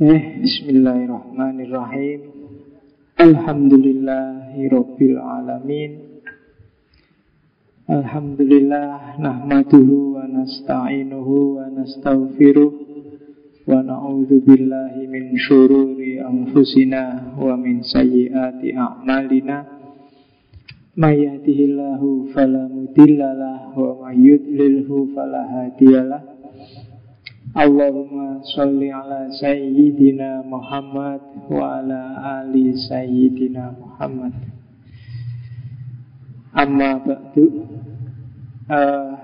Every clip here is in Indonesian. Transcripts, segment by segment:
Bismillahirrahmanirrahim. Alhamdulillahirabbil alamin Alhamdulillah nahmaduhu wa nasta'inuhu wa nastaghfiruh wa na'udzu billahi min syururi anfusina wa min sayyiati a'malina. May yahdihillahu fala mudhillalah wa may yudlilhu fala hadiyalah Allahumma sholli ala sayyidina Muhammad wa ala ali sayyidina Muhammad. Amma ba'du. Uh,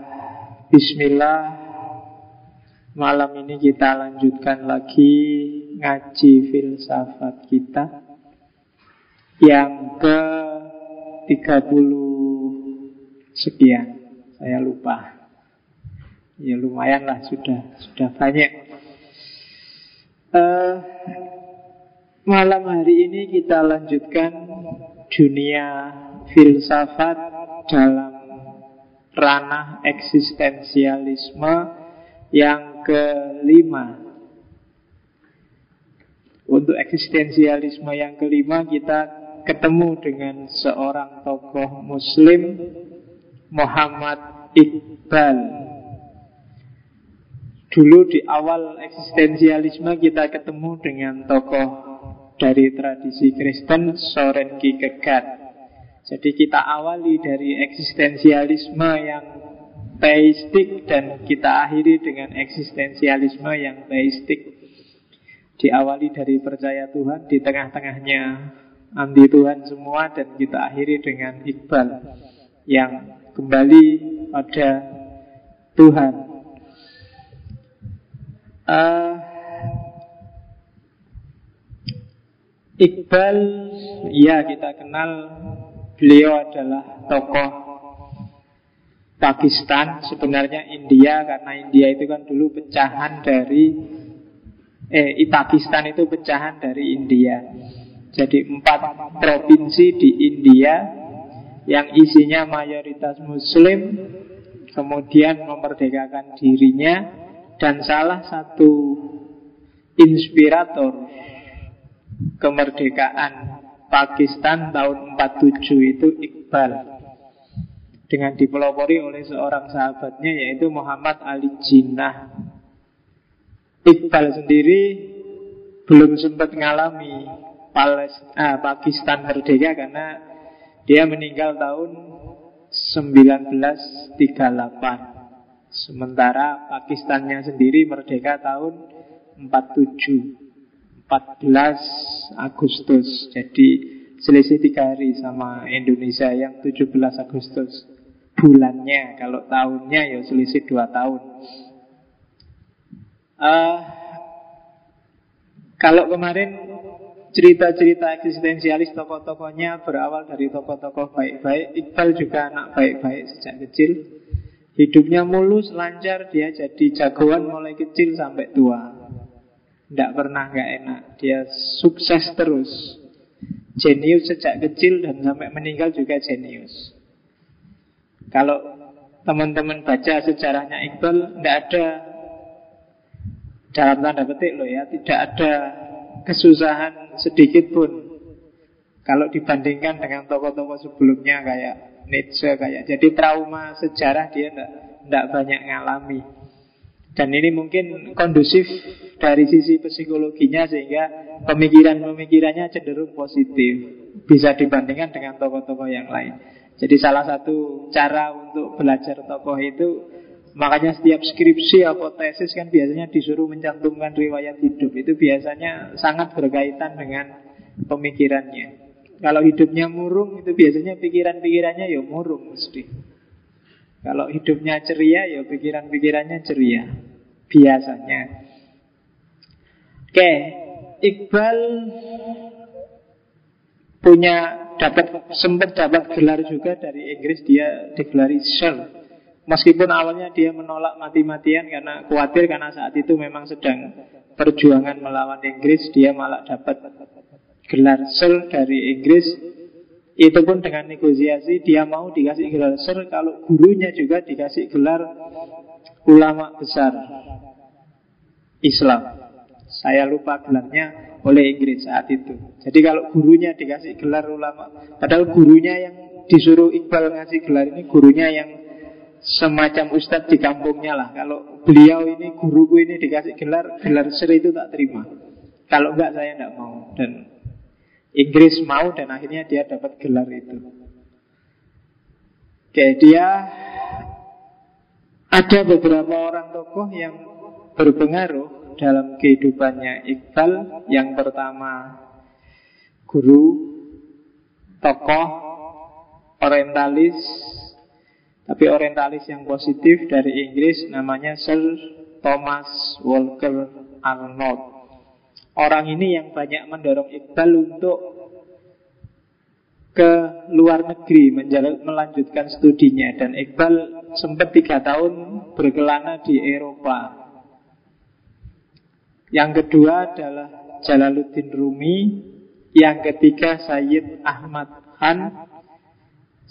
Bismillah. Malam ini kita lanjutkan lagi Ngaji filsafat kita Yang ke 30 sekian. Saya lupa Ya lumayan lah sudah sudah banyak. Uh, malam hari ini kita lanjutkan dunia filsafat dalam ranah eksistensialisme yang kelima. Untuk eksistensialisme yang kelima kita ketemu dengan seorang tokoh muslim Muhammad Iqbal Dulu di awal eksistensialisme kita ketemu dengan tokoh dari tradisi Kristen Soren Kierkegaard. Jadi kita awali dari eksistensialisme yang teistik dan kita akhiri dengan eksistensialisme yang teistik. Diawali dari percaya Tuhan, di tengah-tengahnya anti Tuhan semua dan kita akhiri dengan Iqbal yang kembali pada Tuhan Uh, Iqbal, ya kita kenal beliau adalah tokoh Pakistan, sebenarnya India karena India itu kan dulu pecahan dari eh Pakistan itu pecahan dari India. Jadi empat provinsi di India yang isinya mayoritas Muslim, kemudian memerdekakan dirinya dan salah satu inspirator kemerdekaan Pakistan tahun 47 itu Iqbal dengan dipelopori oleh seorang sahabatnya yaitu Muhammad Ali Jinnah. Iqbal sendiri belum sempat mengalami ah, Pakistan merdeka karena dia meninggal tahun 1938. Sementara Pakistannya sendiri merdeka tahun 47 14 Agustus. Jadi selisih tiga hari sama Indonesia yang 17 Agustus. Bulannya Kalau tahunnya ya selisih dua tahun. Uh, Kalau kemarin cerita-cerita eksistensialis tokoh-tokohnya berawal dari tokoh-tokoh baik-baik Iqbal juga anak baik-baik sejak kecil Hidupnya mulus, lancar, dia jadi jagoan mulai kecil sampai tua. Tidak pernah nggak enak, dia sukses terus. Jenius sejak kecil dan sampai meninggal juga jenius. Kalau teman-teman baca sejarahnya Iqbal, tidak ada dalam tanda petik loh ya, tidak ada kesusahan sedikit pun. Kalau dibandingkan dengan tokoh-tokoh sebelumnya kayak Nietzsche kayak jadi trauma sejarah dia tidak banyak ngalami dan ini mungkin kondusif dari sisi psikologinya sehingga pemikiran-pemikirannya cenderung positif bisa dibandingkan dengan tokoh-tokoh yang lain. Jadi salah satu cara untuk belajar tokoh itu makanya setiap skripsi atau tesis kan biasanya disuruh mencantumkan riwayat hidup itu biasanya sangat berkaitan dengan pemikirannya. Kalau hidupnya murung itu biasanya pikiran-pikirannya ya murung mesti. Kalau hidupnya ceria ya pikiran-pikirannya ceria. Biasanya. Oke, Iqbal punya dapat sempat dapat gelar juga dari Inggris dia digelari Sir. Meskipun awalnya dia menolak mati-matian karena khawatir karena saat itu memang sedang perjuangan melawan Inggris, dia malah dapat gelar Sir dari Inggris itu pun dengan negosiasi dia mau dikasih gelar Sir kalau gurunya juga dikasih gelar ulama besar Islam Saya lupa gelarnya oleh Inggris saat itu. Jadi kalau gurunya dikasih gelar ulama, padahal gurunya yang disuruh Iqbal ngasih gelar ini gurunya yang semacam ustadz di kampungnya lah. Kalau beliau ini guruku ini dikasih gelar, gelar seri itu tak terima. Kalau enggak saya enggak mau dan Inggris mau dan akhirnya dia dapat gelar itu. Oke, dia ada beberapa orang tokoh yang berpengaruh dalam kehidupannya Iqbal. Yang pertama, guru, tokoh, orientalis, tapi orientalis yang positif dari Inggris namanya Sir Thomas Walker Arnold. Orang ini yang banyak mendorong Iqbal untuk ke luar negeri melanjutkan studinya dan Iqbal sempat tiga tahun berkelana di Eropa. Yang kedua adalah Jalaluddin Rumi, yang ketiga Sayyid Ahmad Han.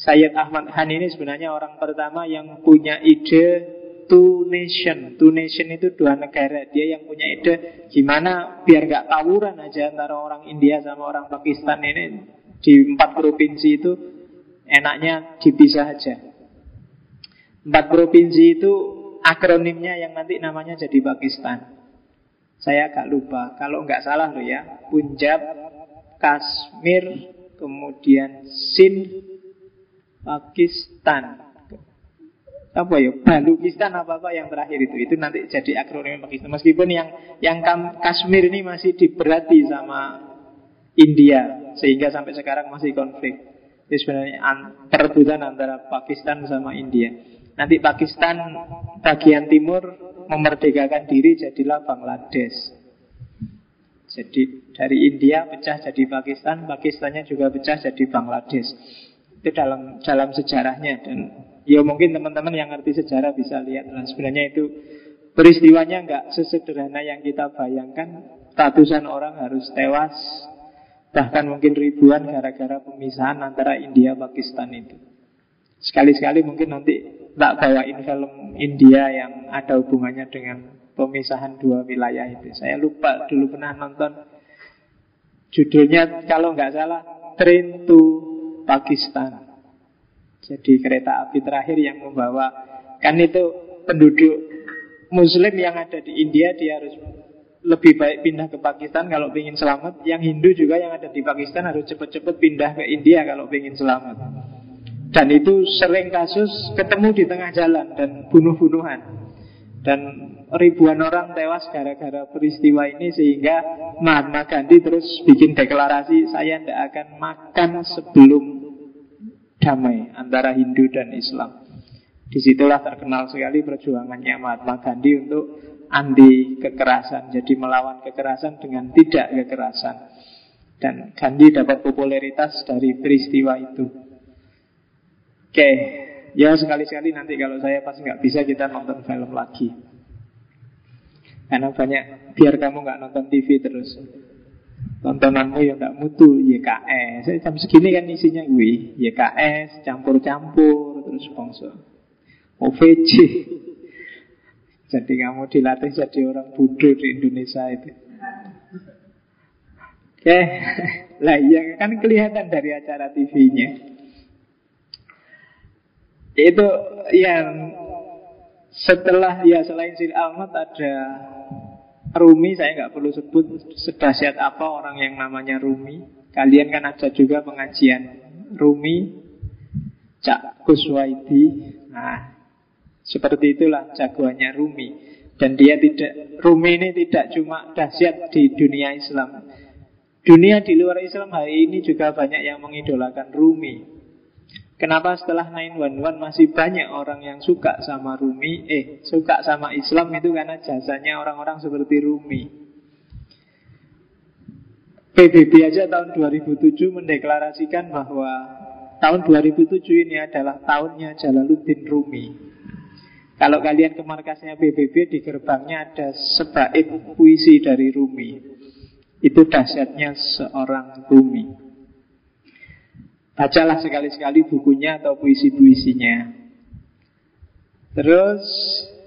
Sayyid Ahmad Han ini sebenarnya orang pertama yang punya ide two nation. Two nation itu dua negara. Dia yang punya ide gimana biar gak tawuran aja antara orang India sama orang Pakistan ini di empat provinsi itu enaknya dipisah aja. Empat provinsi itu akronimnya yang nanti namanya jadi Pakistan. Saya agak lupa. Kalau nggak salah loh ya, Punjab, Kashmir, kemudian Sind, Pakistan. Apa ya? Balukistan apa apa yang terakhir itu. Itu nanti jadi akronim Pakistan. Meskipun yang yang Kashmir ini masih diberati sama India sehingga sampai sekarang masih konflik. Itu sebenarnya perebutan antara Pakistan sama India. Nanti Pakistan bagian timur memerdekakan diri jadilah Bangladesh. Jadi dari India pecah jadi Pakistan, Pakistannya juga pecah jadi Bangladesh. Itu dalam dalam sejarahnya dan ya mungkin teman-teman yang ngerti sejarah bisa lihat dan sebenarnya itu peristiwanya nggak sesederhana yang kita bayangkan. Ratusan orang harus tewas Bahkan mungkin ribuan gara-gara pemisahan antara India Pakistan itu. Sekali-sekali mungkin nanti tak bawain film India yang ada hubungannya dengan pemisahan dua wilayah itu. Saya lupa dulu pernah nonton judulnya kalau nggak salah Train to Pakistan. Jadi kereta api terakhir yang membawa kan itu penduduk Muslim yang ada di India dia harus lebih baik pindah ke Pakistan kalau ingin selamat. Yang Hindu juga yang ada di Pakistan harus cepat-cepat pindah ke India kalau ingin selamat. Dan itu sering kasus ketemu di tengah jalan dan bunuh-bunuhan. Dan ribuan orang tewas gara-gara peristiwa ini sehingga Mahatma Gandhi terus bikin deklarasi saya tidak akan makan sebelum damai antara Hindu dan Islam. Di situlah terkenal sekali perjuangannya Mahatma Gandhi untuk anti kekerasan. Jadi melawan kekerasan dengan tidak kekerasan. Dan Gandhi dapat popularitas dari peristiwa itu. Oke, ya sekali-sekali nanti kalau saya pas nggak bisa kita nonton film lagi. Karena banyak, biar kamu nggak nonton TV terus. Tontonanmu yang nggak mutu, YKS. Jam segini kan isinya gue, YKS, campur-campur, terus sponsor. OVJ. Jadi kamu dilatih jadi orang bodoh di Indonesia itu. Oke, lah iya kan kelihatan dari acara TV-nya. Itu yang setelah ya selain Sir Ahmad ada Rumi, saya nggak perlu sebut sedahsyat apa orang yang namanya Rumi. Kalian kan ada juga pengajian Rumi, Cak Kuswaidi. Nah, seperti itulah jagoannya Rumi. Dan dia tidak Rumi ini tidak cuma dahsyat di dunia Islam. Dunia di luar Islam hari ini juga banyak yang mengidolakan Rumi. Kenapa setelah 911 masih banyak orang yang suka sama Rumi Eh, suka sama Islam itu karena jasanya orang-orang seperti Rumi PBB aja tahun 2007 mendeklarasikan bahwa Tahun 2007 ini adalah tahunnya Jalaluddin Rumi kalau kalian ke markasnya PBB di gerbangnya ada sebaik puisi dari Rumi. Itu dahsyatnya seorang Rumi. Bacalah sekali-sekali bukunya atau puisi-puisinya. Terus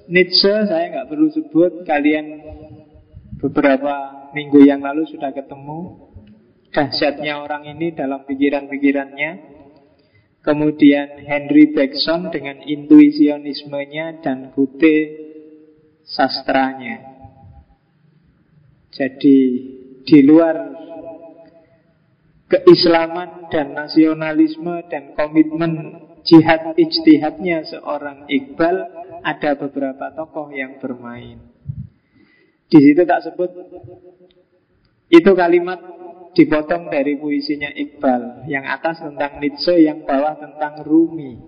Nietzsche saya nggak perlu sebut kalian beberapa minggu yang lalu sudah ketemu. Dahsyatnya orang ini dalam pikiran-pikirannya. Kemudian Henry Bergson dengan intuisionismenya dan Gute sastranya. Jadi di luar keislaman dan nasionalisme dan komitmen jihad ijtihadnya seorang Iqbal ada beberapa tokoh yang bermain. Di situ tak sebut. Itu kalimat dipotong dari puisinya Iqbal Yang atas tentang Nietzsche, yang bawah tentang Rumi.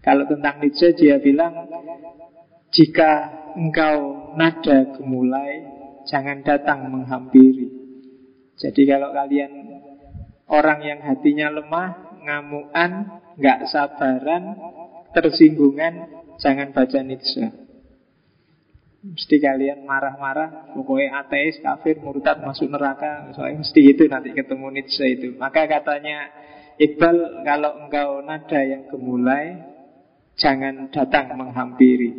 Kalau tentang Nietzsche dia bilang Jika engkau nada gemulai Jangan datang menghampiri. Jadi kalau kalian Orang yang hatinya lemah Ngamuan nggak sabaran Tersinggungan Jangan baca Nietzsche Mesti kalian marah-marah Pokoknya ateis, kafir, murtad, masuk neraka. Soalnya mesti itu nanti ketemu Nietzsche itu. Maka katanya Iqbal kalau engkau nada yang gemulai Jangan datang menghampiri.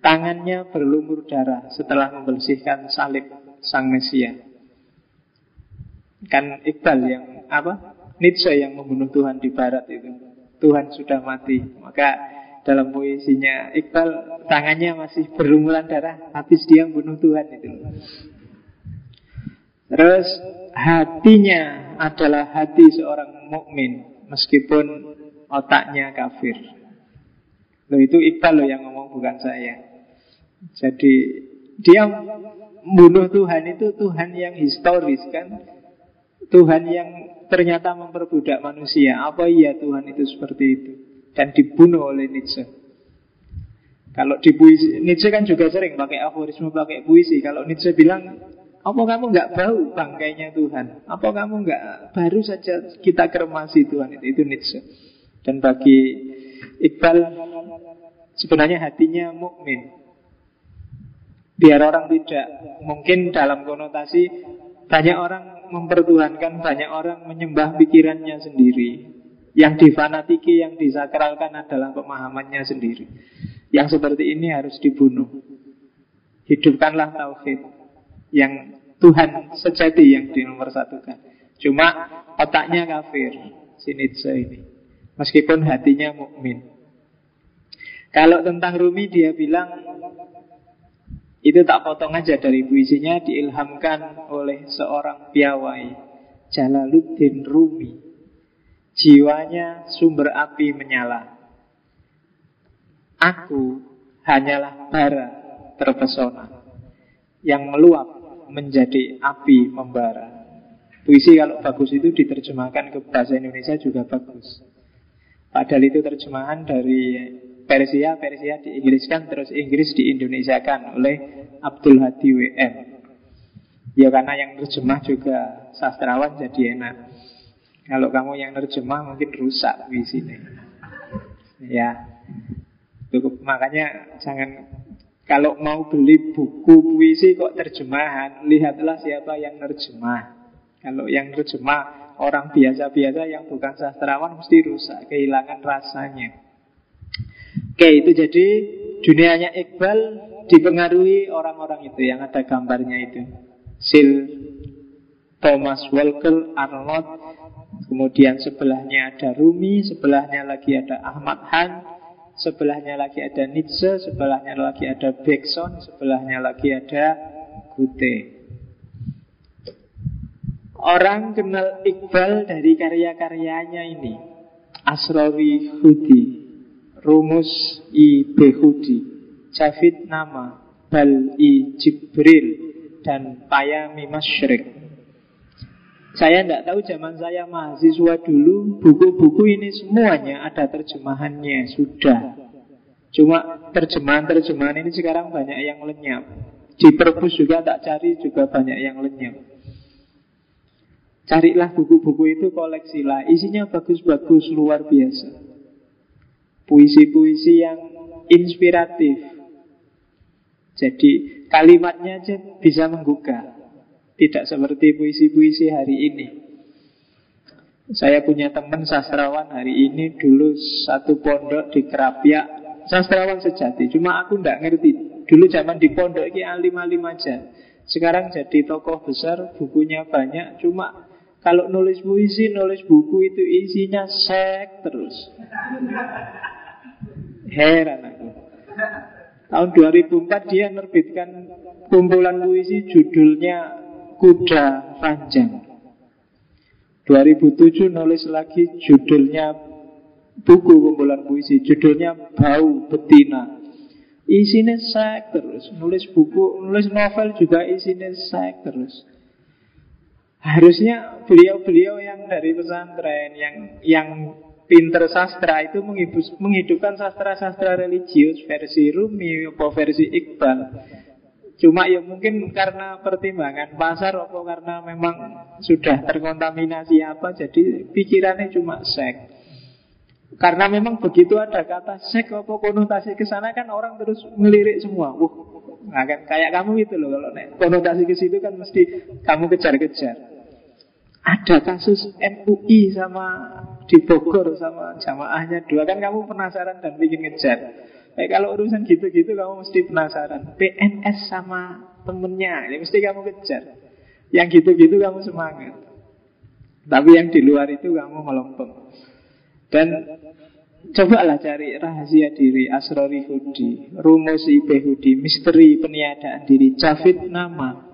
Tangannya berlumur darah Setelah membersihkan salib sang Mesia. Kan Iqbal yang apa? Nietzsche yang membunuh Tuhan di barat itu Tuhan sudah mati Maka dalam puisinya Iqbal tangannya masih berlumuran darah habis dia bunuh Tuhan itu. Terus hatinya adalah hati seorang mukmin meskipun otaknya kafir. Loh itu Iqbal loh yang ngomong bukan saya. Jadi dia bunuh Tuhan itu Tuhan yang historis kan Tuhan yang ternyata memperbudak manusia Apa iya Tuhan itu seperti itu dan dibunuh oleh Nietzsche. Kalau di puisi, Nietzsche kan juga sering pakai aforisme, pakai puisi. Kalau Nietzsche bilang, apa kamu nggak bau bangkainya Tuhan? Apa kamu nggak baru saja kita kermasi Tuhan itu? Itu Nietzsche. Dan bagi Iqbal sebenarnya hatinya mukmin. Biar orang tidak mungkin dalam konotasi banyak orang mempertuhankan, banyak orang menyembah pikirannya sendiri. Yang difanatiki, yang disakralkan adalah pemahamannya sendiri. Yang seperti ini harus dibunuh. Hidupkanlah tauhid yang Tuhan sejati yang satukan. Cuma otaknya kafir, si Nietzsche ini. Meskipun hatinya mukmin. Kalau tentang Rumi dia bilang itu tak potong aja dari puisinya diilhamkan oleh seorang piawai Jalaluddin Rumi. Jiwanya sumber api menyala. Aku hanyalah bara terpesona Yang meluap menjadi api membara. Puisi kalau bagus itu diterjemahkan ke bahasa Indonesia juga bagus. Padahal itu terjemahan dari Persia, Persia diinggriskan terus Inggris diindonesiakan oleh Abdul Hadi WM Ya karena yang terjemah juga sastrawan jadi enak kalau kamu yang terjemah mungkin rusak di sini. Ya. Cukup makanya jangan kalau mau beli buku puisi kok terjemahan, lihatlah siapa yang terjemah. Kalau yang terjemah orang biasa-biasa yang bukan sastrawan mesti rusak, kehilangan rasanya. Oke, itu jadi dunianya Iqbal dipengaruhi orang-orang itu yang ada gambarnya itu. Sil Thomas Walker, Arnold, Kemudian sebelahnya ada Rumi, sebelahnya lagi ada Ahmad Han, sebelahnya lagi ada Nietzsche, sebelahnya lagi ada Bergson, sebelahnya lagi ada Gute. Orang kenal Iqbal dari karya-karyanya ini. Asrori Hudi, Rumus I Behudi, Javid Nama, Bal I Jibril, dan Payami Masyrik. Saya tidak tahu zaman saya mahasiswa dulu Buku-buku ini semuanya ada terjemahannya Sudah. Cuma terjemahan-terjemahan ini sekarang banyak yang lenyap. Di perpus juga tak cari juga banyak yang lenyap. Carilah buku-buku itu koleksilah. Isinya bagus-bagus luar biasa Puisi-puisi yang inspiratif. Jadi kalimatnya aja bisa menggugah. Tidak seperti puisi-puisi hari ini. Saya punya teman sastrawan hari ini dulu satu pondok di Kerapiak. Sastrawan sejati, cuma aku tidak ngerti. Dulu zaman di pondok ini alim-alim aja. Sekarang jadi tokoh besar, bukunya banyak, cuma kalau nulis puisi, nulis buku itu isinya sek terus. Heran aku. Tahun 2004 dia menerbitkan kumpulan puisi judulnya Kuda Panjang. 2007 nulis lagi judulnya buku kumpulan puisi, judulnya Bau Betina. Isinya sek terus, nulis buku, nulis novel juga isinya sek terus. Harusnya beliau-beliau yang dari pesantren, yang yang pinter sastra itu menghidupkan sastra-sastra religius versi Rumi atau versi Iqbal. Cuma ya mungkin karena pertimbangan pasar atau karena memang sudah terkontaminasi apa Jadi pikirannya cuma sek. Karena memang begitu ada kata sek apa konotasi ke sana kan orang terus ngelirik semua. Wah, nah kan, kayak kamu gitu loh Kalau konotasi ke situ kan mesti kamu kejar-kejar. Ada kasus MUI sama di Bogor sama jamaahnya dua Kan kamu penasaran dan bikin ngejar Eh, kalau urusan gitu-gitu kamu mesti penasaran. PNS sama temennya, ya mesti kamu kejar. Yang gitu-gitu kamu semangat. Tapi yang di luar itu kamu melempem. Dan cobalah cari rahasia diri Asrori Hudi, rumus Ibe Hudi, misteri peniadaan diri, Javid nama.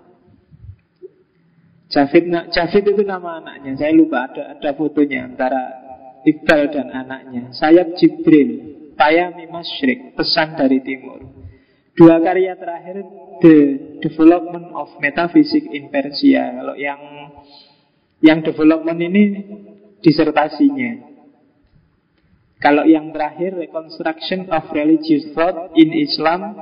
Javid, Javid itu nama anaknya. Saya lupa ada ada fotonya antara Iqbal dan anaknya. Sayap Jibril. Payami Masyrik, pesan dari timur. Dua karya terakhir The Development of Metaphysics in Persia. Kalau yang yang development ini disertasinya. Kalau yang terakhir Reconstruction of Religious Thought in Islam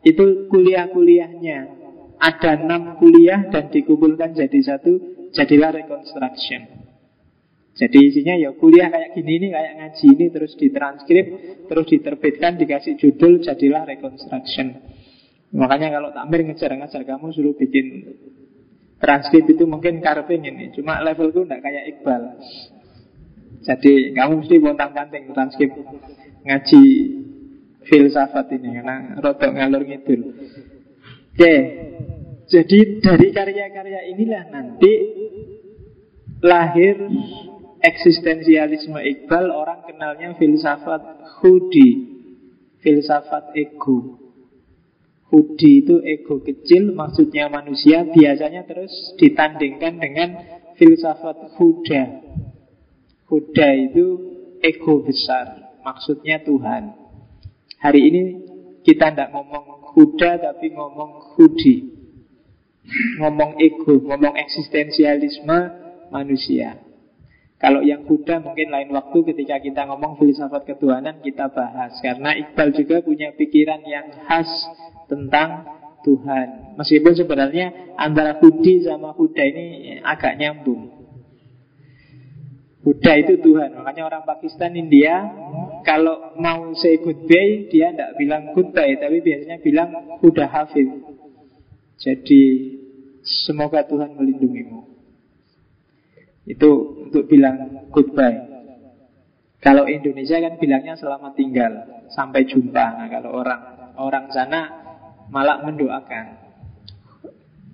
itu kuliah-kuliahnya. Ada enam kuliah dan dikumpulkan jadi satu, jadilah Reconstruction. Jadi isinya ya kuliah kayak gini ini kayak ngaji ini terus ditranskrip, terus diterbitkan, dikasih judul jadilah reconstruction. Makanya kalau takmir ngejar-ngejar kamu suruh bikin transkrip itu mungkin carving ini, cuma levelku enggak kayak Iqbal. Jadi kamu mesti bontang-panting transkrip ngaji filsafat ini karena rotok ngalur ngidul. Oke, jadi dari karya-karya inilah nanti lahir eksistensialisme Iqbal orang kenalnya filsafat Hudi, filsafat ego. Hudi itu ego kecil, maksudnya manusia, biasanya terus ditandingkan dengan filsafat Huda. Huda itu ego besar, maksudnya Tuhan. Hari ini kita tidak ngomong Huda tapi ngomong Hudi. Ngomong ego, ngomong eksistensialisme manusia. Kalau yang Buddha mungkin lain waktu ketika kita ngomong filsafat ketuhanan kita bahas. Karena Iqbal juga punya pikiran yang khas tentang Tuhan. Meskipun sebenarnya antara Budi sama Buddha ini agak nyambung. Buddha itu Tuhan. Makanya orang Pakistan, India Kalau mau say goodbye Dia tidak bilang goodbye Tapi biasanya bilang Buddha Hafid Jadi Semoga Tuhan melindungimu itu untuk bilang goodbye. Kalau Indonesia kan bilangnya selamat tinggal, sampai jumpa. Nah, kalau orang orang sana malah mendoakan.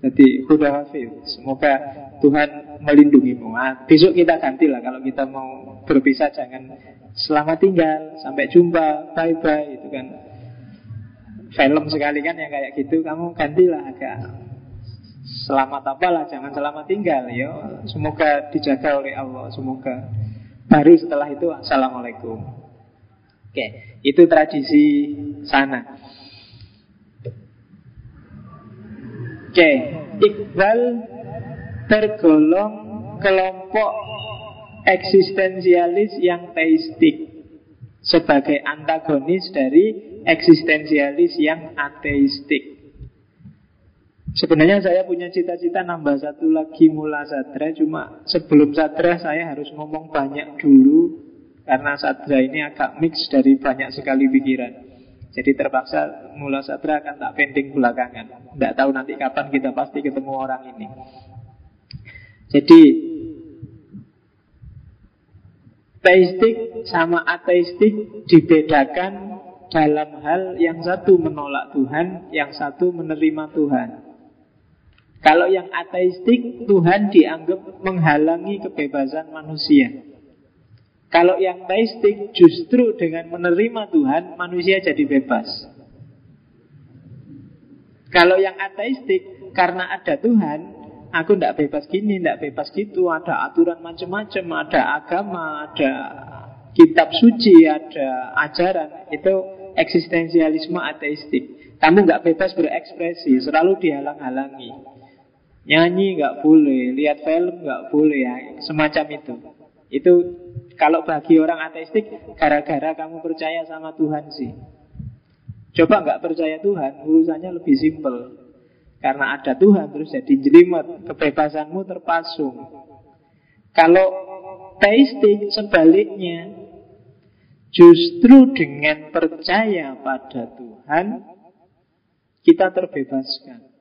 Jadi huda Semoga Tuhan melindungimu. Nah, besok kita ganti lah kalau kita mau berpisah jangan selamat tinggal, sampai jumpa, bye bye itu kan film sekali kan yang kayak gitu kamu gantilah agak Selamat apalah, jangan selamat tinggal ya. Semoga dijaga oleh Allah, semoga. Baru setelah itu Assalamualaikum. Oke, itu tradisi sana. Oke, Iqbal tergolong kelompok eksistensialis yang teistik sebagai antagonis dari eksistensialis yang ateistik. Sebenarnya saya punya cita-cita nambah satu lagi mula sadra Cuma sebelum sadra saya harus ngomong banyak dulu Karena sadra ini agak mix dari banyak sekali pikiran. Jadi terpaksa mula sadra akan tak pending belakangan. Tidak tahu nanti kapan kita pasti ketemu orang ini. Jadi Teistik sama ateistik dibedakan dalam hal yang satu menolak Tuhan, yang satu menerima Tuhan. Kalau yang ateistik, Tuhan dianggap menghalangi kebebasan manusia. Kalau yang teistik, justru dengan menerima Tuhan, manusia jadi bebas. Kalau yang ateistik, karena ada Tuhan, aku tidak bebas gini, tidak bebas gitu, ada aturan macam-macam, ada agama, ada kitab suci, ada ajaran, itu eksistensialisme ateistik. Kamu nggak bebas berekspresi, selalu dihalang-halangi. Nyanyi nggak boleh, lihat film nggak boleh ya, semacam itu. Itu kalau bagi orang ateistik, gara-gara kamu percaya sama Tuhan sih. Coba nggak percaya Tuhan, urusannya lebih simpel. Karena ada Tuhan terus jadi jelimet, kebebasanmu terpasung. Kalau teistik sebaliknya, justru dengan percaya pada Tuhan, kita terbebaskan.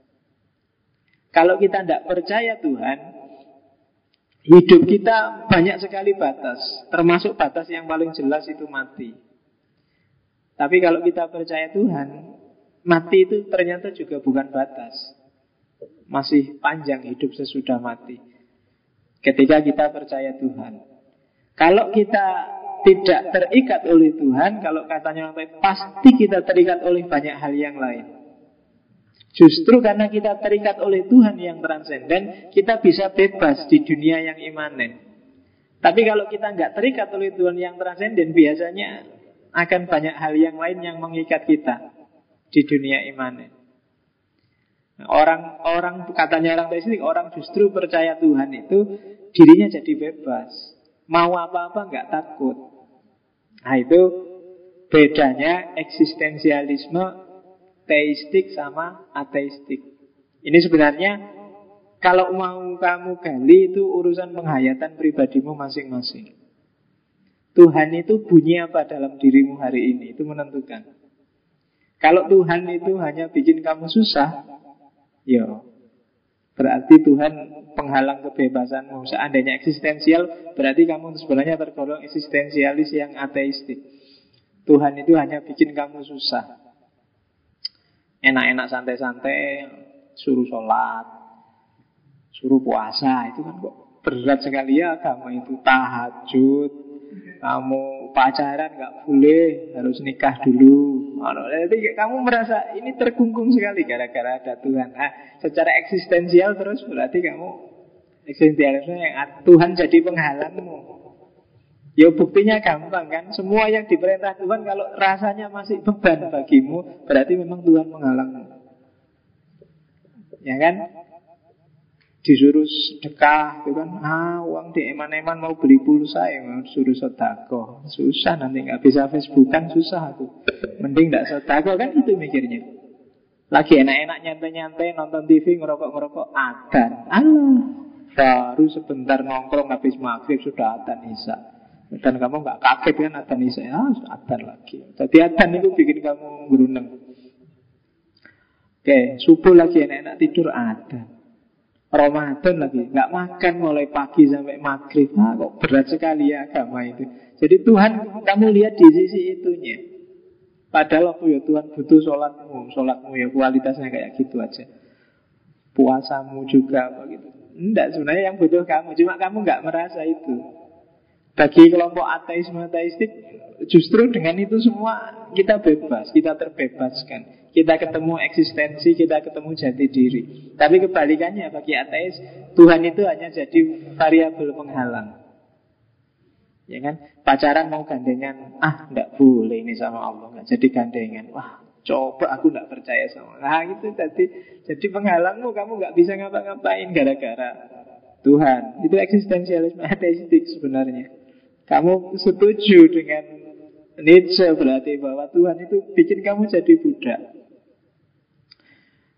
Kalau kita tidak percaya Tuhan, hidup kita banyak sekali batas, termasuk batas yang paling jelas itu mati. Tapi kalau kita percaya Tuhan, mati itu ternyata juga bukan batas. Masih panjang hidup sesudah mati. Ketika kita percaya Tuhan. Kalau kita tidak terikat oleh Tuhan, kalau katanya pasti kita terikat oleh banyak hal yang lain. Justru karena kita terikat oleh Tuhan yang transenden, kita bisa bebas di dunia yang imanen. Tapi kalau kita nggak terikat oleh Tuhan yang transenden, biasanya akan banyak hal yang lain yang mengikat kita di dunia imanen. Orang orang katanya orang teistik, orang justru percaya Tuhan itu dirinya jadi bebas. Mau apa-apa nggak takut. Nah itu bedanya eksistensialisme teistik sama ateistik. Ini sebenarnya kalau mau kamu gali itu urusan penghayatan pribadimu masing-masing. Tuhan itu bunyi apa dalam dirimu hari ini itu menentukan. Kalau Tuhan itu hanya bikin kamu susah, ya berarti Tuhan penghalang kebebasanmu. Seandainya eksistensial, berarti kamu sebenarnya tergolong eksistensialis yang ateistik. Tuhan itu hanya bikin kamu susah enak-enak santai-santai suruh sholat, suruh puasa itu kan kok berat sekali ya agama itu tahajud, kamu pacaran nggak boleh harus nikah dulu. Jadi kamu merasa ini terkungkung sekali gara-gara ada Tuhan. Nah, secara eksistensial terus berarti kamu eksistensialisme yang Tuhan jadi penghalangmu. Ya buktinya gampang kan? Semua yang diperintah Tuhan kalau rasanya masih beban bagimu Berarti memang Tuhan menghalangmu Ya kan? Disuruh sedekah itu kan? Ah uang di eman-eman mau beli pulsa ya Suruh sodako Susah nanti nggak bisa Facebookan susah aku. Mending nggak sodako kan itu mikirnya. Lagi enak-enak nyantai-nyantai Nonton TV ngerokok-ngerokok Adan. Allah Baru sebentar nongkrong habis maghrib sudah adan isya dan kamu nggak kaget kan adzan isya ya, adzan lagi. Jadi adzan itu bikin kamu beruneng. Oke, subuh lagi enak-enak tidur ada. Ramadan lagi nggak makan mulai pagi sampai maghrib. Ah, kok berat sekali ya agama itu. Jadi Tuhan kamu lihat di sisi itunya. Padahal waktu ya Tuhan butuh sholatmu, sholatmu ya kualitasnya kayak gitu aja. Puasamu juga begitu. Enggak, sebenarnya yang butuh kamu. Cuma kamu nggak merasa itu. Bagi kelompok ateisme ateistik Justru dengan itu semua kita bebas Kita terbebaskan. Kita ketemu eksistensi, kita ketemu jati diri. Tapi kebalikannya bagi ateis Tuhan itu hanya jadi variabel penghalang. Ya kan? Pacaran mau gandengan Ah, enggak boleh ini sama Allah Enggak jadi gandengan. Wah, coba aku enggak percaya sama Nah, itu jadi jadi penghalangmu Kamu enggak bisa ngapa-ngapain gara-gara Tuhan. Itu eksistensialisme ateistik sebenarnya kamu setuju dengan Nietzsche berarti bahwa Tuhan itu bikin kamu jadi budak.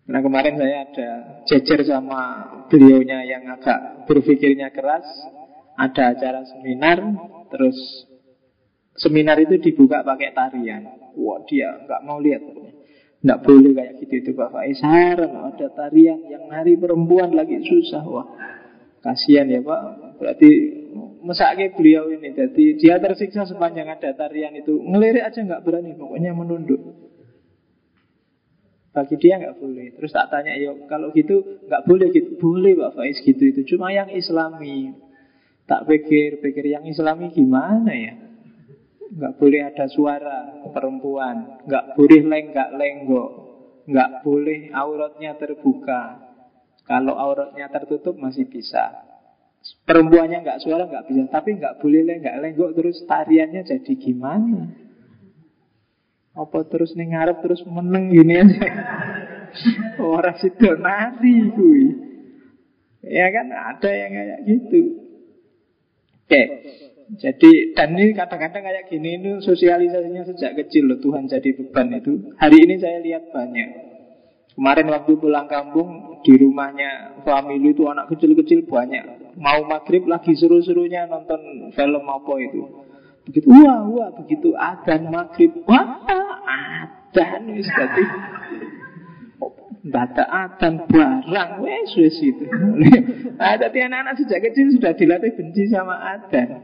Nah kemarin saya ada jejer sama beliaunya yang agak berpikirnya keras. Ada acara seminar Terus seminar itu dibuka pakai tarian. Wah dia nggak mau lihat. Nggak boleh kayak gitu itu Bapak Isar Ada tarian yang nari perempuan lagi susah. Wah kasihan ya Pak. Berarti mesake beliau ini. Jadi dia tersiksa sepanjang ada tarian itu. Ngelirik aja nggak berani, pokoknya menunduk. Bagi dia nggak boleh. Terus tak tanya, yuk kalau gitu nggak boleh gitu. Boleh Pak Faiz gitu itu. Cuma yang Islami. Tak pikir, pikir yang Islami gimana ya? Nggak boleh ada suara perempuan. Nggak boleh lenggak-lenggok. Nggak boleh auratnya terbuka. Kalau auratnya tertutup masih bisa. Perempuannya nggak suara nggak bisa, tapi nggak boleh lenggak-lenggok terus. Tariannya jadi gimana? Apa terus nih ngarep terus meneng gini aja? Orang situ nari kui Ya kan ada yang kayak gitu. Oke Jadi dan ini kadang-kadang kayak gini itu sosialisasinya sejak kecil loh Tuhan jadi beban itu. Hari ini saya lihat banyak. Kemarin waktu pulang kampung di rumahnya family itu anak kecil-kecil banyak Mau maghrib lagi seru-serunya nonton film apa itu Begitu wah wah begitu adan maghrib wah adan wis dadi Bata adan barang wes wes itu. nah, tapi anak-anak sejak kecil sudah dilatih benci sama adan.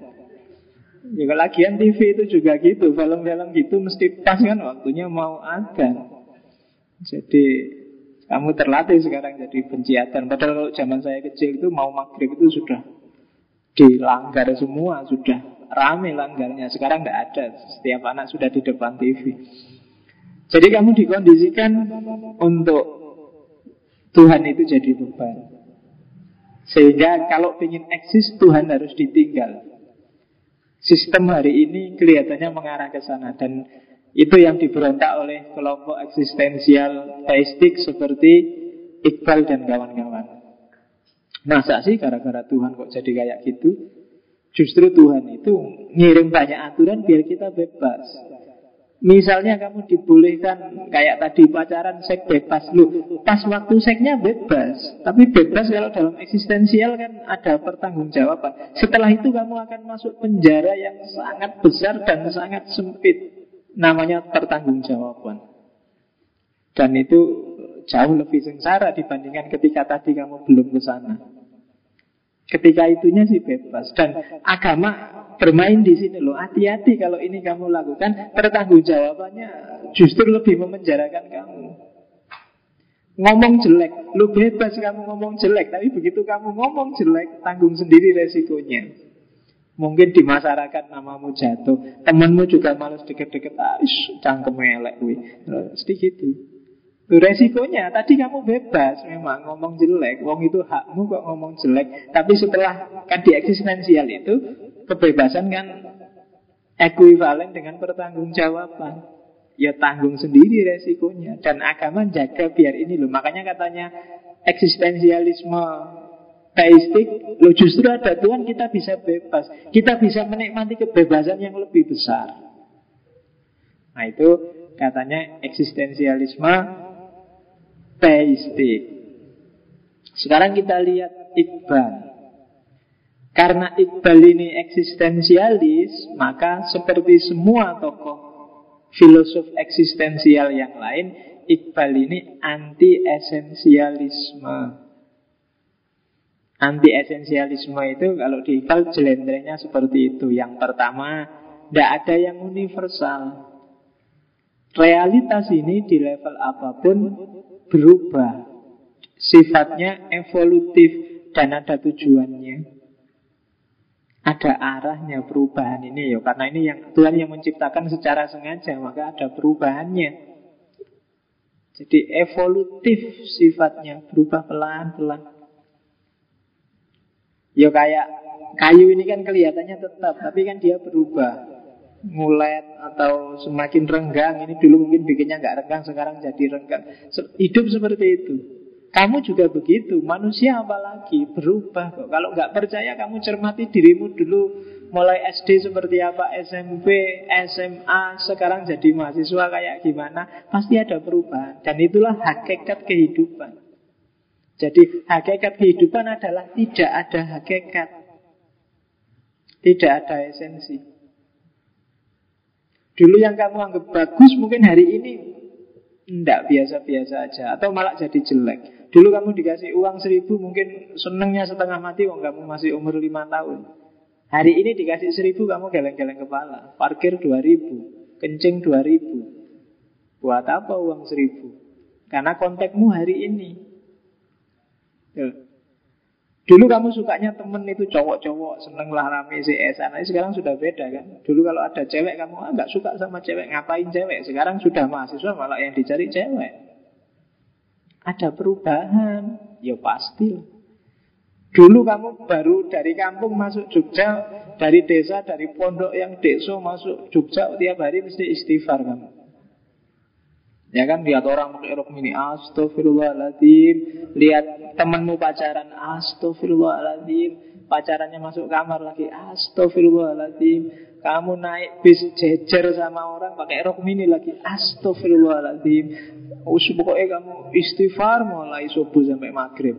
Ya lagian TV itu juga gitu, film-film gitu mesti pas kan waktunya mau adan. Jadi kamu terlatih sekarang jadi benci adan. Padahal kalau zaman saya kecil itu mau maghrib itu sudah dilanggar semua, sudah Rame langgarnya. Sekarang tidak ada. Setiap anak sudah di depan TV Jadi kamu dikondisikan Untuk Tuhan itu jadi beban. Sehingga kalau ingin eksis Tuhan harus ditinggal. Sistem hari ini kelihatannya mengarah ke sana. Dan itu yang diberontak oleh kelompok eksistensial teistik seperti Iqbal dan kawan-kawan. Masa sih gara-gara Tuhan kok jadi kayak gitu? Justru Tuhan itu ngirim banyak aturan biar kita bebas. Misalnya kamu dibolehkan kayak tadi pacaran seks bebas lu pas waktu seksnya bebas, tapi bebas kalau dalam eksistensial kan ada pertanggungjawaban. Setelah itu kamu akan masuk penjara yang sangat besar dan sangat sempit, namanya pertanggungjawaban. Dan itu jauh lebih sengsara dibandingkan ketika tadi kamu belum ke sana. Ketika itunya sih bebas dan agama bermain di sini loh. Hati-hati kalau ini kamu lakukan, pertanggungjawabannya justru lebih memenjarakan kamu. Ngomong jelek, lu bebas kamu ngomong jelek, tapi begitu kamu ngomong jelek, tanggung sendiri resikonya. Mungkin di masyarakat namamu jatuh, temanmu juga malas deket-deket, ah, cangkem elek, sedikit itu. Resikonya tadi kamu bebas memang ngomong jelek, wong itu hakmu kok ngomong jelek. Tapi setelah kan di eksistensial itu kebebasan kan ekuivalen dengan pertanggungjawaban. Ya tanggung sendiri resikonya dan agama jaga biar ini loh. Makanya katanya eksistensialisme teistik, lo justru ada Tuhan kita bisa bebas. Kita bisa menikmati kebebasan yang lebih besar. Nah itu katanya eksistensialisme teistik. Sekarang kita lihat Iqbal. Karena Iqbal ini eksistensialis, maka seperti semua tokoh filosof eksistensial yang lain, Iqbal ini anti esensialisme. Anti esensialisme itu kalau di Iqbal jelendrenya seperti itu. Yang pertama, tidak ada yang universal. Realitas ini di level apa pun berubah Sifatnya evolutif dan ada tujuannya ada arahnya perubahan ini ya karena ini yang Tuhan yang menciptakan secara sengaja maka ada perubahannya jadi evolutif sifatnya berubah pelan-pelan ya kayak kayu ini kan kelihatannya tetap tapi kan dia berubah. Ngulet atau semakin renggang. Ini dulu mungkin bikinnya nggak renggang sekarang jadi renggang. Hidup seperti itu. Kamu juga begitu. Manusia apalagi berubah kok. Kalau nggak percaya kamu cermati dirimu dulu. Mulai SD seperti apa SMP SMA sekarang jadi mahasiswa kayak gimana pasti ada perubahan. Dan itulah hakikat kehidupan jadi hakikat kehidupan adalah tidak ada hakikat. Tidak ada esensi. Dulu yang kamu anggap bagus mungkin hari ini tidak biasa-biasa aja Atau malah jadi jelek. Dulu kamu dikasih uang seribu mungkin senengnya setengah mati Wong kamu masih umur lima tahun. Hari ini dikasih seribu kamu geleng-geleng kepala. Parkir dua ribu Kencing dua ribu. Buat apa uang seribu? Karena konteksmu hari ini. Tuh. Dulu kamu sukanya temen itu cowok-cowok, seneng lah rame CS. Nah, sekarang sudah beda kan. Dulu kalau ada cewek kamu ah, suka sama cewek, ngapain cewek? Sekarang sudah mahasiswa malah yang dicari cewek. Ada perubahan, ya pasti. Dulu kamu baru dari kampung masuk Jogja, dari desa, dari pondok yang deso masuk Jogja tiap hari mesti istighfar kamu. Ya kan? Lihat orang pakai rok mini Astagfirullahaladzim Lihat temenmu pacaran. Astagfirullahaladzim Pacarannya masuk kamar lagi. Astagfirullahaladzim Kamu naik bis jejer sama orang pakai rok mini lagi. Astagfirullahaladzim Us, Pokoknya kamu istighfar mulai subuh sampai maghrib.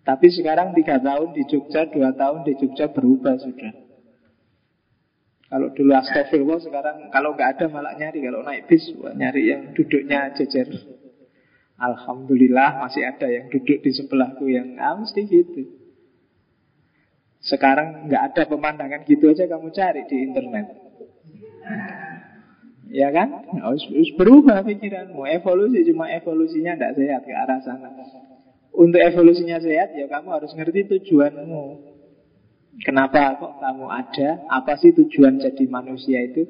Tapi sekarang tiga tahun di Jogja Dua tahun di Jogja berubah sudah kalau dulu astagfirullah sekarang kalau nggak ada malah nyari. Kalau naik bis nyari yang duduknya jejer. Alhamdulillah masih ada yang duduk di sebelahku yang ah, mesti gitu. Sekarang nggak ada pemandangan gitu aja kamu cari di internet. Ya kan? Harus, harus berubah pikiranmu. Evolusi cuma evolusinya tidak sehat ke arah sana. Untuk evolusinya sehat ya kamu harus ngerti tujuanmu Kenapa kok kamu ada? Apa sih tujuan jadi manusia itu?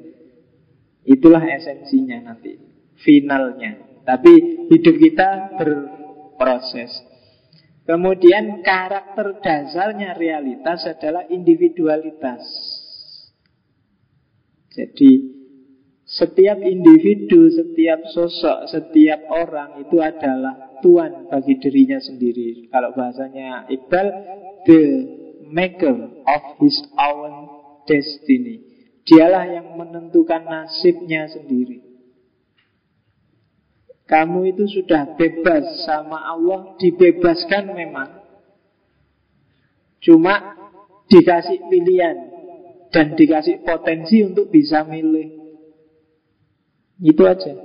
Itulah esensinya nanti, finalnya. Tapi hidup kita berproses. Kemudian karakter dasarnya realitas adalah individualitas. Jadi setiap individu, setiap sosok, setiap orang itu adalah Tuhan bagi dirinya sendiri. Kalau bahasanya Iqbal, the maker of his own destiny. Dialah yang menentukan nasibnya sendiri. Kamu itu sudah bebas sama Allah, dibebaskan memang. Cuma dikasih pilihan dan dikasih potensi untuk bisa milih. Itu aja.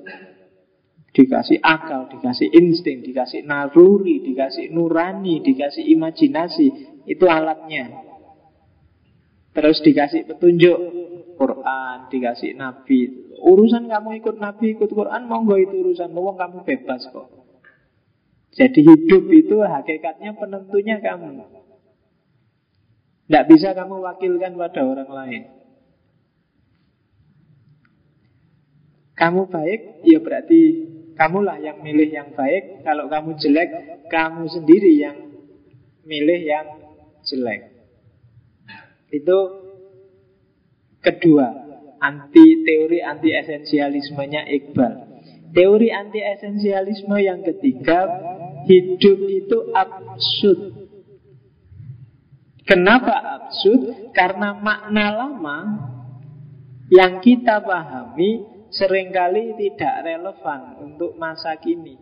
Dikasih akal, dikasih insting, dikasih naruri, dikasih nurani, dikasih imajinasi, itu alatnya. Terus dikasih petunjuk Quran, dikasih Nabi. Urusan kamu ikut Nabi, ikut Quran, monggo itu urusan. Mau kamu bebas kok. Jadi hidup itu hakikatnya penentunya kamu. Tidak bisa kamu wakilkan pada orang lain. Kamu baik, ya berarti kamulah yang milih yang baik. Kalau kamu jelek, kamu sendiri yang milih yang jelek. Itu kedua, anti teori anti esensialismenya Iqbal. Teori anti esensialisme yang ketiga, hidup itu absurd. Kenapa absurd? Karena makna lama yang kita pahami sering kali tidak relevan untuk masa kini.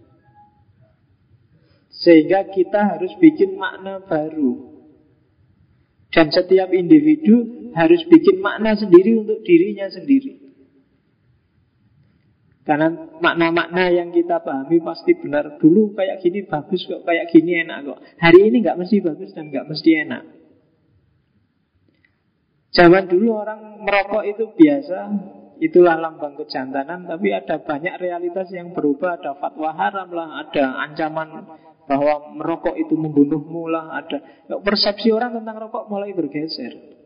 Sehingga kita harus bikin makna baru. Dan setiap individu harus bikin makna sendiri untuk dirinya sendiri. Karena makna-makna yang kita pahami pasti benar Dulu kayak gini bagus kok, kayak gini enak kok Hari ini nggak mesti bagus dan nggak mesti enak Zaman dulu orang merokok itu biasa Itulah lambang kejantanan Tapi ada banyak realitas yang berubah. Ada fatwa haram lah Ada ancaman bahwa merokok itu membunuhmu lah ada persepsi orang tentang rokok mulai bergeser.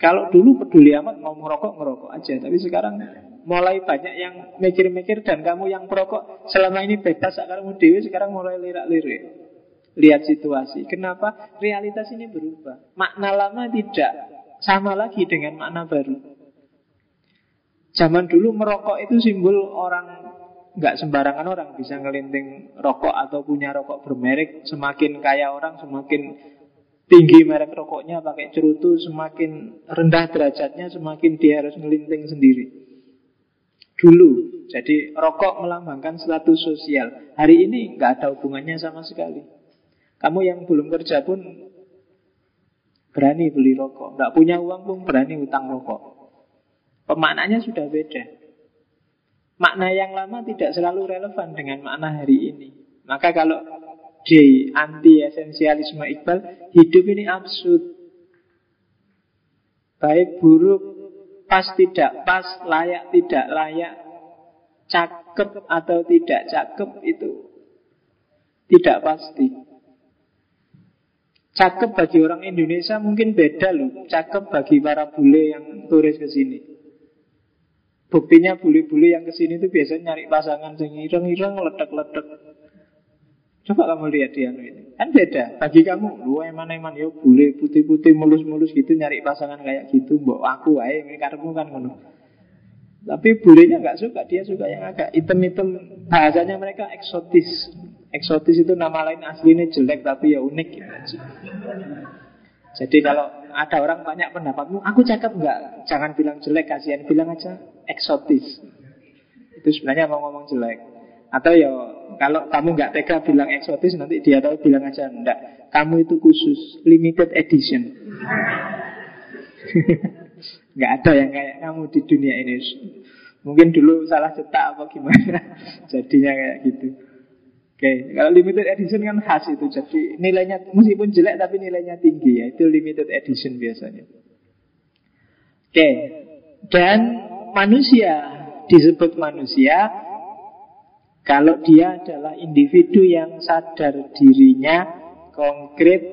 Kalau dulu peduli amat mau merokok merokok aja tapi sekarang mulai banyak yang mikir-mikir dan kamu yang perokok selama ini bebas kamu dewi sekarang mulai lirak-lirik. Lihat situasi. Kenapa? Realitas ini berubah. Makna lama tidak sama lagi dengan makna baru zaman dulu merokok itu simbol orang nggak sembarangan orang bisa ngelinting rokok atau punya rokok bermerek. Semakin kaya orang, semakin tinggi merek rokoknya pakai cerutu, semakin rendah derajatnya, semakin dia harus ngelinting sendiri. Dulu, jadi rokok melambangkan status sosial. Hari ini nggak ada hubungannya sama sekali. Kamu yang belum kerja pun berani beli rokok, nggak punya uang pun berani utang rokok. Pemaknanya sudah beda. Makna yang lama tidak selalu relevan dengan makna hari ini. Maka kalau di anti esensialisme Iqbal, hidup ini absurd. Baik buruk, pas tidak pas, layak tidak layak. cakep atau tidak cakep itu tidak pasti. Cakep bagi orang Indonesia mungkin beda loh. Cakep bagi para bule yang turis ke sini. Buktinya bule-bule yang ke sini itu biasanya nyari pasangan yang ireng-ireng, ledak-ledak. Coba kamu lihat dia ini. Kan beda. Bagi kamu, lu eman-eman ya bule putih-putih mulus-mulus gitu nyari pasangan kayak gitu. Mbok aku ini karemu kan ngono. Tapi bulenya nggak suka, dia suka yang agak item-item. Bahasanya mereka eksotis. Eksotis itu nama lain aslinya jelek tapi ya unik gitu. Jadi kalau ada orang banyak pendapatmu, aku cakep nggak? Jangan bilang jelek, kasihan bilang aja eksotis. Itu sebenarnya mau ngomong jelek. Atau ya kalau kamu nggak tega bilang eksotis, nanti dia tahu bilang aja enggak. Kamu itu khusus, limited edition. nggak ada yang kayak kamu di dunia ini. Mungkin dulu salah cetak apa gimana, jadinya kayak gitu. Oke, kalau limited edition kan khas itu. Jadi nilainya meskipun jelek tapi nilainya tinggi ya. Itu limited edition biasanya. Oke, dan manusia disebut manusia kalau dia adalah individu yang sadar dirinya konkret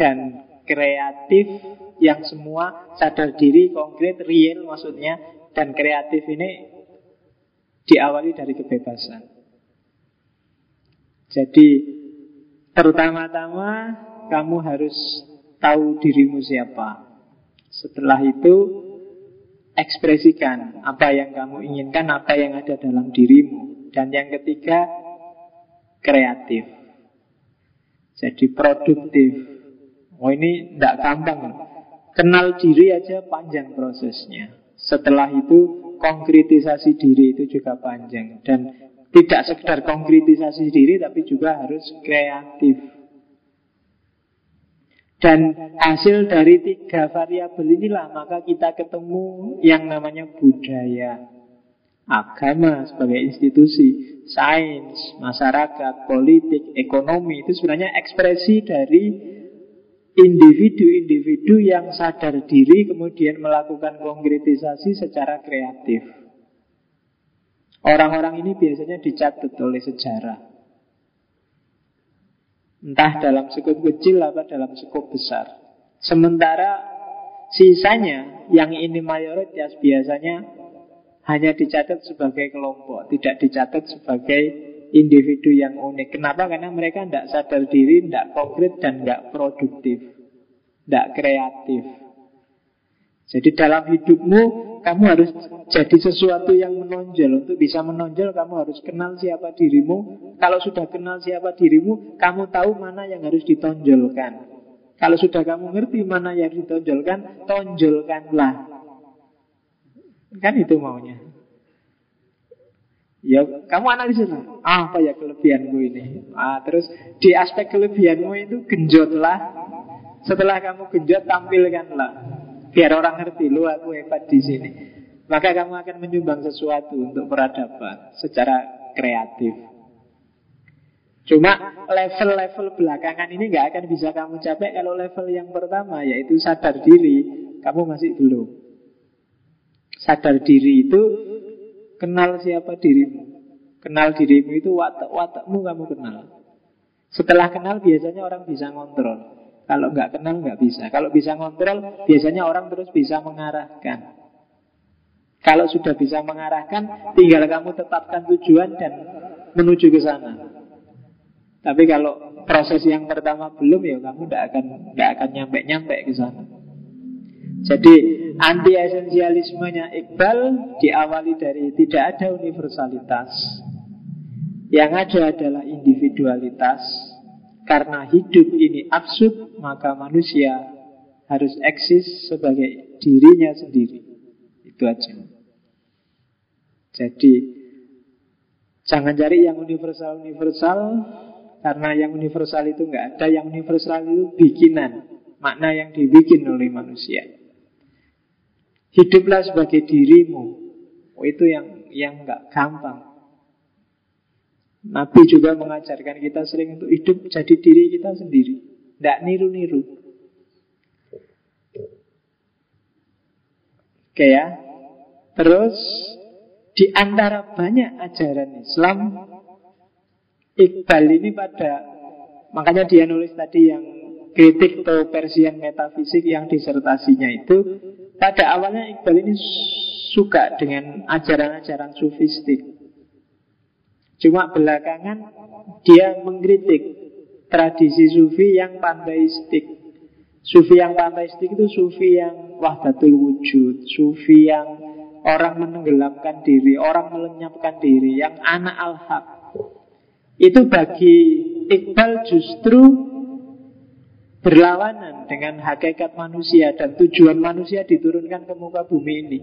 dan kreatif yang semua sadar diri konkret real maksudnya dan kreatif ini diawali dari kebebasan. Jadi pertama-tama kamu harus tahu dirimu siapa. Setelah itu ekspresikan apa yang kamu inginkan, apa yang ada dalam dirimu. Dan yang ketiga kreatif. Jadi produktif. Oh ini tidak gampang. Kenal diri aja panjang prosesnya. Setelah itu konkretisasi diri itu juga panjang dan tidak sekedar konkretisasi diri tapi juga harus kreatif. Dan hasil dari tiga variabel inilah maka kita ketemu yang namanya budaya. Agama sebagai institusi, sains, masyarakat, politik, ekonomi itu sebenarnya ekspresi dari individu-individu yang sadar diri kemudian melakukan konkretisasi secara kreatif. Orang-orang ini biasanya dicatat oleh sejarah. Entah dalam skop kecil atau dalam skop besar. Sementara sisanya yang ini mayoritas biasanya hanya dicatat sebagai kelompok, tidak dicatat sebagai individu yang unik. Kenapa? Karena mereka tidak sadar diri, tidak konkret dan tidak produktif, tidak kreatif. Jadi dalam hidupmu kamu harus jadi sesuatu yang menonjol. Untuk bisa menonjol kamu harus kenal siapa dirimu. Kalau sudah kenal siapa dirimu, kamu tahu mana yang harus ditonjolkan. Kalau sudah kamu ngerti mana yang ditonjolkan, tonjolkanlah. Kan itu maunya. Ya, kamu analisis ah, apa ya kelebihanmu ini. Ah, terus di aspek kelebihanmu itu genjotlah. Setelah kamu genjot, tampilkanlah. Biar orang ngerti, lu aku hebat di sini. Maka kamu akan menyumbang sesuatu untuk peradaban secara kreatif. Cuma level-level belakangan ini nggak akan bisa kamu capai kalau level yang pertama yaitu sadar diri, kamu masih belum. Sadar diri itu kenal siapa dirimu. Kenal dirimu itu watak-watakmu kamu kenal. Setelah kenal biasanya orang bisa ngontrol. Kalau nggak kenal nggak bisa. Kalau bisa ngontrol, biasanya orang terus bisa mengarahkan. Kalau sudah bisa mengarahkan, tinggal kamu tetapkan tujuan dan menuju ke sana. Tapi kalau proses yang pertama belum, ya kamu tidak akan nggak akan nyampe nyampe ke sana. Jadi anti esensialismenya Iqbal diawali dari tidak ada universalitas. Yang ada adalah individualitas karena hidup ini absurd, maka manusia harus eksis sebagai dirinya sendiri. Itu aja. Jadi, jangan cari yang universal-universal, karena yang universal itu nggak ada. Yang universal itu bikinan, makna yang dibikin oleh manusia. Hiduplah sebagai dirimu. Oh, itu yang yang nggak gampang. Nabi juga mengajarkan kita sering untuk hidup jadi diri kita sendiri. Tidak niru-niru. Oke ya. Terus Di antara banyak ajaran Islam, Iqbal ini pada makanya dia nulis tadi yang kritik atau Persian metafisik yang disertasinya itu pada awalnya Iqbal ini suka dengan ajaran-ajaran sufistik. Cuma belakangan dia mengkritik tradisi sufi yang panteistik. Sufi yang panteistik itu sufi yang wahdatul wujud, sufi yang orang menenggelamkan diri, orang melenyapkan diri, yang anak al-haq. Itu bagi Iqbal justru berlawanan dengan hakikat manusia dan tujuan manusia diturunkan ke muka bumi ini.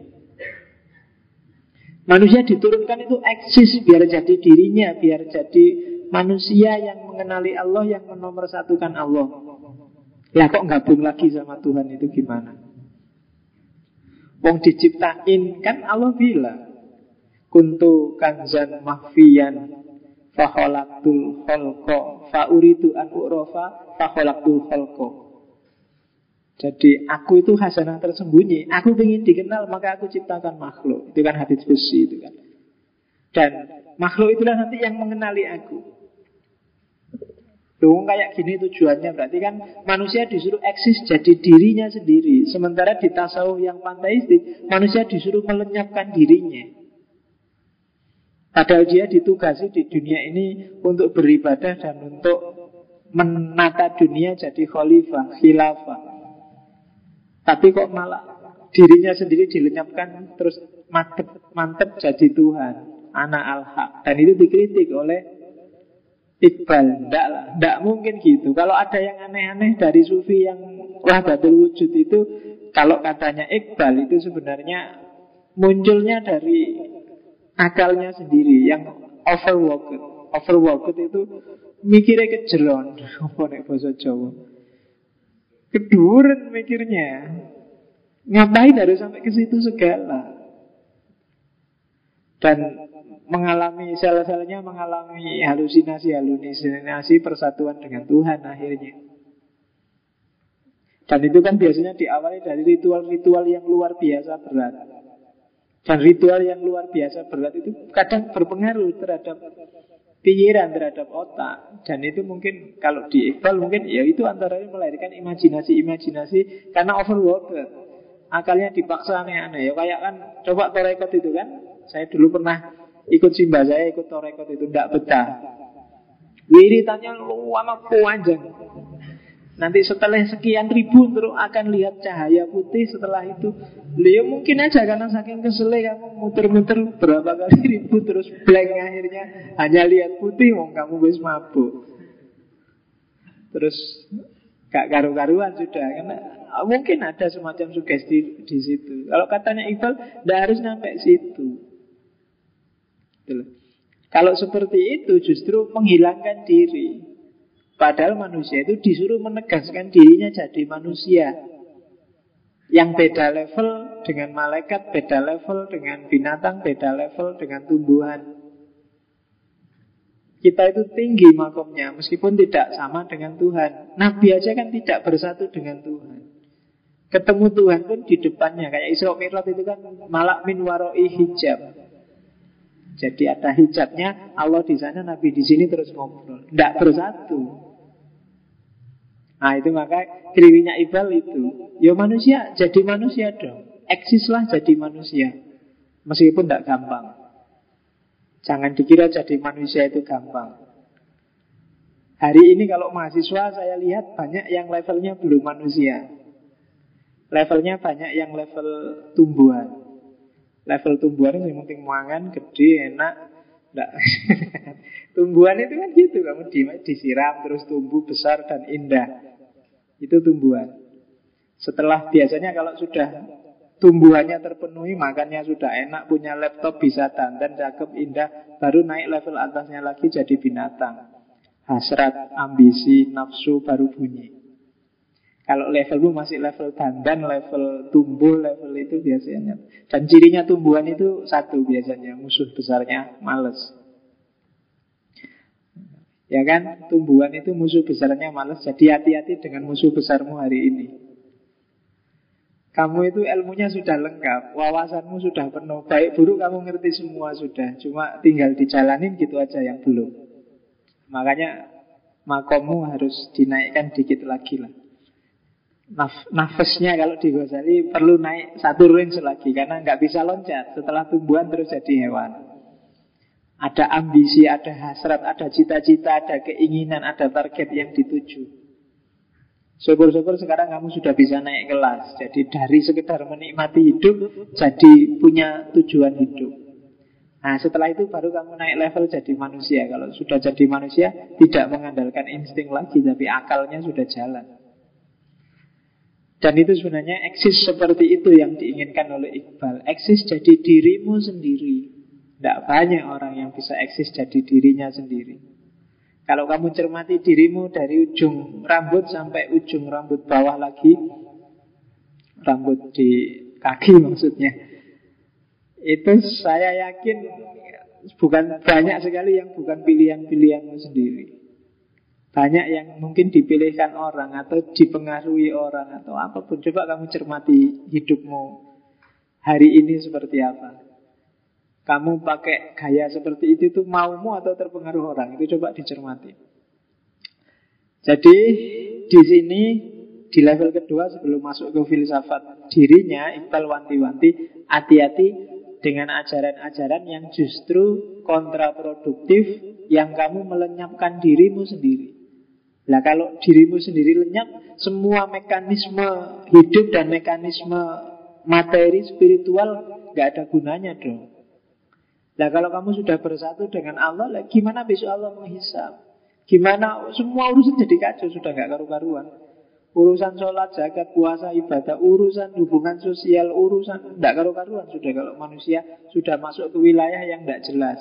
Manusia diturunkan itu eksis biar jadi dirinya, biar jadi manusia yang mengenali Allah, yang menomorsatukan Allah. Ya kok gabung lagi sama Tuhan itu gimana? Wong diciptain kan Allah bilang Kuntu kanzan mahfiyan Faholaktul holko Fauritu an urofa Faholaktul holko jadi aku itu hasanah tersembunyi. Aku ingin dikenal maka aku ciptakan makhluk. Itu kan hadis kursi itu kan. Dan makhluk itulah nanti yang mengenali aku. Dong kayak gini tujuannya. Berarti kan manusia disuruh eksis jadi dirinya sendiri. Sementara di tasawuf yang panteistik Manusia disuruh melenyapkan dirinya. Padahal dia ditugasi di dunia ini Untuk beribadah dan untuk menata dunia jadi khalifah, khilafah tapi kok malah dirinya sendiri dilenyapkan terus mantep mantep jadi Tuhan, anak al-haq. Dan itu dikritik oleh Iqbal. Tidak lah, mungkin gitu. Kalau ada yang aneh-aneh dari sufi yang wahdatul wujud itu, kalau katanya Iqbal itu sebenarnya munculnya dari akalnya sendiri yang overworked. Overworked itu mikirnya kejeron. Apa nek bahasa Jawa? Keduren mikirnya. Ngapain harus sampai ke situ segala? Dan mengalami salah-salahnya mengalami halusinasi-halusinasi persatuan dengan Tuhan akhirnya. Dan itu kan biasanya diawali dari ritual-ritual yang luar biasa berat. Dan ritual yang luar biasa berat itu kadang berpengaruh terhadap pikiran terhadap otak. Dan itu mungkin kalau di Iqbal mungkin ya itu antara lain melahirkan imajinasi-imajinasi karena overworked akalnya dipaksa aneh-aneh. Ya kayak kan coba torekot itu kan. Saya dulu pernah ikut simba saya ikut torekot itu tidak betah. Wiritannya luar panjang Nanti setelah sekian ribu terus akan lihat cahaya putih setelah itu Beliau mungkin aja karena saking keselnya kamu muter-muter berapa kali ribu terus blank akhirnya hanya lihat putih mau kamu wis mabuk. Terus gak karu-karuan sudah karena mungkin ada semacam sugesti di situ. Kalau katanya Iqbal, tidak harus sampai situ. Kalau seperti itu justru menghilangkan diri. Padahal manusia itu disuruh menegaskan dirinya jadi manusia. Yang beda level dengan malaikat Beda level dengan binatang Beda level dengan tumbuhan. Kita itu tinggi makomnya Meskipun tidak sama dengan Tuhan. Nabi aja kan tidak bersatu dengan Tuhan. Ketemu Tuhan pun di depannya Kayak Isra Mi'raj itu kan Malak min waroi hijab jadi ada hijabnya Allah di sana, Nabi di sini terus ngobrol. Tidak bersatu. Nah itu maka kriwinya Ibal itu. Ya manusia, jadi manusia dong. Eksislah jadi manusia. Meskipun tidak gampang. Jangan dikira jadi manusia itu gampang. Hari ini kalau mahasiswa saya lihat banyak yang levelnya belum manusia. Levelnya banyak yang level tumbuhan Level tumbuhan yang penting mangan, gede, enak Nggak. tumbuhan itu kan gitu Kamu disiram terus tumbuh besar dan indah itu tumbuhan. Setelah biasanya kalau sudah tumbuhannya terpenuhi, makannya sudah enak, punya laptop bisa dandan, cakep, indah, baru naik level atasnya lagi jadi binatang. Hasrat, ambisi, nafsu baru bunyi. Kalau levelmu masih level dandan, level tumbuh, level itu biasanya. Dan cirinya tumbuhan itu satu biasanya, musuh besarnya males. Ya kan, tumbuhan itu musuh besarnya malas. Jadi hati-hati dengan musuh besarmu hari ini. Kamu itu ilmunya sudah lengkap, wawasanmu sudah penuh, baik buruk kamu ngerti semua sudah, cuma tinggal dijalanin gitu aja yang belum. Makanya makommu harus dinaikkan dikit lagi lah. Naf nafasnya kalau di Ghazali perlu naik satu range lagi karena nggak bisa loncat. Setelah tumbuhan terus jadi hewan. Ada ambisi, ada hasrat, ada cita-cita, ada keinginan, ada target yang dituju. Syukur-syukur sekarang kamu sudah bisa naik kelas. Jadi dari sekedar menikmati hidup Jadi punya tujuan hidup. Nah setelah itu baru kamu naik level jadi manusia. Kalau sudah jadi manusia Tidak mengandalkan insting lagi Tapi akalnya sudah jalan Dan itu sebenarnya eksis seperti itu yang diinginkan oleh Iqbal. Eksis jadi dirimu sendiri. Tidak banyak orang yang bisa eksis jadi dirinya sendiri. Kalau kamu cermati dirimu dari ujung rambut sampai ujung rambut bawah lagi, rambut di kaki maksudnya, itu saya yakin bukan banyak sekali yang bukan pilihan-pilihanmu sendiri. Banyak yang mungkin dipilihkan orang atau dipengaruhi orang atau apa pun. Coba kamu cermati hidupmu hari ini seperti apa. Kamu pakai gaya seperti itu itu maumu atau terpengaruh orang? Itu coba dicermati. Jadi di sini di level kedua sebelum masuk ke filsafat dirinya Iqbal wanti-wanti hati-hati dengan ajaran-ajaran yang justru kontraproduktif yang kamu melenyapkan dirimu sendiri. Nah kalau dirimu sendiri lenyap, semua mekanisme hidup dan mekanisme materi spiritual nggak ada gunanya dong. Nah kalau kamu sudah bersatu dengan Allah, lah, gimana besok Allah menghisap? Gimana semua urusan jadi kacau sudah nggak karu-karuan. Urusan sholat, zakat, puasa, ibadah, urusan hubungan sosial, urusan tidak karu-karuan sudah kalau manusia sudah masuk ke wilayah yang tidak jelas.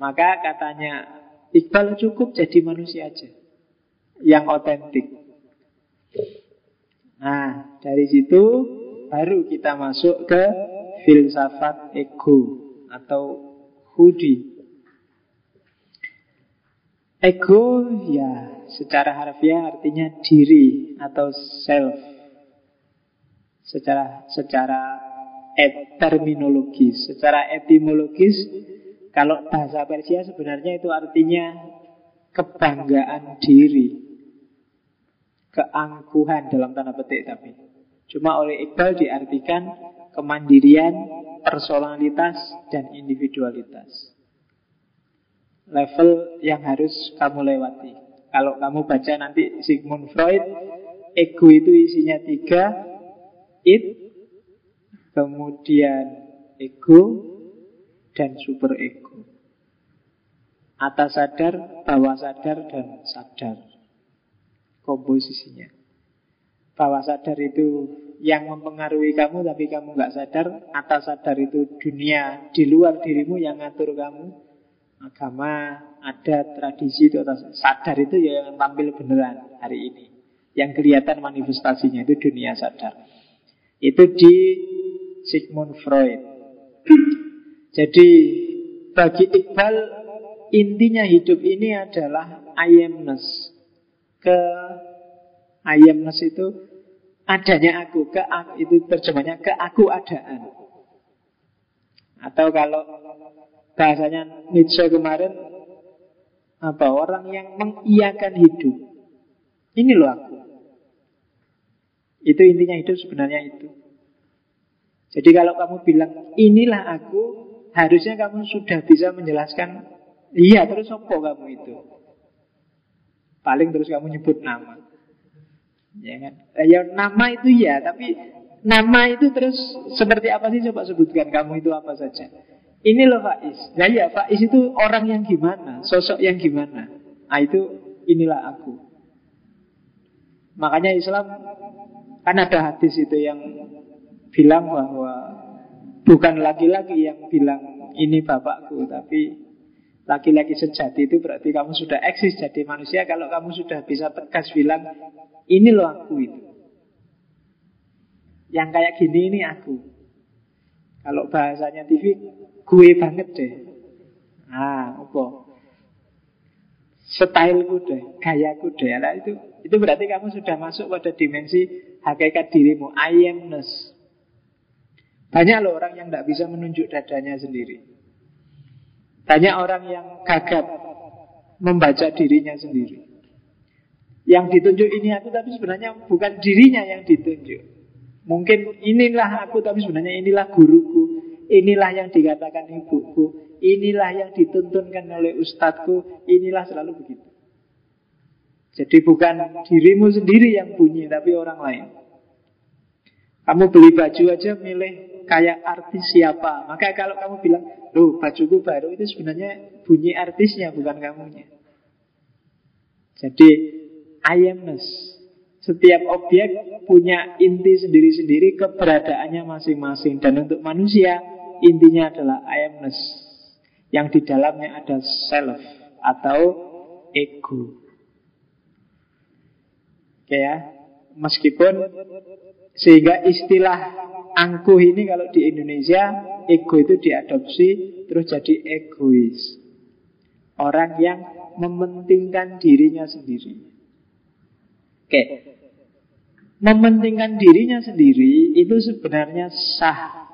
Maka katanya Iqbal cukup jadi manusia aja yang otentik. Nah, dari situ baru kita masuk ke filsafat ego atau hudi. Ego ya secara harfiah artinya diri atau self. Secara secara et, terminologis, secara etimologis kalau bahasa Persia sebenarnya itu artinya kebanggaan diri. Keangkuhan dalam tanda petik tapi. Cuma oleh Iqbal diartikan kemandirian, personalitas, dan individualitas. Level yang harus kamu lewati. Kalau kamu baca nanti Sigmund Freud, ego itu isinya tiga, it, kemudian ego, dan super ego. Atas sadar, bawah sadar, dan sadar. Komposisinya. Bawah sadar itu yang mempengaruhi kamu tapi kamu nggak sadar atas sadar itu dunia di luar dirimu yang ngatur kamu agama ada tradisi itu atas sadar itu ya yang tampil beneran hari ini yang kelihatan manifestasinya itu dunia sadar itu di Sigmund Freud jadi bagi Iqbal intinya hidup ini adalah I amness ke I amness itu adanya aku ke itu terjemahnya ke aku adaan atau kalau bahasanya Nietzsche kemarin apa orang yang mengiakan hidup. Ini loh aku. Itu intinya hidup sebenarnya itu. Jadi kalau kamu bilang inilah aku harusnya kamu sudah bisa menjelaskan iya terus apa kamu itu paling terus kamu nyebut nama Ya kan? Eh, ya nama itu ya, tapi nama itu terus seperti apa sih coba sebutkan kamu itu apa saja. Ini loh Faiz. Nah ya Faiz itu orang yang gimana, sosok yang gimana. Nah itu inilah aku. Makanya Islam kan ada hadis itu yang bilang bahwa bukan laki-laki yang bilang ini bapakku, tapi laki-laki sejati itu berarti kamu sudah eksis jadi manusia kalau kamu sudah bisa tegas bilang ini loh aku itu. Yang kayak gini ini aku. Kalau bahasanya TV gue banget deh. Ah, apa? Styleku deh, gayaku deh. Nah, itu itu berarti kamu sudah masuk pada dimensi hakikat dirimu, I amness. Banyak loh orang yang tidak bisa menunjuk dadanya sendiri. Banyak orang yang gagap membaca dirinya sendiri. Yang ditunjuk ini aku tapi sebenarnya bukan dirinya yang ditunjuk. Mungkin inilah aku tapi sebenarnya inilah guruku. Inilah yang dikatakan ibuku. Inilah yang dituntunkan oleh ustadzku. Inilah selalu begitu. Jadi bukan dirimu sendiri yang bunyi tapi orang lain. Kamu beli baju aja milih kayak artis siapa. Maka kalau kamu bilang, loh bajuku baru itu sebenarnya bunyi artisnya bukan kamunya. Jadi I amness. Setiap objek punya inti sendiri-sendiri keberadaannya masing-masing. Dan untuk manusia intinya adalah I amness. Yang di dalamnya ada self atau ego. Oke ya. Meskipun sehingga istilah angkuh ini kalau di Indonesia ego itu diadopsi terus jadi egois. Orang yang mementingkan dirinya sendiri. Oke. Mementingkan dirinya sendiri itu sebenarnya sah.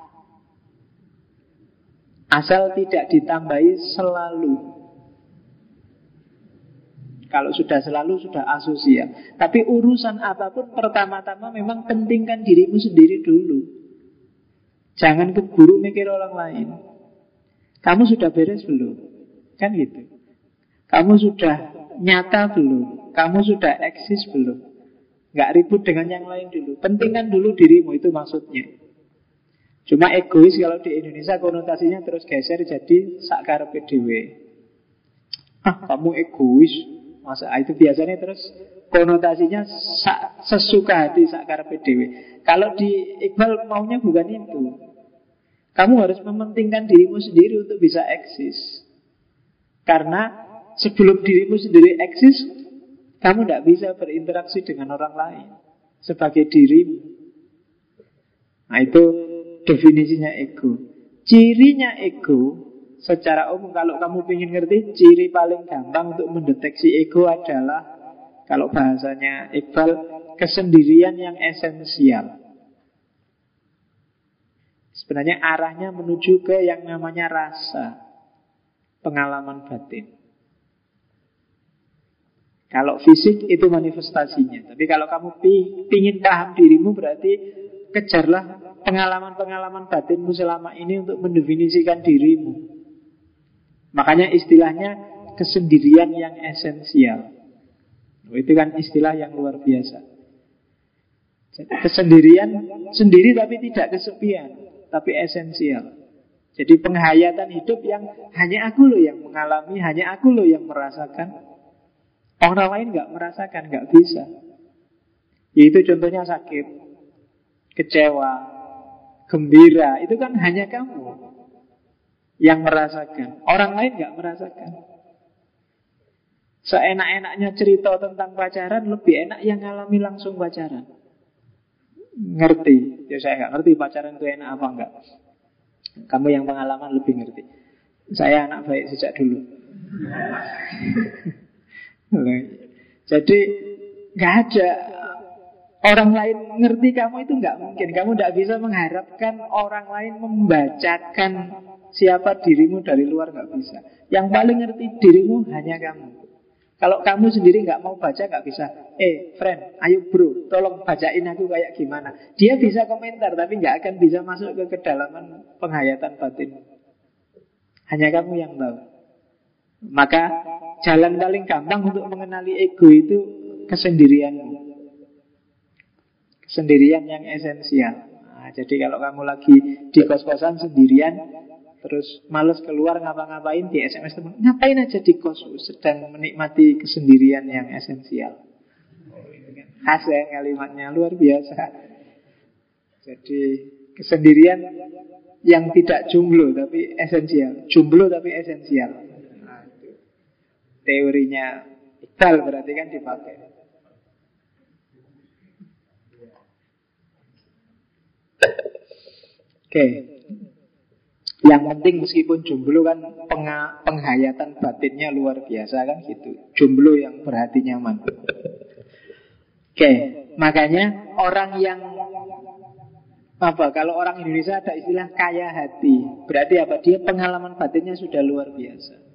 Asal tidak ditambahi selalu. Kalau sudah selalu sudah asosial. Tapi urusan apa pun pertama-tama memang pentingkan dirimu sendiri dulu. Jangan keburu mikir orang lain. Kamu sudah beres belum? Kan gitu. Kamu sudah nyata belum? Kamu sudah eksis belum? Nggak ribut dengan yang lain dulu. Pentingkan dulu dirimu, itu maksudnya. Cuma egois kalau di Indonesia konotasinya terus geser jadi sakar PDW. Ah, kamu egois. Masa itu biasanya terus konotasinya sesuka hati sakar PDW. Kalau di Iqbal maunya bukan itu. Kamu harus mementingkan dirimu sendiri untuk bisa eksis. Karena Sebelum dirimu sendiri eksis, kamu tidak bisa berinteraksi dengan orang lain sebagai dirimu. Nah itu definisinya ego. Cirinya ego secara umum kalau kamu ingin ngerti ciri paling gampang untuk mendeteksi ego adalah kalau bahasanya Iqbal kesendirian yang esensial. Sebenarnya arahnya menuju ke yang namanya rasa, pengalaman batin. Kalau fisik itu manifestasinya. Tapi kalau kamu ingin paham dirimu berarti kejarlah pengalaman-pengalaman batinmu selama ini untuk mendefinisikan dirimu. Makanya istilahnya kesendirian yang esensial. Itu kan istilah yang luar biasa. kesendirian sendiri tapi tidak kesepian, tapi esensial. Jadi penghayatan hidup yang hanya aku loh yang mengalami, hanya aku loh yang merasakan. Orang lain nggak merasakan, nggak bisa. Yaitu contohnya sakit, kecewa, gembira. Itu kan hanya kamu yang merasakan. Orang lain nggak merasakan. Seenak-enaknya cerita tentang pacaran lebih enak yang ngalami langsung pacaran. Ngerti? Ya saya nggak ngerti pacaran itu enak apa enggak. Kamu yang pengalaman lebih ngerti. Saya anak baik sejak dulu. Jadi nggak ada orang lain ngerti kamu itu nggak mungkin. Kamu tidak bisa mengharapkan orang lain membacakan siapa dirimu dari luar nggak bisa. Yang paling ngerti dirimu hanya kamu. Kalau kamu sendiri nggak mau baca nggak bisa. Eh, friend, ayo bro, tolong bacain aku kayak gimana. Dia bisa komentar tapi nggak akan bisa masuk ke kedalaman penghayatan batin. Hanya kamu yang tahu. Maka jalan paling gampang untuk mengenali ego itu kesendirian. Kesendirian yang esensial. Nah, jadi kalau kamu lagi di kos-kosan sendirian, terus males keluar ngapa-ngapain di SMS teman, ngapain aja di kos sedang menikmati kesendirian yang esensial. Khas ya kalimatnya luar biasa. Jadi kesendirian yang tidak jomblo tapi esensial, jomblo tapi esensial teorinya Iqbal berarti kan dipakai. Oke. Yang penting meskipun jomblo kan penghayatan batinnya luar biasa kan gitu. Jomblo yang berhati nyaman. Oke, makanya orang yang apa? Kalau orang Indonesia ada istilah kaya hati. Berarti apa? Dia pengalaman batinnya sudah luar biasa.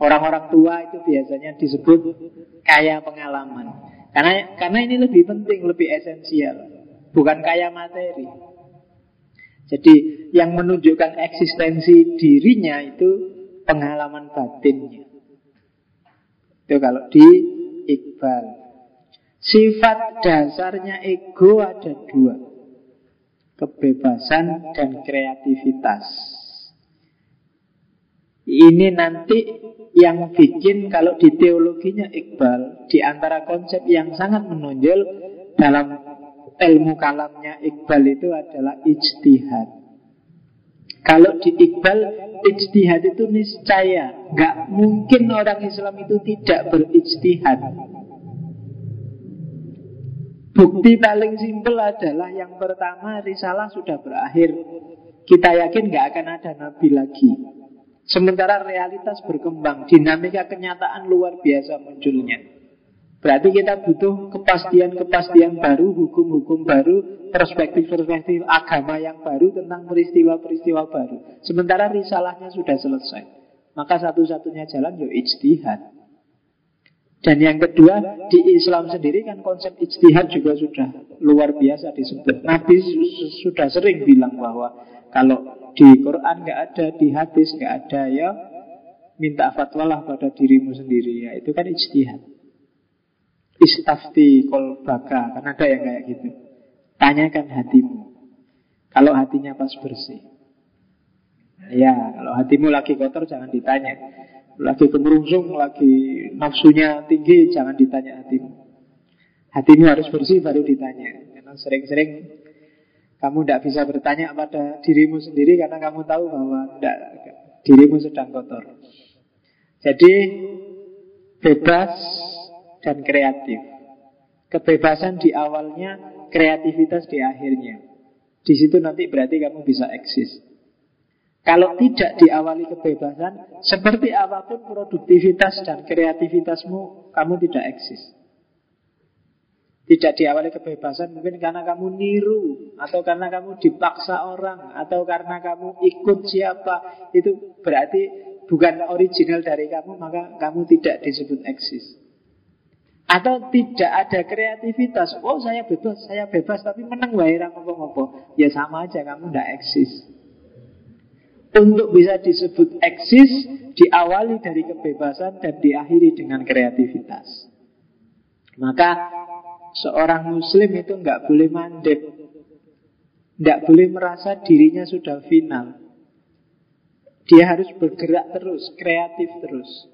Orang-orang tua itu biasanya disebut kaya pengalaman. Karena karena ini lebih penting, lebih esensial, bukan kaya materi. Jadi yang menunjukkan eksistensi dirinya itu pengalaman batinnya. Itu kalau di Iqbal. Sifat dasarnya ego ada dua. Kebebasan dan kreativitas. Ini nanti yang bikin kalau di teologinya Iqbal di antara konsep yang sangat menonjol dalam ilmu kalamnya Iqbal itu adalah ijtihad. Kalau di Iqbal, ijtihad itu niscaya. Gak mungkin orang Islam itu tidak berijtihad. Bukti paling simpel adalah yang pertama risalah sudah berakhir. Kita yakin gak akan ada nabi lagi. Sementara realitas berkembang, dinamika kenyataan luar biasa munculnya. Berarti kita butuh kepastian-kepastian baru, hukum-hukum baru, perspektif-perspektif agama yang baru tentang peristiwa-peristiwa baru. Sementara risalahnya sudah selesai. Maka satu-satunya jalan ya ijtihad. Dan yang kedua, di Islam sendiri kan konsep ijtihad juga sudah luar biasa disebut. Nabi sudah sering bilang bahwa kalau di Quran nggak ada, di hadis nggak ada ya minta fatwalah pada dirimu sendiri ya itu kan ijtihad. Istafti kolbaka Kan ada yang kayak gitu. Tanyakan hatimu. Kalau hatinya pas bersih. Ya, kalau hatimu lagi kotor jangan ditanya. Lagi kemerungsung, lagi nafsunya tinggi Jangan ditanya hatimu. Hatimu harus bersih baru ditanya. Karena sering-sering kamu tidak bisa bertanya pada dirimu sendiri Karena kamu tahu bahwa tidak, dirimu sedang kotor. Jadi bebas dan kreatif. Kebebasan di awalnya, kreativitas di akhirnya. Di situ nanti berarti kamu bisa eksis. Kalau tidak diawali kebebasan, seperti apa pun produktivitas dan kreativitasmu, kamu tidak eksis. Tidak diawali kebebasan mungkin karena kamu niru Atau karena kamu dipaksa orang Atau karena kamu ikut siapa Itu berarti bukan original dari kamu Maka kamu tidak disebut eksis atau tidak ada kreativitas. Oh saya bebas, saya bebas Tapi menang wae ngopo-ngopo Ya sama aja kamu tidak eksis. Untuk bisa disebut eksis Diawali dari kebebasan Dan diakhiri dengan kreativitas. Maka Seorang muslim itu nggak boleh mandek. Nggak boleh merasa dirinya sudah final. Dia harus bergerak terus Kreatif terus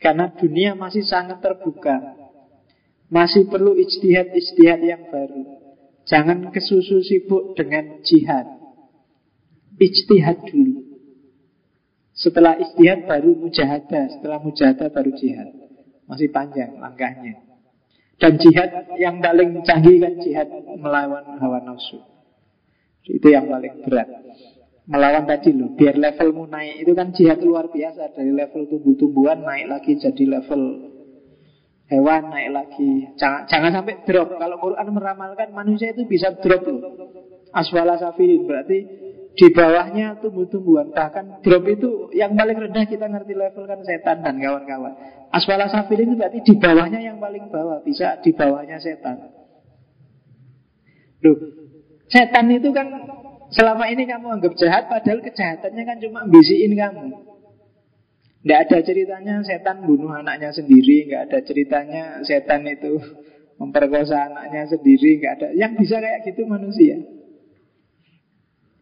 karena dunia masih sangat terbuka. Masih perlu ijtihad-ijtihad yang baru. Jangan kesusu sibuk dengan jihad. Ijtihad dulu. Setelah ijtihad baru mujahadah Setelah mujahadah baru jihad. Masih panjang langkahnya. Dan jihad yang paling canggih kan jihad melawan hawa nafsu. Itu yang paling berat melawan tadi loh biar levelmu naik. Itu kan jihad luar biasa. Dari level tumbuh-tumbuhan naik lagi jadi level hewan naik lagi. Jangan jangan sampai drop. Kalau Quran meramalkan manusia itu bisa drop loh aswala safirin. Berarti di bawahnya tumbuh-tumbuhan. Bahkan drop itu yang paling rendah kita ngerti level kan setan dan kawan-kawan. Aswala safirin itu berarti di bawahnya yang paling bawah. Bisa di bawahnya setan. Loh setan itu kan Selama ini kamu anggap jahat Padahal kejahatannya kan cuma bisiin kamu. Tidak ada ceritanya setan bunuh anaknya sendiri Tidak ada ceritanya setan itu Memperkosa anaknya sendiri Tidak ada. Yang bisa kayak gitu manusia.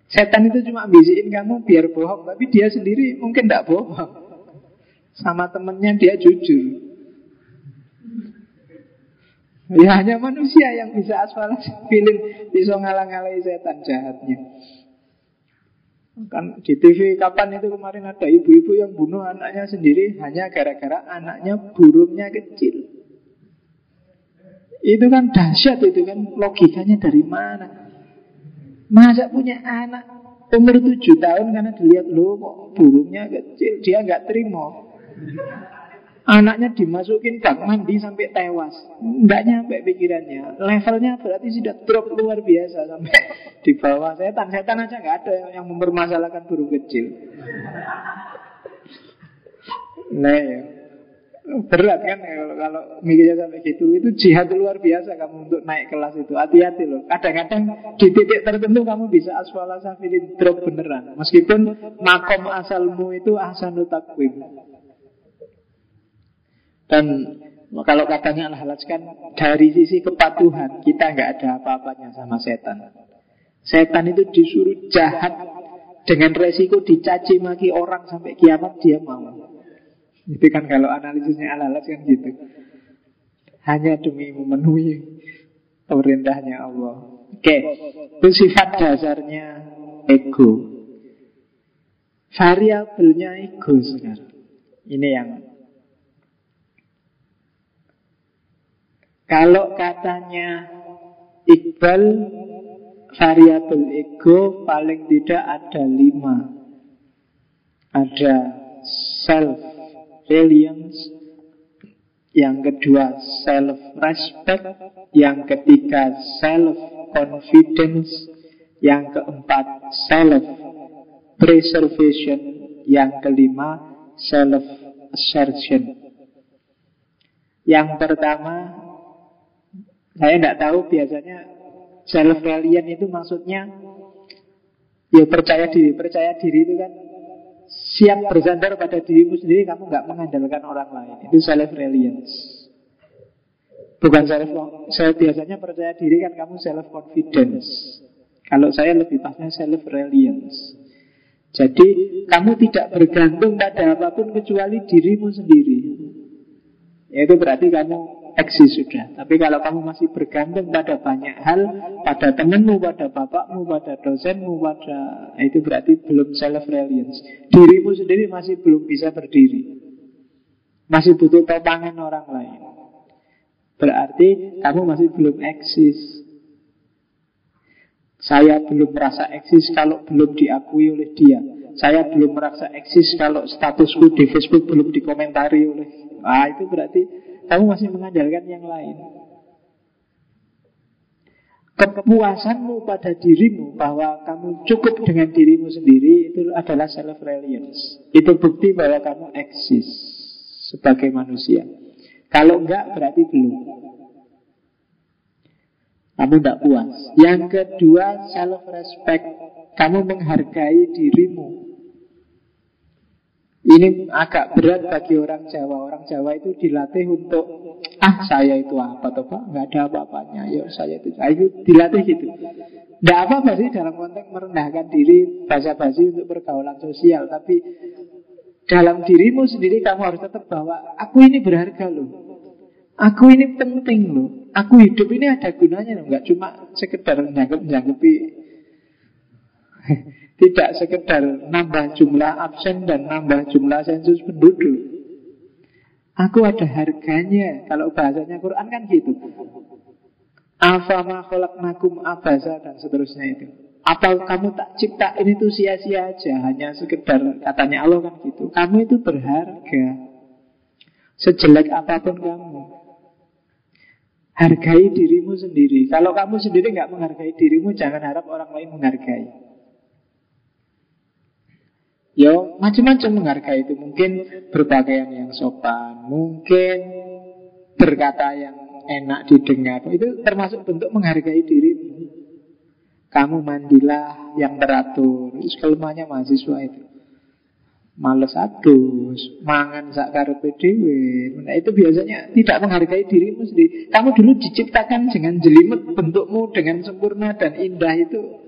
Setan itu cuma bisiin kamu biar bohong Tapi dia sendiri mungkin tidak bohong. Sama temennya dia jujur Ya hanya manusia yang bisa asfal feeling bisa ngalang-alangi setan jahatnya. Kan di TV kapan itu kemarin ada ibu-ibu yang bunuh anaknya sendiri hanya gara-gara anaknya burungnya kecil. Itu kan dahsyat itu kan logikanya dari mana? Masa punya anak umur tujuh tahun karena dilihat lo burungnya kecil, dia nggak terima. Anaknya dimasukin bak mandi sampai tewas. Nggak nyampe pikirannya. Levelnya berarti sudah drop luar biasa sampai di bawah setan. Setan aja nggak ada yang mempermasalahkan burung kecil. Nah ya. Berat kan kalau, kalau mikirnya sampai gitu Itu jihad luar biasa kamu untuk naik kelas itu Hati-hati loh Kadang-kadang di titik tertentu kamu bisa asfala safilin drop beneran Meskipun makom asalmu itu ahsanu takwim Dan kalau katanya al kan Dari sisi kepatuhan Kita nggak ada apa-apanya sama setan Setan itu disuruh jahat Dengan resiko dicaci maki orang Sampai kiamat dia mau itu kan kalau analisisnya ala kan gitu. Hanya demi memenuhi perintahnya Allah. Oke, itu sifat dasarnya ego. Variabelnya ego sekarang. Ini yang kalau katanya Iqbal variabel ego paling tidak ada lima. Ada self, resilience Yang kedua self-respect Yang ketiga self-confidence Yang keempat self-preservation Yang kelima self-assertion Yang pertama Saya tidak tahu biasanya Self-reliant itu maksudnya Ya percaya diri Percaya diri itu kan siap bersandar pada dirimu sendiri, kamu nggak mengandalkan orang lain. Itu self reliance. Bukan self saya biasanya percaya diri kan kamu self confidence. Kalau saya lebih pasnya self reliance. Jadi kamu tidak bergantung pada apa pun kecuali dirimu sendiri. Itu berarti kamu eksis sudah. Tapi kalau kamu masih bergantung pada banyak hal, pada temanmu, pada bapakmu, pada dosenmu, pada nah itu berarti belum self reliance. Dirimu sendiri masih belum bisa berdiri. Masih butuh topangan orang lain. Berarti kamu masih belum eksis. Saya belum merasa eksis kalau belum diakui oleh dia. Saya belum merasa eksis kalau statusku di Facebook belum dikomentari oleh. Ah itu berarti kamu masih mengandalkan yang lain. Kepuasanmu pada dirimu bahwa kamu cukup dengan dirimu sendiri itu adalah self-reliance. Itu bukti bahwa kamu eksis sebagai manusia. Kalau enggak berarti belum. Kamu tidak puas. Yang kedua self-respect. Kamu menghargai dirimu. Ini agak berat bagi orang Jawa. Orang Jawa itu dilatih untuk ah saya itu apa toh pak? Nggak ada apa-apanya. Yuk saya itu. Ah, itu dilatih gitu. Tidak apa-apa sih dalam konteks merendahkan diri basa-basi untuk pergaulan sosial. Tapi dalam dirimu sendiri kamu harus tetap bahwa aku ini berharga loh. Aku ini penting loh. Aku hidup ini ada gunanya loh. Nggak cuma sekedar nyangkep-nyangkepi tidak sekedar nambah jumlah absen dan nambah jumlah sensus penduduk. Aku ada harganya. Kalau bahasanya Quran kan gitu. Afama abasa dan seterusnya itu. Apa kamu tak cipta ini tuh sia-sia aja Hanya sekedar katanya Allah kan gitu Kamu itu berharga Sejelek apa pun kamu Hargai dirimu sendiri Kalau kamu sendiri nggak menghargai dirimu Jangan harap orang lain menghargai Ya macam-macam menghargai itu. Mungkin berpakaian yang sopan Mungkin berkata yang enak didengar. Itu termasuk bentuk menghargai dirimu Kamu mandilah yang teratur. Itu kelemahannya mahasiswa itu. Males adus Mangan sakar PDW Nah itu biasanya tidak menghargai dirimu sendiri. Kamu dulu diciptakan dengan jelimet Bentukmu dengan sempurna dan indah itu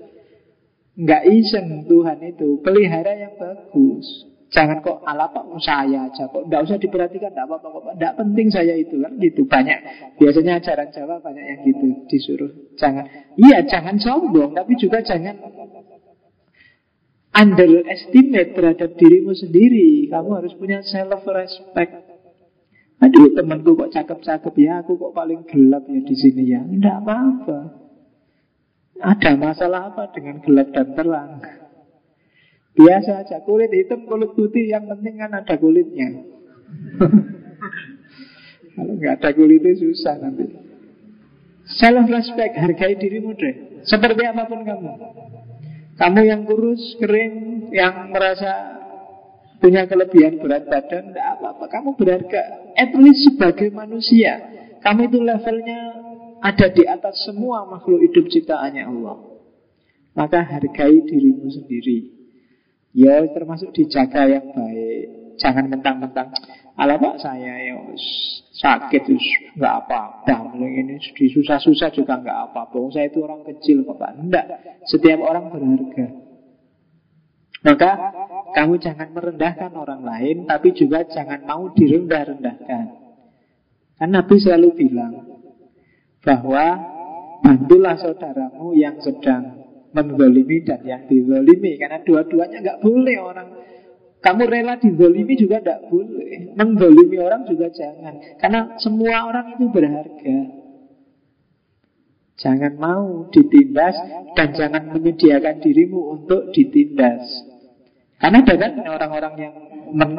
Nggak iseng Tuhan itu. Pelihara yang bagus. Jangan kok ala pak saya aja kok. Nggak usah diperhatikan. Nggak apa-apa kok Nggak penting saya itu kan? Gitu. Banyak. Biasanya ajaran Jawa banyak yang gitu Disuruh. Jangan. Iya jangan sombong Tapi juga jangan Underestimate terhadap dirimu sendiri. Kamu harus punya self-respect. Aduh temanku kok cakep-cakep ya. Aku kok paling gelap ya di sini ya. Tidak apa-apa ada masalah apa dengan gelap dan terang? Biasa aja kulit hitam, kulit putih Yang penting kan ada kulitnya. Kalau nggak ada kulitnya susah nanti. Self respect, hargai dirimu deh Seperti apa pun kamu. Kamu yang kurus, kering Yang merasa punya kelebihan berat badan Tidak apa-apa, kamu berharga. At least sebagai manusia Kamu itu levelnya ada di atas semua makhluk hidup ciptaannya Allah. Maka hargai dirimu sendiri. Ya termasuk dijaga yang baik. Jangan mentang-mentang Ala pak saya ya sakit terus nggak apa-apa. Ini susah-susah juga nggak apa-apa. Saya itu orang kecil kok pak. Enggak setiap orang berharga. Maka kamu jangan merendahkan orang lain tapi juga jangan mau direndah-rendahkan. Kan Nabi selalu bilang bahwa bantulah saudaramu yang sedang menzolimi dan yang dizolimi. Karena dua-duanya nggak boleh orang. Kamu rela dizolimi juga tidak boleh. Menzolimi orang juga jangan. Karena semua orang itu berharga. Jangan mau ditindas dan jangan menyediakan dirimu untuk ditindas karena kan orang-orang yang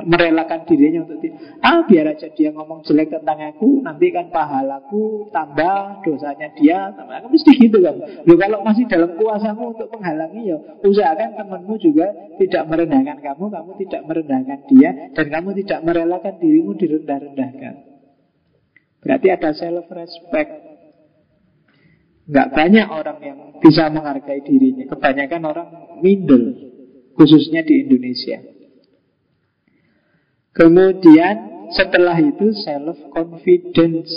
merelakan dirinya untuk ah biar aja dia ngomong jelek tentang aku nanti kan pahalaku tambah dosanya dia tambah. Kan mesti gitu kan lo kalau masih dalam kuasamu untuk menghalangi ya usahakan temanmu juga tidak merendahkan kamu kamu tidak merendahkan dia dan kamu tidak merelakan dirimu direndah-rendahkan. Berarti ada self respect Nggak banyak orang yang bisa menghargai dirinya. Kebanyakan orang middle Khususnya di Indonesia Kemudian setelah itu self confidence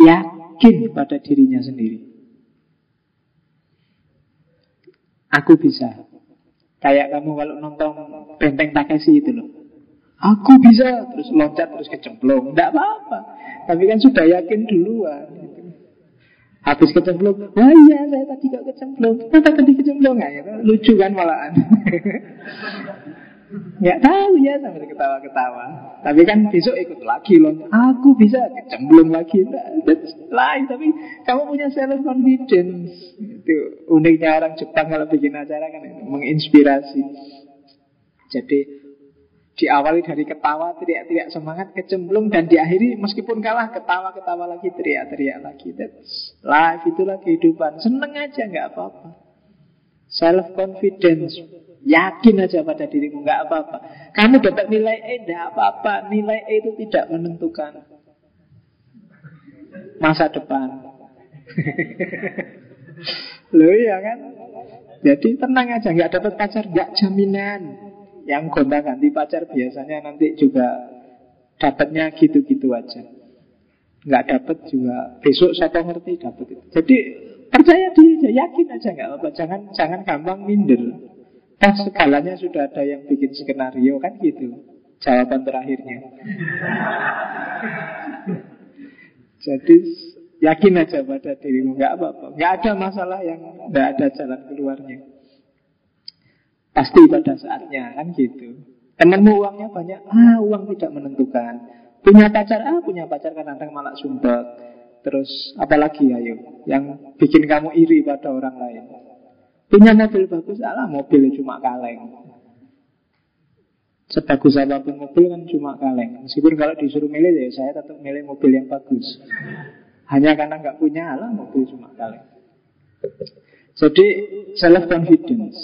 yakin pada dirinya sendiri. Aku bisa. Kayak kamu kalau nonton Benteng Takeshi itu loh. Aku bisa terus loncat terus kecemplung. Tidak apa-apa. Tapi kan sudah yakin duluan. Habis kecemplung, wah iya saya tadi gak kecemplung. Masa tadi kecemplung? Nah, ya, lucu kan malahan. Nggak tahu ya sambil ketawa-ketawa. Tapi kan besok ikut lagi loh. Aku bisa kecemplung lagi. Lain tapi kamu punya self confidence. Itu uniknya orang Jepang kalau bikin acara kan menginspirasi. Jadi diawali dari ketawa, teriak-teriak semangat, kecemplung dan diakhiri meskipun kalah ketawa-ketawa lagi, teriak-teriak lagi. That's life itulah kehidupan. Seneng aja nggak apa-apa. Self confidence Yakin aja pada dirimu, nggak apa-apa. Kamu dapat nilai E, nggak apa-apa. Nilai E itu tidak menentukan masa depan. Loh ya kan? Jadi tenang aja, nggak dapat pacar, nggak jaminan. Yang gonta ganti pacar biasanya nanti juga dapatnya gitu-gitu aja. Nggak dapat juga besok saya ngerti dapat itu. Jadi percaya diri, yakin aja nggak apa-apa. Jangan jangan gampang minder. Kan segalanya sudah ada yang bikin skenario kan gitu Jawaban terakhirnya Jadi yakin aja pada dirimu nggak apa-apa nggak ada masalah yang nggak ada jalan keluarnya Pasti pada saatnya kan gitu Temanmu uangnya banyak Ah uang tidak menentukan Punya pacar Ah punya pacar kan kadang malah sumpah Terus apalagi ayo Yang bikin kamu iri pada orang lain Punya mobil bagus, alah mobil cuma kaleng. Sebagus apa pun mobil kan cuma kaleng. Meskipun kalau disuruh milih ya saya tetap milih mobil yang bagus. Hanya karena nggak punya alah mobil cuma kaleng. Jadi self confidence.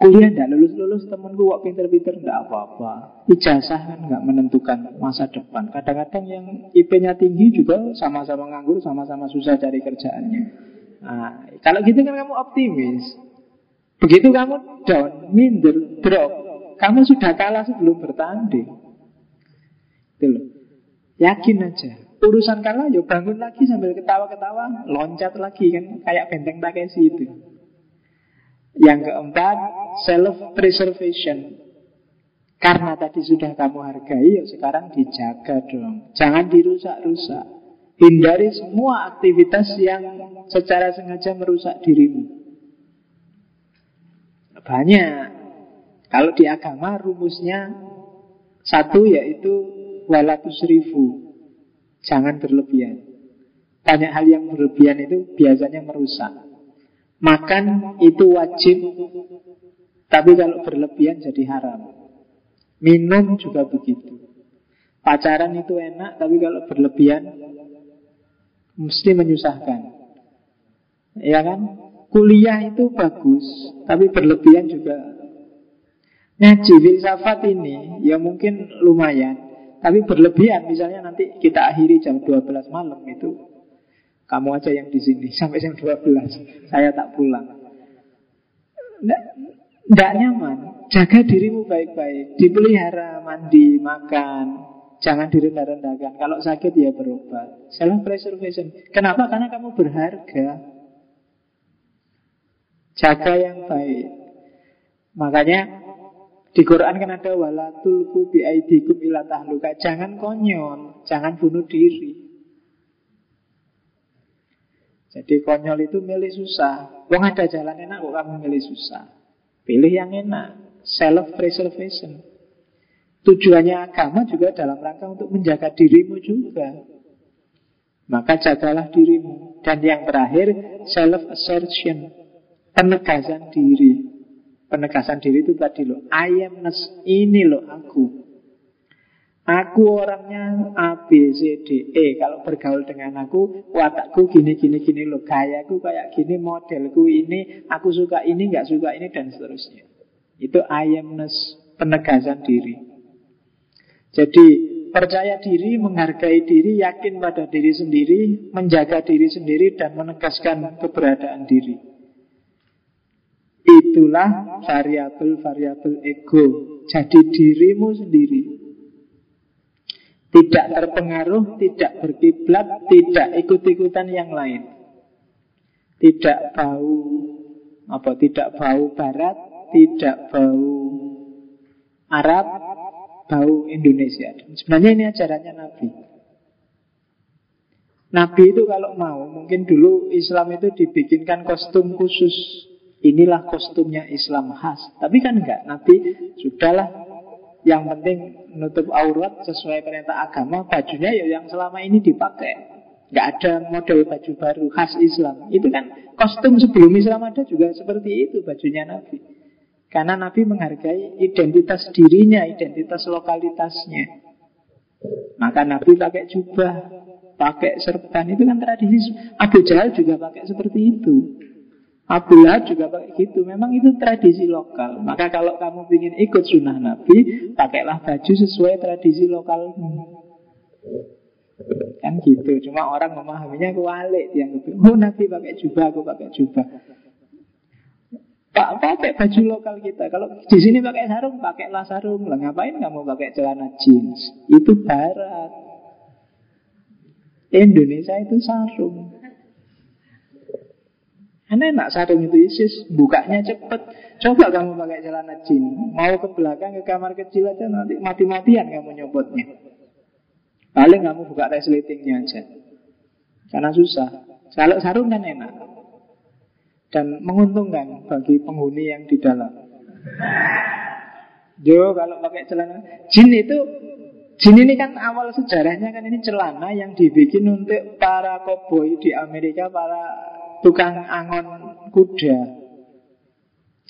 Kuliah tidak lulus-lulus temenku kok pinter-pinter tidak apa-apa. Ijazah kan nggak menentukan masa depan. Kadang-kadang yang IP-nya tinggi juga sama-sama nganggur, sama-sama susah cari kerjaannya. Nah, kalau gitu kan kamu optimis. Begitu kamu down, minder, drop, kamu sudah kalah sebelum bertanding. Itu loh. Yakin aja. Urusan kalah, yuk bangun lagi sambil ketawa-ketawa, loncat lagi kan kayak benteng Takeshi itu. Yang keempat, self preservation. Karena tadi sudah kamu hargai, yuk sekarang dijaga dong. Jangan dirusak-rusak. Hindari semua aktivitas yang secara sengaja merusak dirimu. Banyak. Kalau di agama rumusnya satu yaitu walatus ribu. Jangan berlebihan. Banyak hal yang berlebihan itu biasanya merusak. Makan itu wajib, tapi kalau berlebihan jadi haram. Minum juga begitu. Pacaran itu enak, tapi kalau berlebihan mesti menyusahkan. Ya kan? Kuliah itu bagus, tapi berlebihan juga. Ngaji filsafat ini ya mungkin lumayan, tapi berlebihan misalnya nanti kita akhiri jam 12 malam itu kamu aja yang di sini sampai jam 12. Saya tak pulang. Tidak nyaman. Jaga dirimu baik-baik. Dipelihara, mandi, makan. Jangan direndah-rendahkan. Kalau sakit ya berobat. Self preservation. Kenapa? Karena kamu berharga. Jaga yang baik. Makanya di Quran kan ada walatul bi aidikum. Jangan konyol, jangan bunuh diri. Jadi konyol itu milih susah. Wong ada jalan enak kok kamu milih susah. Pilih yang enak. Self-preservation. Tujuannya agama juga dalam rangka untuk menjaga dirimu juga. Maka jagalah dirimu. Dan yang terakhir, self-assertion. Penegasan diri. Penegasan diri itu tadi loh. I amness. Ini loh aku. Aku orangnya A, B, C, D, E. Kalau bergaul dengan aku Watakku gini, gini, gini loh Gayaku kayak gini, modelku ini Aku suka ini, nggak suka ini, dan seterusnya. Itu I amness Penegasan diri. Jadi percaya diri, menghargai diri Yakin pada diri sendiri Menjaga diri sendiri Dan menegaskan keberadaan diri. Itulah variabel-variabel ego. Jadi dirimu sendiri tidak terpengaruh, tidak berkiblat, tidak ikut-ikutan yang lain. Tidak bau apa? Tidak bau barat, tidak bau Arab, bau Indonesia. Sebenarnya ini ajarannya Nabi. Nabi itu kalau mau, mungkin dulu Islam itu dibikinkan kostum khusus. Inilah kostumnya Islam khas. Tapi kan enggak, Nabi sudahlah yang penting menutup aurat sesuai perintah agama, bajunya ya yang selama ini dipakai. Gak ada model baju baru khas Islam. Itu kan kostum sebelum Islam ada juga seperti itu bajunya Nabi. Karena Nabi menghargai identitas dirinya, identitas lokalitasnya. Maka Nabi pakai jubah, pakai serban, itu kan tradisi. Abu Jahal juga pakai seperti itu. Abdullah juga pakai gitu. Memang itu tradisi lokal. Maka kalau kamu ingin ikut sunnah Nabi, pakailah baju sesuai tradisi lokal. Kan gitu. Cuma orang memahaminya kewalik. Yang oh Nabi pakai jubah, aku pakai jubah. Pak pakai baju lokal kita. Kalau di sini pakai sarung, pakailah sarung. Lah ngapain kamu pakai celana jeans? Itu barat. Indonesia itu sarung. Karena enak sarung itu isis, bukanya cepet. Coba kamu pakai celana jin, mau ke belakang ke kamar kecil aja nanti mati-matian kamu nyobotnya. Paling kamu buka resletingnya aja. Karena susah. Kalau sarung kan enak. Dan menguntungkan bagi penghuni yang di dalam. Jo kalau pakai celana jin itu Jin ini kan awal sejarahnya kan ini celana yang dibikin untuk para koboi di Amerika, para tukang angon kuda.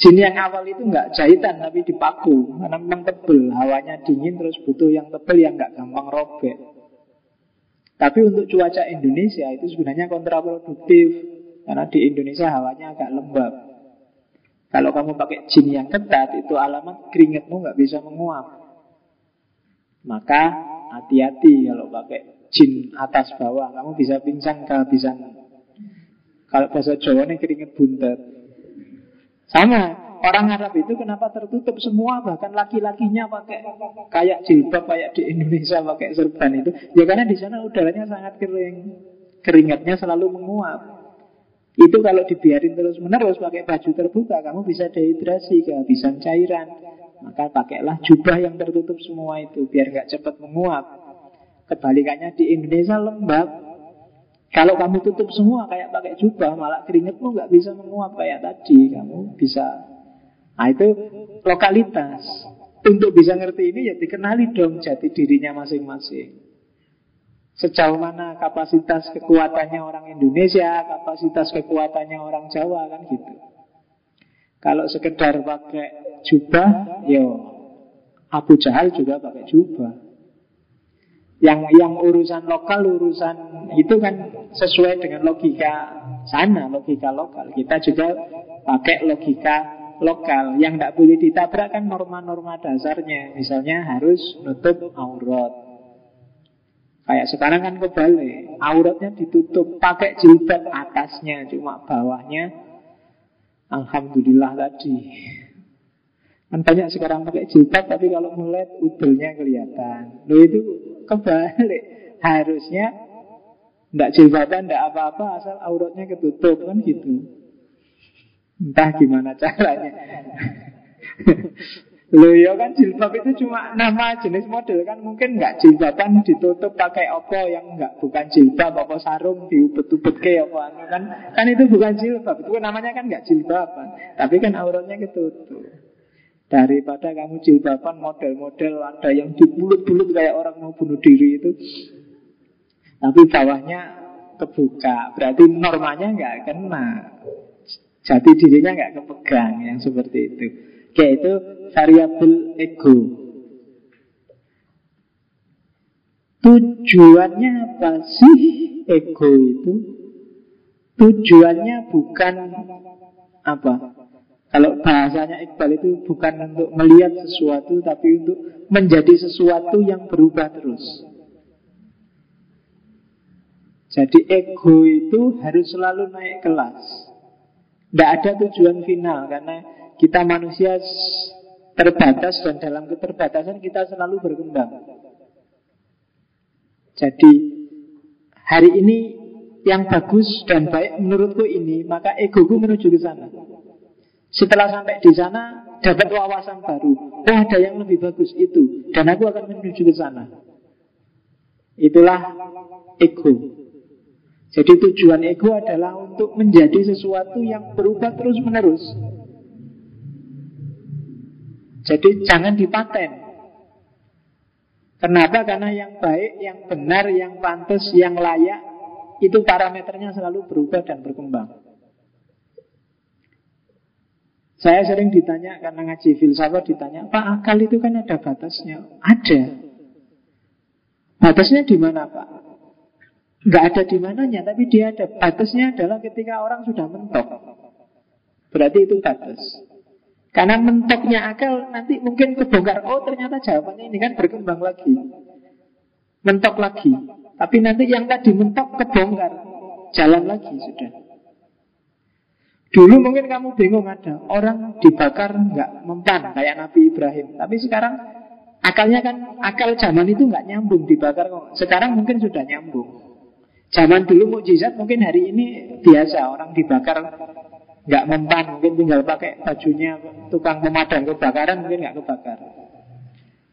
Jin yang awal itu nggak jahitan tapi dipaku karena memang tebel, hawanya dingin terus butuh yang tebel yang nggak gampang robek. Tapi untuk cuaca Indonesia itu sebenarnya kontraproduktif karena di Indonesia hawanya agak lembab. Kalau kamu pakai jin yang ketat itu alamat keringetmu nggak bisa menguap. Maka hati-hati kalau pakai jin atas bawah, kamu bisa pingsan kehabisan kalau bahasa Jawa ini keringet buntet. Sama, orang Arab itu kenapa tertutup semua bahkan laki-lakinya pakai kayak jilbab kayak di Indonesia pakai serban itu. Ya karena di sana udaranya sangat kering. Keringatnya selalu menguap. Itu kalau dibiarin terus menerus pakai baju terbuka kamu bisa dehidrasi kehabisan cairan. Maka pakailah jubah yang tertutup semua itu biar nggak cepat menguap. Kebalikannya di Indonesia lembab kalau kamu tutup semua kayak pakai jubah, malah keringetmu nggak bisa menguap kayak tadi. Kamu bisa, nah itu lokalitas. Untuk bisa ngerti ini ya dikenali dong jati dirinya masing-masing. Sejauh mana kapasitas kekuatannya orang Indonesia, kapasitas kekuatannya orang Jawa kan gitu. Kalau sekedar pakai jubah, yo Abu Jahal juga pakai jubah. Yang yang urusan lokal, urusan itu kan sesuai dengan logika sana, logika lokal. Kita juga pakai logika lokal. Yang tidak boleh ditabrak kan norma-norma dasarnya. Misalnya harus nutup aurat. Kayak sekarang kan kebalik, auratnya ditutup pakai jilbab atasnya, cuma bawahnya Alhamdulillah tadi. Kan banyak sekarang pakai jilbab tapi kalau mulai udelnya kelihatan. Lo itu kebalik. Harusnya tidak jilbaban, tidak apa-apa asal auratnya ketutup kan gitu. Entah gimana caranya. Loh ya kan jilbab itu cuma nama jenis model kan mungkin nggak jilbaban ditutup pakai apa yang nggak bukan jilbab apa sarung diubet-ubet ke apa anu kan kan itu bukan jilbab itu namanya kan nggak jilbaban tapi kan auratnya ketutup daripada kamu jilbaban model-model ada yang dibulut-bulut kayak orang mau bunuh diri itu tapi bawahnya kebuka berarti normanya nggak kena jati dirinya nggak kepegang yang seperti itu Kayak itu variabel ego. Tujuannya apa sih ego itu? Tujuannya bukan apa? Kalau bahasanya Iqbal itu bukan untuk melihat sesuatu Tapi untuk menjadi sesuatu yang berubah terus Jadi ego itu harus selalu naik kelas Tidak ada tujuan final Karena kita manusia terbatas dan dalam keterbatasan kita selalu berkembang. Jadi hari ini yang bagus dan baik menurutku ini, maka egoku menuju ke sana. Setelah sampai di sana, dapat wawasan baru. Oh, ada yang lebih bagus itu, dan aku akan menuju ke sana. Itulah ego. Jadi tujuan ego adalah untuk menjadi sesuatu yang berubah terus-menerus. Jadi jangan dipaten. Kenapa? Karena yang baik, yang benar, yang pantas, yang layak itu parameternya selalu berubah dan berkembang. Saya sering ditanya karena ngaji filsafat ditanya, Pak akal itu kan ada batasnya. Ada. Batasnya di mana Pak? Enggak ada di mananya, tapi dia ada. Batasnya adalah ketika orang sudah mentok. Berarti itu batas. Karena mentoknya akal nanti mungkin kebongkar Oh ternyata jawabannya ini kan berkembang lagi Mentok lagi Tapi nanti yang tadi mentok kebongkar Jalan lagi sudah Dulu mungkin kamu bingung ada Orang dibakar nggak mempan Kayak Nabi Ibrahim. Tapi sekarang akalnya kan Akal zaman itu nggak nyambung dibakar Sekarang mungkin sudah nyambung. Zaman dulu mukjizat mungkin hari ini biasa Orang dibakar nggak mempan mungkin tinggal pakai bajunya tukang pemadam kebakaran mungkin nggak kebakar.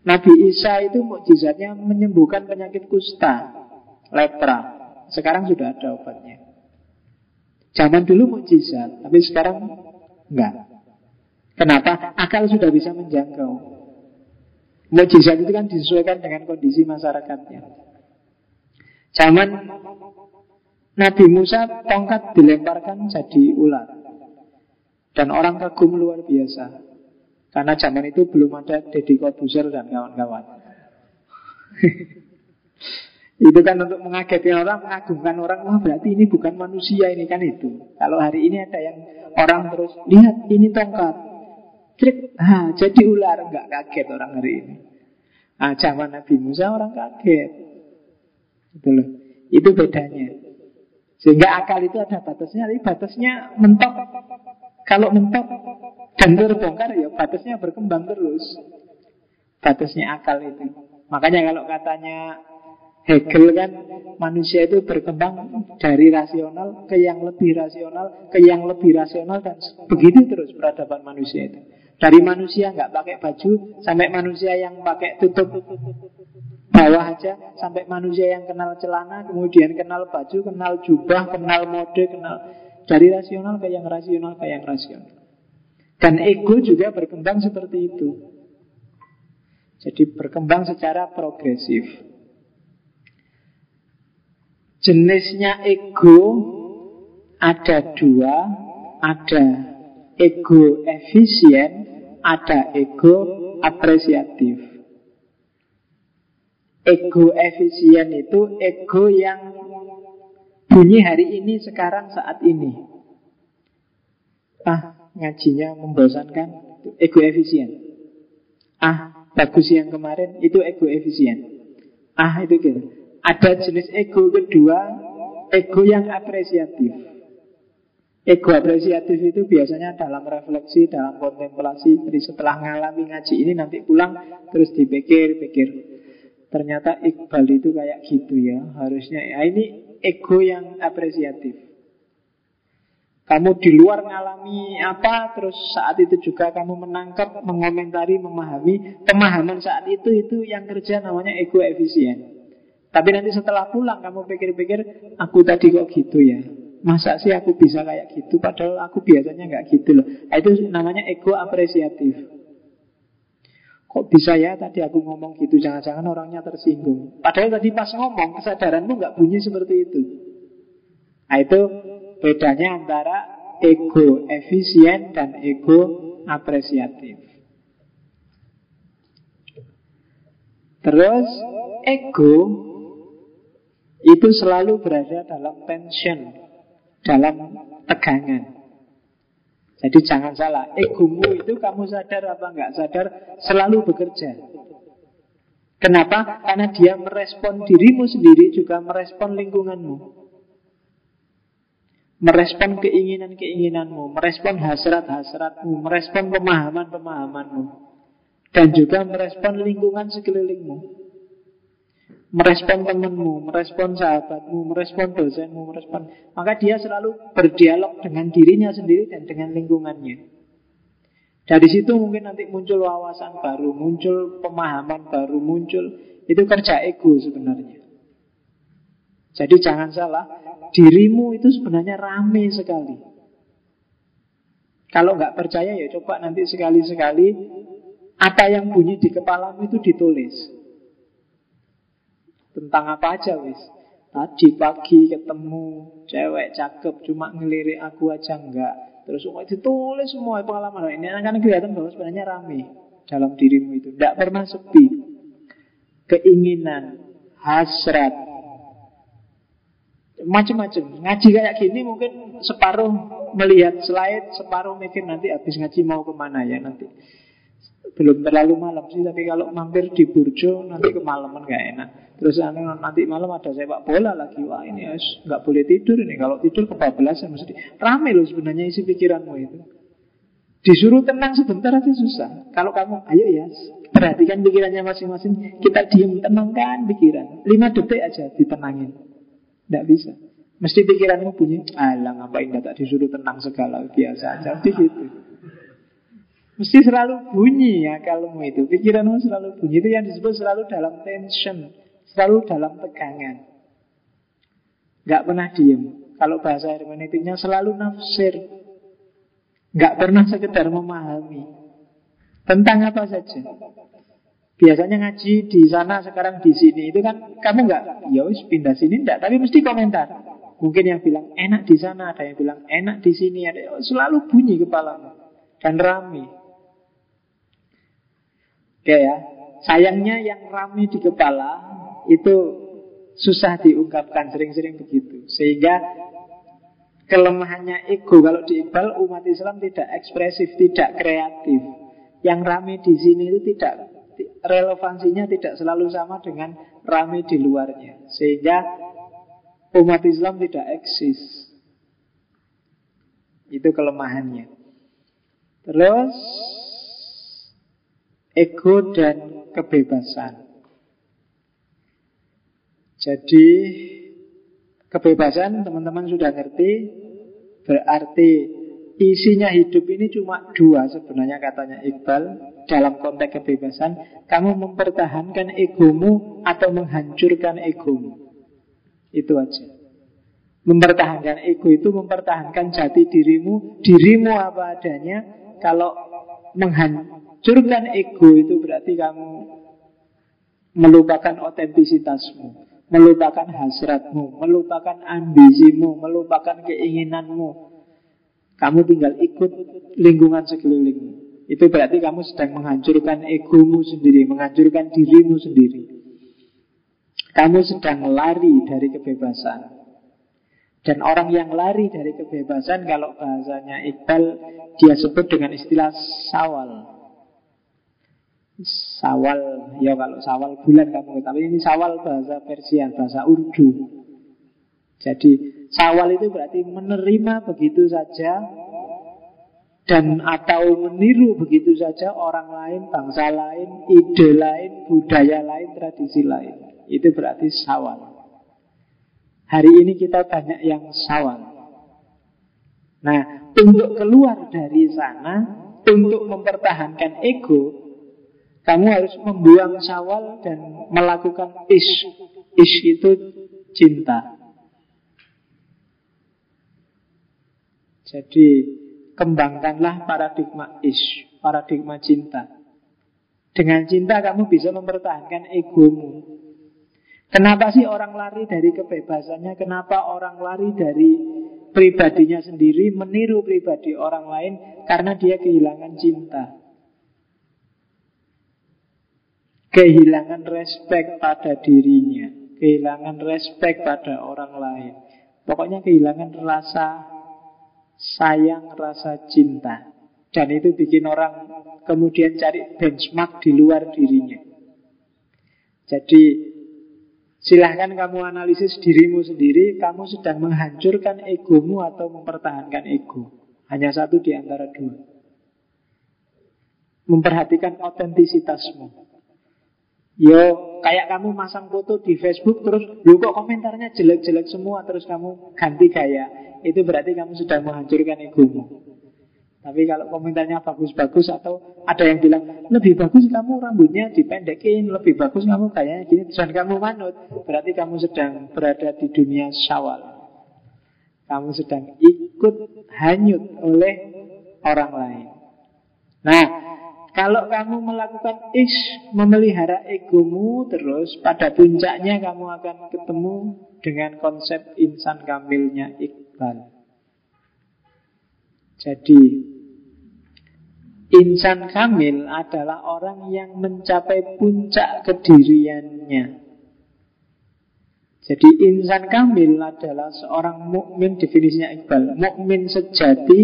Nabi Isa itu mukjizatnya menyembuhkan penyakit kusta lepra. Sekarang sudah ada obatnya zaman dulu mukjizat tapi sekarang enggak. Kenapa? Akal sudah bisa menjangkau. Mukjizat itu kan disesuaikan dengan kondisi masyarakatnya. Zaman Nabi Musa tongkat dilemparkan jadi ular. Dan orang kagum luar biasa. Karena zaman itu belum ada Deddy Corbuzier dan kawan-kawan Itu kan untuk mengagetkan orang Mengagumkan orang. Wah berarti ini bukan manusia ini kan itu. Kalau hari ini ada yang orang terus Lihat ini tongkat. Trik, ha, jadi ular. Enggak kaget orang hari ini. Nah, zaman Nabi Musa orang kaget. Itu loh. Itu bedanya. Sehingga akal itu ada batasnya Tapi batasnya mentok. Kalau mentok dan terbongkar ya batasnya berkembang terus. Batasnya akal itu. Makanya kalau katanya Hegel kan manusia itu berkembang dari rasional ke yang lebih rasional ke yang lebih rasional dan begitu terus peradaban manusia itu. Dari manusia nggak pakai baju sampai manusia yang pakai tutup bawah aja sampai manusia yang kenal celana kemudian kenal baju kenal jubah kenal mode kenal dari rasional ke yang rasional ke yang rasional. Dan ego juga berkembang seperti itu. Jadi berkembang secara progresif. Jenisnya ego ada dua, ada ego efisien, ada ego apresiatif. Ego efisien itu ego yang bunyi hari ini, sekarang, saat ini. Ah, ngajinya membosankan, ego efisien. Ah, bagus yang kemarin, itu ego efisien. Ah, itu gitu. Ada jenis ego kedua, ego yang apresiatif. Ego apresiatif itu biasanya dalam refleksi, dalam kontemplasi. Jadi setelah ngalami ngaji ini nanti pulang terus dipikir-pikir. Ternyata Iqbal itu kayak gitu ya. Harusnya ya ini ego yang apresiatif. Kamu di luar ngalami apa, terus saat itu juga kamu menangkap, mengomentari, memahami. Pemahaman saat itu, itu yang kerja namanya ego efisien. Tapi nanti setelah pulang kamu pikir-pikir, aku tadi kok gitu ya. Masa sih aku bisa kayak gitu? Padahal aku biasanya nggak gitu loh. Nah, Itu namanya ego apresiatif. Kok bisa ya tadi aku ngomong gitu? Jangan-jangan orangnya tersinggung. Padahal tadi pas ngomong kesadaranmu nggak bunyi seperti itu. Nah itu bedanya antara ego efisien dan ego apresiatif. Terus ego itu selalu berada dalam tension dalam tegangan. Jadi jangan salah, egomu itu kamu sadar apa enggak sadar selalu bekerja. Kenapa? Karena dia merespon dirimu sendiri juga merespon lingkunganmu. Merespon keinginan-keinginanmu, merespon hasrat-hasratmu, merespon pemahaman-pemahamanmu. Dan juga merespon lingkungan sekelilingmu merespon temanmu, merespon sahabatmu, merespon dosenmu, merespon maka dia selalu berdialog dengan dirinya sendiri dan dengan lingkungannya. Dari situ mungkin nanti muncul wawasan baru, muncul pemahaman baru, muncul itu kerja ego sebenarnya. Jadi jangan salah, dirimu itu sebenarnya rame sekali. Kalau nggak percaya ya coba nanti sekali-sekali apa yang bunyi di kepalamu itu ditulis. Tentang apa aja wis. Tadi pagi ketemu cewek cakep Cuma ngelirik aku aja enggak. Terus semua ditulis semua pengalaman. Ini akan kelihatan bahwa sebenarnya rame Dalam dirimu itu. Tidak pernah sepi. Keinginan Hasrat. Macam-macam Ngaji kayak gini mungkin separuh melihat slide Separuh mikir nanti habis ngaji mau ke mana ya nanti belum terlalu malam sih tapi kalau mampir di Burjo nanti kemalaman nggak enak. Terus anu, nanti malam ada sepak bola lagi. Wah ini ya nggak boleh tidur ini. Kalau tidur kebablasan mesti rame loh sebenarnya isi pikiranmu itu. Disuruh tenang sebentar aja susah. Kalau kamu ayo ya perhatikan pikirannya masing-masing. Kita diem tenangkan pikiran. Lima detik aja ditenangin. Nggak bisa. Mesti pikiranmu bunyi alang ngapain tak disuruh tenang segala biasa aja. Di situ Mesti selalu bunyi ya kalmu itu. Pikiranmu selalu bunyi. Itu yang disebut selalu dalam tension. Selalu dalam tegangan. Gak pernah diem. Kalau bahasa hermeneutiknya selalu nafsir. Gak pernah sekedar memahami. Tentang apa saja. Biasanya ngaji di sana sekarang di sini. Itu kan kamu nggak ya pindah sini enggak tapi mesti komentar. Mungkin yang bilang enak di sana, ada yang bilang enak di sini, ada selalu bunyi kepalamu. Dan rame. Oke ya. Sayangnya yang rame di kepala itu susah diungkapkan sering-sering begitu. Sehingga kelemahannya ego kalau di Iqbal umat Islam tidak ekspresif, tidak kreatif. Yang rame di sini itu tidak relevansinya tidak selalu sama dengan rame di luarnya. Sehingga umat Islam tidak eksis. Itu kelemahannya. Terus ego dan kebebasan. Jadi kebebasan teman-teman sudah ngerti berarti isinya hidup ini cuma dua sebenarnya katanya Iqbal dalam konteks kebebasan kamu mempertahankan egomu atau menghancurkan egomu. Itu aja. Mempertahankan ego itu mempertahankan jati dirimu. Dirimu apa adanya kalau menghan Hancurkan ego itu berarti kamu melupakan otentisitasmu. melupakan hasratmu, melupakan ambisimu, melupakan keinginanmu. Kamu tinggal ikut lingkungan sekelilingmu. Itu berarti kamu sedang menghancurkan egomu sendiri, menghancurkan dirimu sendiri. Kamu sedang lari dari kebebasan. Dan orang yang lari dari kebebasan Kalau bahasanya Iqbal Dia sebut dengan istilah sawal Sawal Ya kalau sawal bulan kamu Tapi ini sawal bahasa Persia Bahasa Urdu Jadi sawal itu berarti menerima begitu saja dan atau meniru begitu saja orang lain, bangsa lain, ide lain, budaya lain, tradisi lain. Itu berarti sawal. Hari ini kita banyak yang sawal. Nah, untuk keluar dari sana, untuk mempertahankan ego, kamu harus membuang sawal dan melakukan is. Is itu cinta. Jadi, kembangkanlah paradigma is, paradigma cinta. Dengan cinta kamu bisa mempertahankan egomu. Kenapa sih orang lari dari kebebasannya? Kenapa orang lari dari pribadinya sendiri meniru pribadi orang lain? Karena dia kehilangan cinta. Kehilangan respect pada dirinya. Kehilangan respect pada orang lain. Pokoknya kehilangan rasa sayang, rasa cinta. Dan itu bikin orang kemudian cari benchmark di luar dirinya. Jadi Silahkan kamu analisis dirimu sendiri, kamu sedang menghancurkan egomu atau mempertahankan ego. Hanya satu di antara dua. Memperhatikan otentisitasmu. Yo, kayak kamu masang foto di Facebook terus, lu kok komentarnya jelek-jelek semua terus kamu ganti gaya. Itu berarti kamu sedang menghancurkan egomu. Tapi kalau komentarnya bagus-bagus atau ada yang bilang lebih bagus kamu rambutnya dipendekin, lebih bagus kamu kayaknya gini, dan kamu manut, berarti kamu sedang berada di dunia syawal. Kamu sedang ikut hanyut oleh orang lain. Nah, kalau kamu melakukan ish, memelihara egomu terus, pada puncaknya kamu akan ketemu dengan konsep insan kamilnya Iqbal. Jadi Insan kamil adalah orang yang mencapai puncak kediriannya. Jadi insan kamil adalah seorang mukmin definisinya Iqbal. Mukmin sejati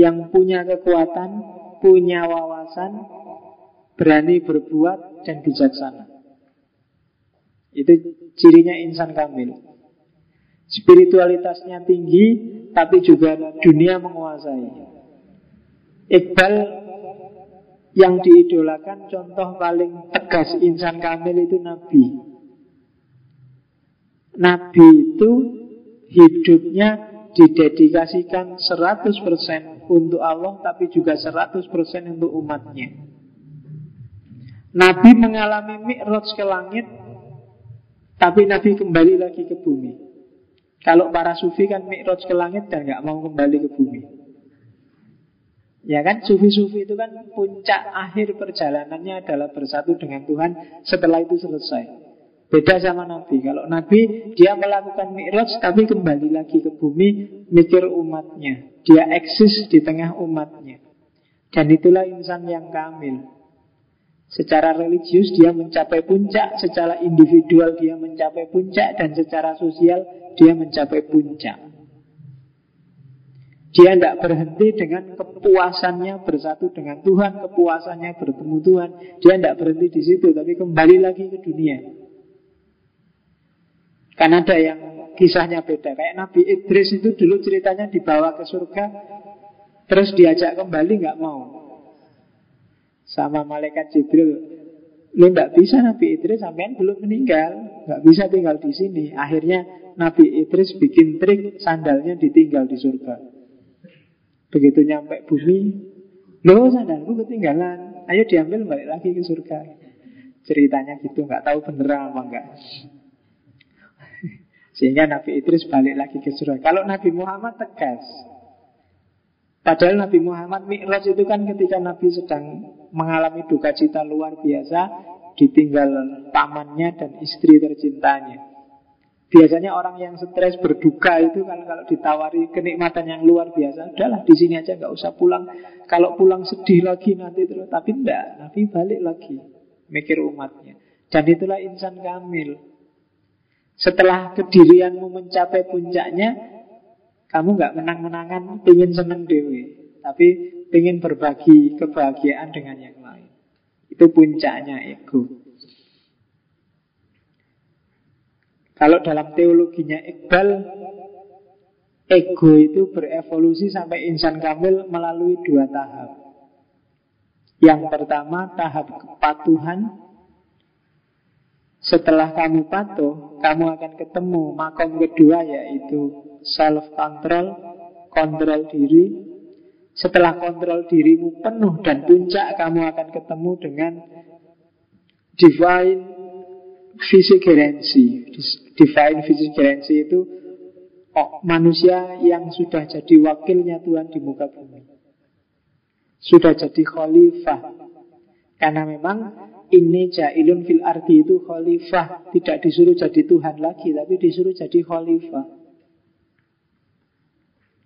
yang punya kekuatan, punya wawasan, berani berbuat dan bijaksana. Itu cirinya insan kamil. Spiritualitasnya tinggi, tapi juga dunia menguasai. Iqbal yang diidolakan contoh paling tegas insan kamil itu Nabi. Nabi itu hidupnya didedikasikan 100% untuk Allah tapi juga 100% untuk umatnya. Nabi mengalami mi'raj ke langit tapi Nabi kembali lagi ke bumi. Kalau para sufi kan mi'raj ke langit dan nggak mau kembali ke bumi. Ya kan, sufi-sufi itu kan puncak akhir perjalanannya adalah bersatu dengan Tuhan setelah itu selesai. Beda sama Nabi. Kalau Nabi dia melakukan mi'raj tapi kembali lagi ke bumi mikir umatnya. Dia eksis di tengah umatnya. Dan itulah insan yang kamil. Secara religius dia mencapai puncak, secara individual dia mencapai puncak, dan secara sosial dia mencapai puncak. Dia tidak berhenti dengan kepuasannya bersatu dengan Tuhan, kepuasannya bertemu Tuhan. Dia tidak berhenti di situ, tapi kembali lagi ke dunia. Karena ada yang kisahnya beda. Kayak Nabi Idris itu dulu ceritanya dibawa ke surga, terus diajak kembali nggak mau. Sama malaikat Jibril, Lu tidak bisa Nabi Idris sampai belum meninggal nggak bisa tinggal di sini Akhirnya Nabi Idris bikin trik Sandalnya ditinggal di surga Begitu nyampe bumi, loh sandalku ketinggalan. Ayo diambil balik lagi ke surga. Ceritanya gitu, nggak tahu bener apa enggak. Sehingga Nabi Idris balik lagi ke surga. Kalau Nabi Muhammad tegas. Padahal Nabi Muhammad Mi'raj itu kan ketika Nabi sedang mengalami duka cita luar biasa, ditinggal pamannya dan istri tercintanya. Biasanya orang yang stres berduka itu kalau kalau ditawari kenikmatan yang luar biasa, udahlah di sini aja nggak usah pulang. Kalau pulang sedih lagi nanti terus, tapi enggak, Nabi balik lagi mikir umatnya. Dan itulah insan kamil. Setelah kedirianmu mencapai puncaknya, kamu nggak menang-menangan, ingin seneng dewi, tapi ingin berbagi kebahagiaan dengan yang lain. Itu puncaknya ego. Kalau dalam teologinya Iqbal Ego itu berevolusi sampai insan kamil melalui dua tahap. Yang pertama tahap kepatuhan. Setelah kamu patuh Kamu akan ketemu makom kedua yaitu self-control Kontrol diri. Setelah kontrol dirimu penuh dan puncak Kamu akan ketemu dengan Divine Visigerensi Divine visigerensi itu oh, manusia yang sudah jadi wakilnya Tuhan di muka bumi. Sudah jadi khalifah. Karena memang ini jailun fil arti itu khalifah. Tidak disuruh jadi Tuhan lagi, tapi disuruh jadi khalifah.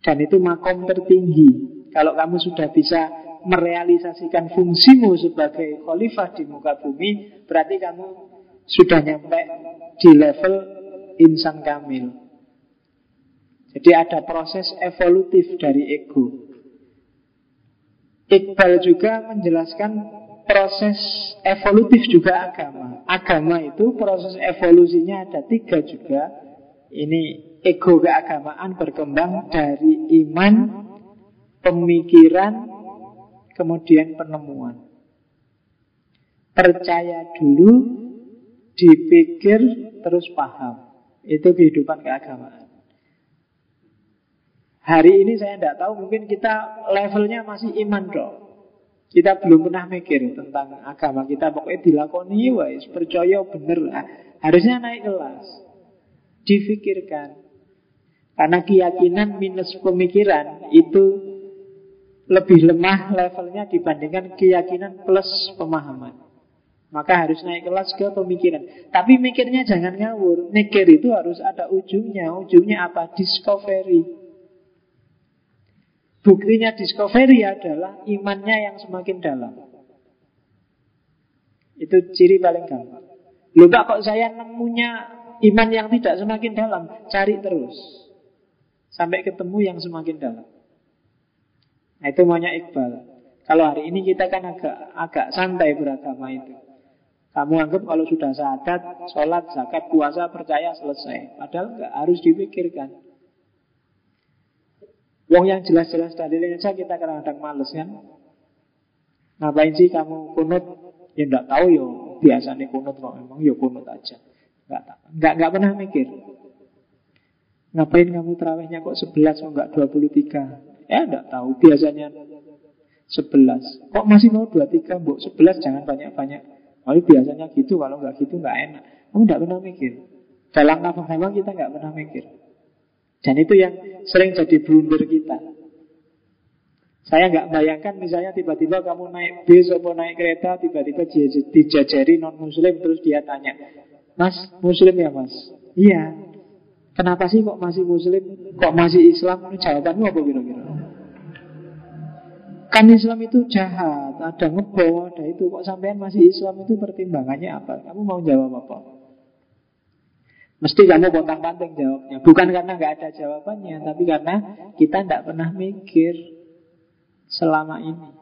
Dan itu makom tertinggi. Kalau kamu sudah bisa merealisasikan fungsimu sebagai khalifah di muka bumi, berarti kamu sudah nyampe di level insan kamil. Jadi ada proses evolutif dari ego. Iqbal juga menjelaskan proses evolutif juga agama. Agama itu proses evolusinya ada tiga juga. Ini ego keagamaan berkembang dari iman, pemikiran, kemudian penemuan. Percaya dulu, dipikir, terus paham. Itu kehidupan keagamaan. Hari ini saya tidak tahu, mungkin kita levelnya masih iman dong. Kita belum pernah mikir tentang agama kita. Pokoknya dilakoni, wais, percaya bener lah. Harusnya naik kelas. Difikirkan. Karena keyakinan minus pemikiran itu lebih lemah levelnya dibandingkan keyakinan plus pemahaman. Maka harus naik kelas ke pemikiran. Tapi mikirnya jangan ngawur. Mikir itu harus ada ujungnya. Ujungnya apa? Discovery. Buktinya discovery adalah imannya yang semakin dalam. Itu ciri paling gampang. Lupa kok saya nemunya iman yang tidak semakin dalam. Cari terus. Sampai ketemu yang semakin dalam. Nah itu maunya Iqbal. Kalau hari ini kita kan agak agak santai beragama itu. Kamu anggap kalau sudah sadat, sholat, zakat, puasa, percaya, selesai. Padahal nggak harus dipikirkan. Wong yang jelas-jelas dalilnya saja kita kadang-kadang males kan. Ngapain sih kamu kunut? Ya enggak tahu yo. Biasa nih kunut kok memang yo kunut aja. Enggak enggak enggak pernah mikir. Ngapain kamu terawihnya kok 11 kok enggak 23? Ya enggak tahu. Biasanya 11. Kok masih mau 23, Mbok 11 jangan banyak-banyak. Tapi biasanya gitu, kalau nggak gitu nggak enak. Kamu nggak pernah mikir. Dalam nafas hewan kita nggak pernah mikir. Dan itu yang sering jadi blunder kita. Saya nggak bayangkan misalnya tiba-tiba kamu naik bis atau naik kereta, tiba-tiba dijajari non muslim terus dia tanya, Mas, muslim ya mas? Iya. Kenapa sih kok masih muslim? Kok masih Islam? Jawabanmu apa kira-kira? Kan Islam itu jahat, ada ngebom, ada itu. Kok sampean masih Islam itu pertimbangannya apa? Kamu mau jawab apa? Mesti kamu bontang panting jawabnya. Bukan karena nggak ada jawabannya, tapi karena kita tidak pernah mikir selama ini.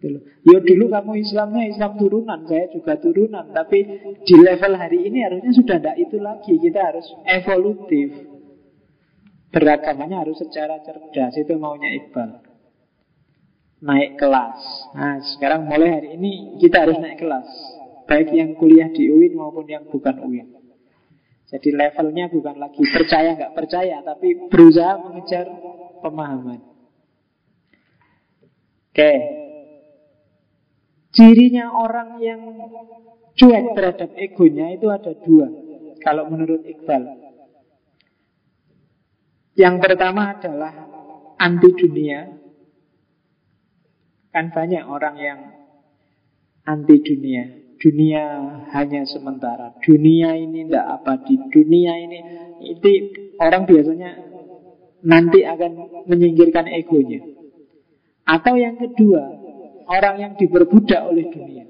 Dulu. Yo dulu kamu Islamnya Islam turunan, saya juga turunan. Tapi di level hari ini harusnya sudah tidak itu lagi. Kita harus evolutif. Beragamanya harus secara cerdas. Itu maunya Iqbal naik kelas. Nah, sekarang mulai hari ini kita harus naik kelas. Baik yang kuliah di UIN maupun yang bukan UIN. Jadi levelnya bukan lagi percaya nggak percaya, tapi berusaha mengejar pemahaman. Oke. Cirinya orang yang cuek terhadap egonya itu ada dua. Kalau menurut Iqbal. Yang pertama adalah anti dunia Kan banyak orang yang anti dunia. dunia hanya sementara. Dunia ini tidak abadi. Dunia ini itu orang biasanya nanti akan menyingkirkan egonya. Atau yang kedua, orang yang diperbudak oleh dunia.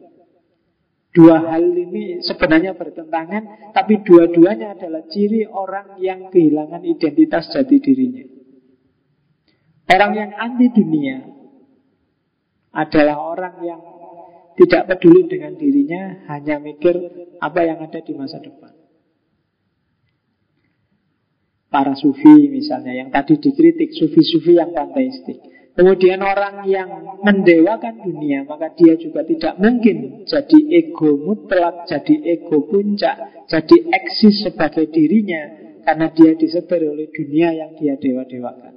Dua hal ini sebenarnya bertentangan, tapi dua-duanya adalah ciri orang yang kehilangan identitas jati dirinya. Orang yang anti dunia adalah orang yang tidak peduli dengan dirinya, hanya mikir apa yang ada di masa depan. Para sufi misalnya, yang tadi dikritik, sufi-sufi yang panteistik. Kemudian orang yang mendewakan dunia Maka dia juga tidak mungkin Jadi ego mutlak Jadi ego puncak Jadi eksis sebagai dirinya Karena dia disetir oleh dunia yang dia dewa-dewakan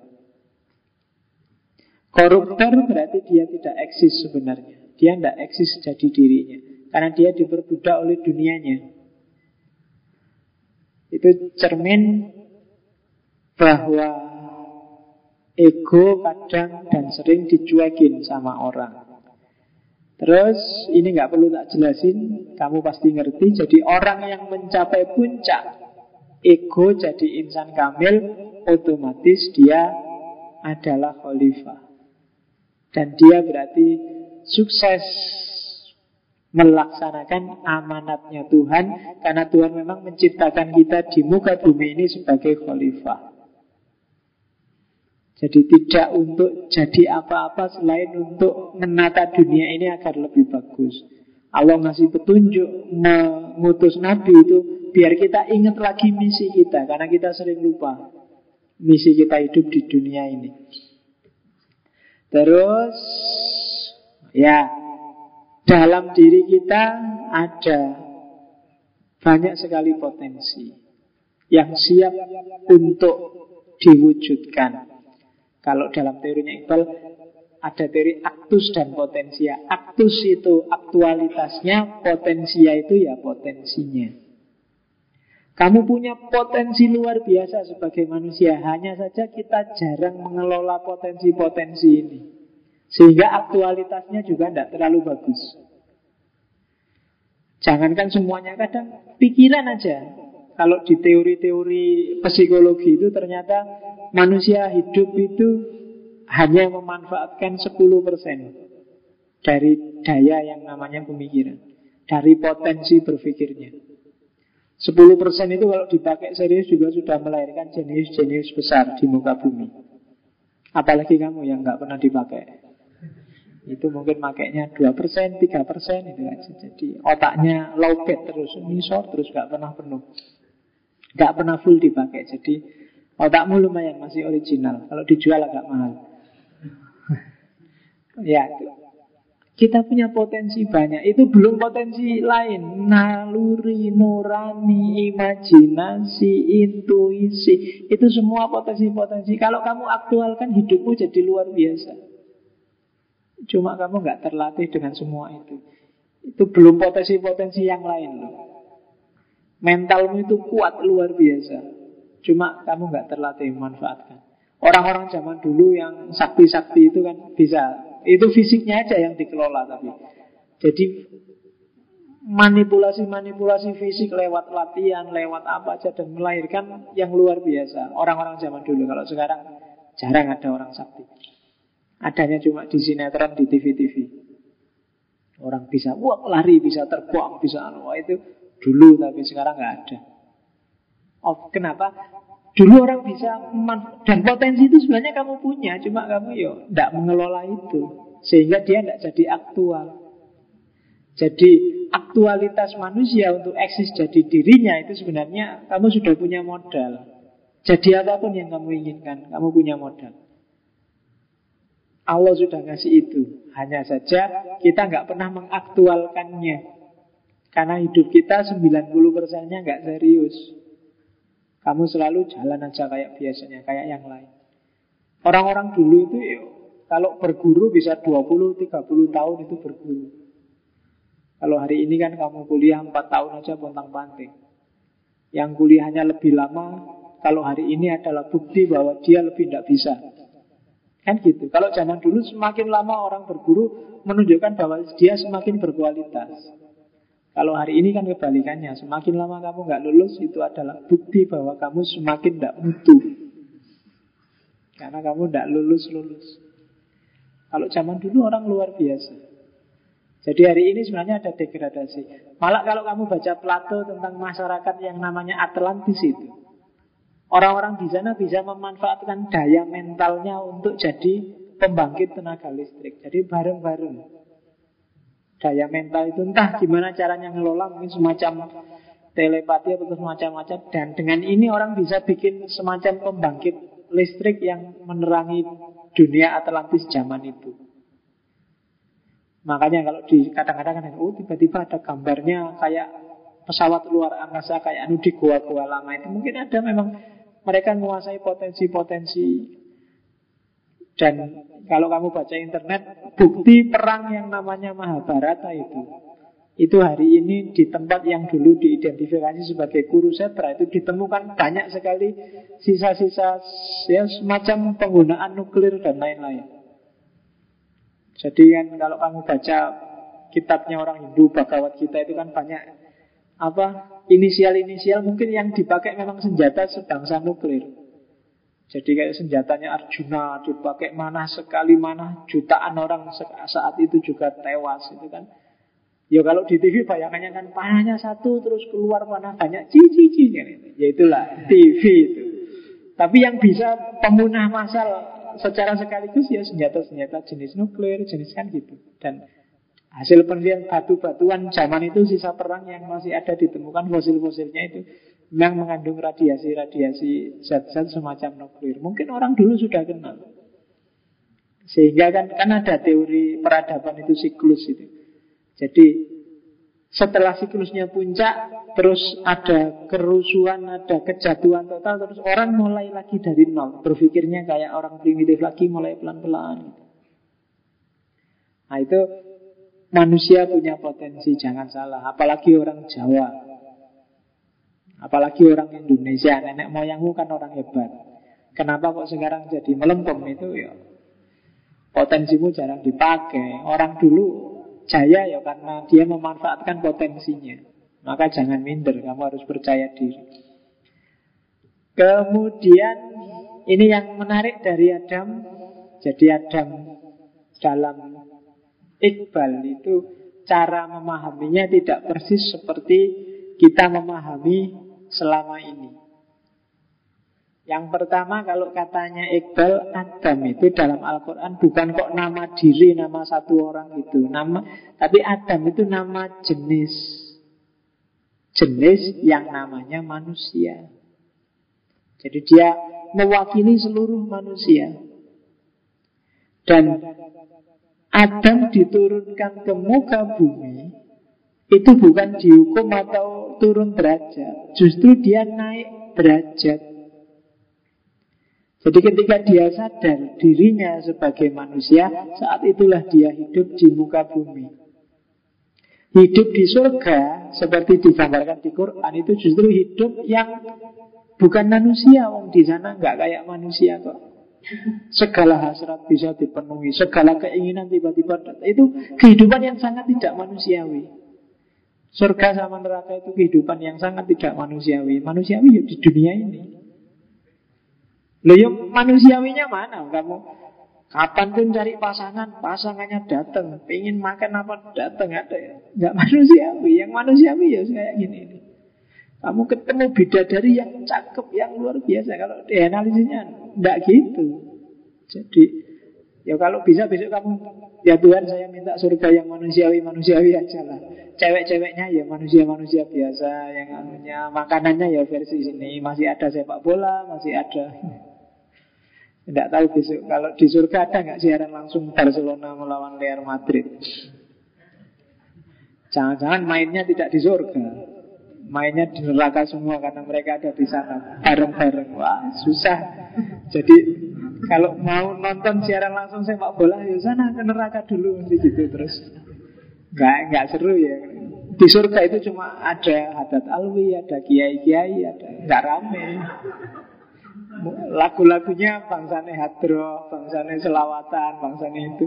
Koruptor berarti dia tidak eksis sebenarnya. Dia tidak eksis jadi dirinya. Karena dia diperbudak oleh dunianya. Itu cermin bahwa Ego kadang dan sering dicuekin sama orang. Terus ini nggak perlu tak jelasin Kamu pasti ngerti. Jadi orang yang mencapai puncak Ego jadi insan kamil Otomatis dia adalah khalifah Dan dia berarti sukses melaksanakan amanatnya Tuhan Karena Tuhan memang menciptakan kita di muka bumi ini sebagai khalifah jadi tidak untuk jadi apa-apa selain untuk menata dunia ini agar lebih bagus. Allah ngasih petunjuk mengutus Nabi itu biar kita ingat lagi misi kita karena kita sering lupa misi kita hidup di dunia ini. Terus ya dalam diri kita ada banyak sekali potensi yang siap untuk diwujudkan. Kalau dalam teorinya Iqbal ada teori aktus dan potensia. Aktus itu aktualitasnya, potensia itu ya potensinya. Kamu punya potensi luar biasa sebagai manusia, hanya saja kita jarang mengelola potensi-potensi ini. Sehingga aktualitasnya juga tidak terlalu bagus. Jangankan semuanya, kadang pikiran aja. Kalau di teori-teori psikologi itu ternyata manusia hidup itu hanya memanfaatkan 10% dari daya yang namanya pemikiran, dari potensi berpikirnya. 10% itu kalau dipakai serius juga sudah melahirkan jenius-jenius besar di muka bumi. Apalagi kamu yang nggak pernah dipakai. Itu mungkin makainya 2%, 3% itu aja. Jadi otaknya low terus, misor terus nggak pernah penuh. Nggak pernah full dipakai. Jadi Otakmu lumayan masih original. Kalau dijual agak mahal. ya, kita punya potensi banyak. Itu belum potensi lain. Naluri, nurani, imajinasi, intuisi. Itu semua potensi-potensi. Kalau kamu aktualkan hidupmu jadi luar biasa. Cuma kamu nggak terlatih dengan semua itu. Itu belum potensi-potensi yang lain. Mentalmu itu kuat luar biasa. Cuma kamu nggak terlatih memanfaatkan. Orang-orang zaman dulu yang sakti-sakti itu kan bisa. Itu fisiknya aja yang dikelola tapi. Jadi manipulasi-manipulasi fisik lewat latihan, lewat apa aja dan melahirkan yang luar biasa. Orang-orang zaman dulu kalau sekarang jarang ada orang sakti. Adanya cuma di sinetron, di TV-TV. Orang bisa wah lari, bisa terbang, bisa anu. Itu dulu tapi sekarang nggak ada. Oh, kenapa? Dulu orang bisa dan potensi itu sebenarnya kamu punya, cuma kamu yo tidak mengelola itu, sehingga dia tidak jadi aktual. Jadi aktualitas manusia untuk eksis jadi dirinya itu sebenarnya kamu sudah punya modal. Jadi apa pun yang kamu inginkan, kamu punya modal. Allah sudah ngasih itu. Hanya saja kita nggak pernah mengaktualkannya. Karena hidup kita 90 persennya nggak serius. Kamu selalu jalan aja kayak biasanya, kayak yang lain. Orang-orang dulu itu yuk, kalau berguru bisa 20-30 tahun itu berguru. Kalau hari ini kan kamu kuliah 4 tahun aja pontang panting. Yang kuliahnya lebih lama, kalau hari ini adalah bukti bahwa dia lebih tidak bisa. Kan gitu. Kalau zaman dulu semakin lama orang berguru menunjukkan bahwa dia semakin berkualitas. Kalau hari ini kan kebalikannya, semakin lama kamu nggak lulus itu adalah bukti bahwa kamu semakin tidak mutu. Karena kamu tidak lulus-lulus. Kalau zaman dulu orang luar biasa. Jadi hari ini sebenarnya ada degradasi. Malah kalau kamu baca Plato tentang masyarakat yang namanya Atlantis itu. Orang-orang di sana bisa memanfaatkan daya mentalnya untuk jadi pembangkit tenaga listrik. Jadi bareng-bareng. Daya mental itu entah gimana caranya ngelola mungkin semacam telepati atau semacam-macam dan dengan ini orang bisa bikin semacam pembangkit listrik yang menerangi dunia Atlantis zaman itu. Makanya kalau di kadang-kadang kan oh tiba-tiba ada gambarnya kayak pesawat luar angkasa kayak anu di gua-gua lama itu mungkin ada memang mereka menguasai potensi-potensi dan kalau kamu baca internet, bukti perang yang namanya Mahabharata itu, itu hari ini di tempat yang dulu diidentifikasi sebagai Kurusetra itu ditemukan banyak sekali sisa-sisa ya semacam penggunaan nuklir dan lain-lain. Jadi kan kalau kamu baca kitabnya orang Hindu Bhagavad Gita itu kan banyak apa inisial-inisial mungkin yang dipakai memang senjata sebangsa nuklir. Jadi kayak senjatanya Arjuna dipakai mana sekali mana jutaan orang saat itu juga tewas itu kan. Ya kalau di TV bayangannya kan panahnya satu terus keluar panah banyak cici cici Ya itulah TV itu. Tapi yang bisa pemunah masal secara sekaligus ya senjata-senjata jenis nuklir, jenis kan gitu. Dan hasil penelitian batu-batuan zaman itu sisa perang yang masih ada ditemukan fosil-fosilnya itu yang mengandung radiasi-radiasi zat-zat semacam nuklir. Mungkin orang dulu sudah kenal. Sehingga kan kan ada teori peradaban itu siklus itu. Jadi setelah siklusnya puncak, terus ada kerusuhan, ada kejatuhan total, terus orang mulai lagi dari nol. Berpikirnya kayak orang primitif lagi, mulai pelan-pelan. Nah itu manusia punya potensi, jangan salah. Apalagi orang Jawa. Apalagi orang Indonesia, nenek moyangmu kan orang hebat. Kenapa kok sekarang jadi melempem itu ya potensimu jarang dipakai. Orang dulu jaya ya karena dia memanfaatkan potensinya. Maka jangan minder, kamu harus percaya diri. Kemudian ini yang menarik dari Adam. Jadi Adam dalam Iqbal itu cara memahaminya tidak persis seperti kita memahami selama ini. Yang pertama kalau katanya Iqbal Adam itu dalam Al-Quran bukan kok nama diri nama satu orang itu nama tapi Adam itu nama jenis jenis yang namanya manusia. Jadi dia mewakili seluruh manusia. Dan Adam diturunkan ke muka bumi itu bukan dihukum atau turun derajat, justru dia naik derajat. Jadi ketika dia sadar dirinya sebagai manusia, saat itulah dia hidup di muka bumi. Hidup di surga, seperti digambarkan di Quran, itu justru hidup yang bukan manusia. Wong di sana nggak kayak manusia kok. Segala hasrat bisa dipenuhi, segala keinginan tiba-tiba Itu kehidupan yang sangat tidak manusiawi. Surga sama neraka itu kehidupan yang sangat tidak manusiawi. Manusiawi ya di dunia ini. Loh ya manusiawinya mana kamu? Kapan pun cari pasangan, pasangannya datang. Pengen makan apa datang ada ya. Gak manusiawi. Yang manusiawi ya kayak gini. Kamu ketemu bidadari yang cakep, yang luar biasa. Kalau dianalisisnya enggak gitu. Jadi Ya kalau bisa besok kamu Ya Tuhan saya minta surga yang manusiawi-manusiawi aja lah. Cewek-ceweknya ya manusia-manusia biasa Yang anunya makanannya ya versi sini. Masih ada sepak bola Masih ada. Tidak tahu besok Kalau di surga ada nggak siaran langsung Barcelona melawan Real Madrid? Jangan-jangan mainnya tidak di surga. Mainnya di neraka semua Karena mereka ada di sana Bareng-bareng. Wah susah. Jadi kalau mau nonton siaran langsung sepak bola ya sana ke neraka dulu mesti gitu terus. Nggak nggak seru ya. Di surga itu cuma ada hadat alwi, ada kiai-kiai, ada nggak rame. Lagu-lagunya bangsane hadro, bangsane selawatan, bangsane itu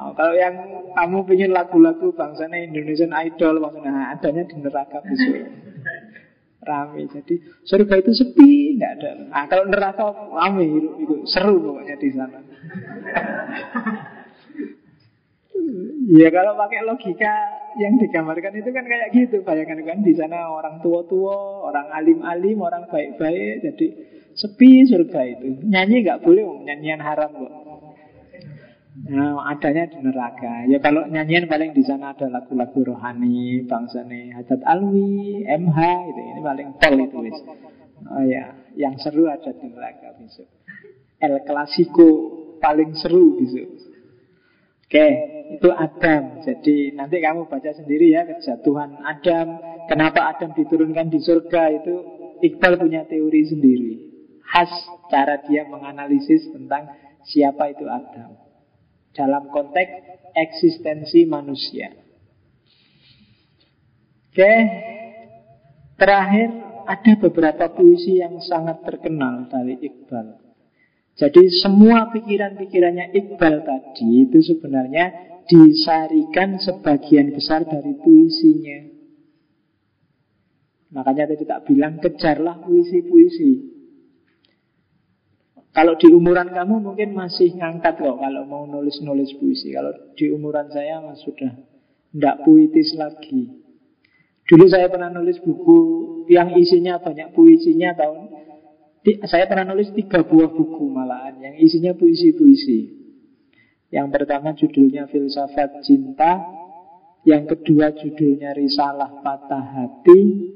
Oh, kalau yang kamu ingin lagu-lagu bangsanya Indonesian Idol, maksudnya nah, adanya di neraka besok. Rame, jadi surga itu sepi, nggak ada. Nah, kalau neraka rame, itu, itu seru pokoknya di sana. Ya kalau pakai logika yang digambarkan itu kan kayak gitu. Bayangkan kan di sana orang tua-tua Orang alim-alim, orang baik-baik. Jadi sepi surga itu. Nyanyi nggak boleh, nyanyian haram kok Nah, adanya di neraka. Ya kalau nyanyian paling di sana ada lagu-lagu rohani, nih Hadat Alwi, MH itu ini paling pol itu wis. Oh ya, yang seru ada di neraka besok. El Clasico paling seru besok. Oke, itu Adam. Jadi nanti kamu baca sendiri ya kejatuhan Adam. Kenapa Adam diturunkan di surga itu Iqbal punya teori sendiri. Khas cara dia menganalisis tentang siapa itu Adam dalam konteks eksistensi manusia. Oke, terakhir ada beberapa puisi yang sangat terkenal dari Iqbal. Jadi semua pikiran-pikirannya Iqbal tadi itu sebenarnya disarikan sebagian besar dari puisinya. Makanya tadi tak bilang kejarlah puisi-puisi. Kalau di umuran kamu mungkin masih ngangkat kok kalau mau nulis-nulis puisi. Kalau di umuran saya mas sudah tidak puitis lagi. Dulu saya pernah nulis buku yang isinya banyak puisinya tahun saya pernah nulis tiga buah buku malahan yang isinya puisi-puisi. Yang pertama judulnya Filsafat Cinta, yang kedua judulnya Risalah Patah Hati,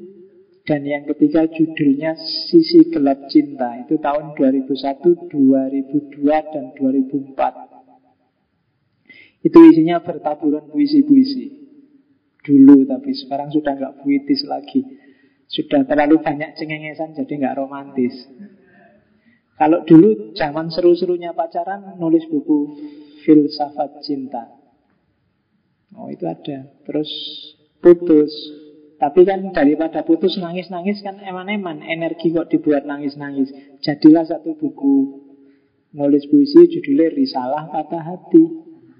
dan yang ketiga judulnya Sisi Gelap Cinta. Itu tahun 2001, 2002, dan 2004 Itu isinya bertaburan puisi-puisi. Dulu tapi sekarang sudah nggak puitis lagi. Sudah terlalu banyak cengengesan jadi nggak romantis. Kalau dulu zaman seru-serunya pacaran Nulis buku Filsafat Cinta. Oh itu ada. Terus putus tapi kan daripada putus nangis-nangis kan eman-eman. Energi kok dibuat nangis-nangis. Jadilah satu buku. Nulis puisi judulnya Risalah Patah Hati.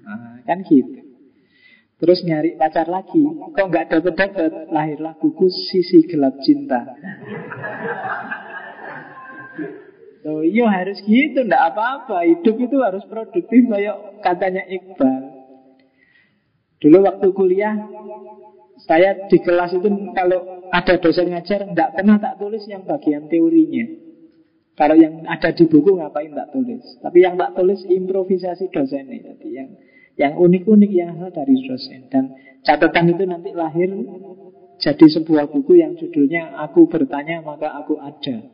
Nah, Kan gitu. Terus nyari pacar lagi. Kok nggak dapet-dapet? Lahirlah buku Sisi Gelap Cinta. Oh iya harus gitu. Nggak apa-apa. Hidup itu harus produktif. Kayak katanya Iqbal. Dulu waktu kuliah saya di kelas itu kalau ada dosen ngajar Tidak pernah tak tulis yang bagian teorinya. Kalau yang ada di buku ngapain tak tulis? Tapi yang tak tulis improvisasi dosen Jadi yang yang unik-unik yang asal dari dosen. Dan catatan itu nanti lahir Jadi sebuah buku yang judulnya Aku bertanya maka aku ada.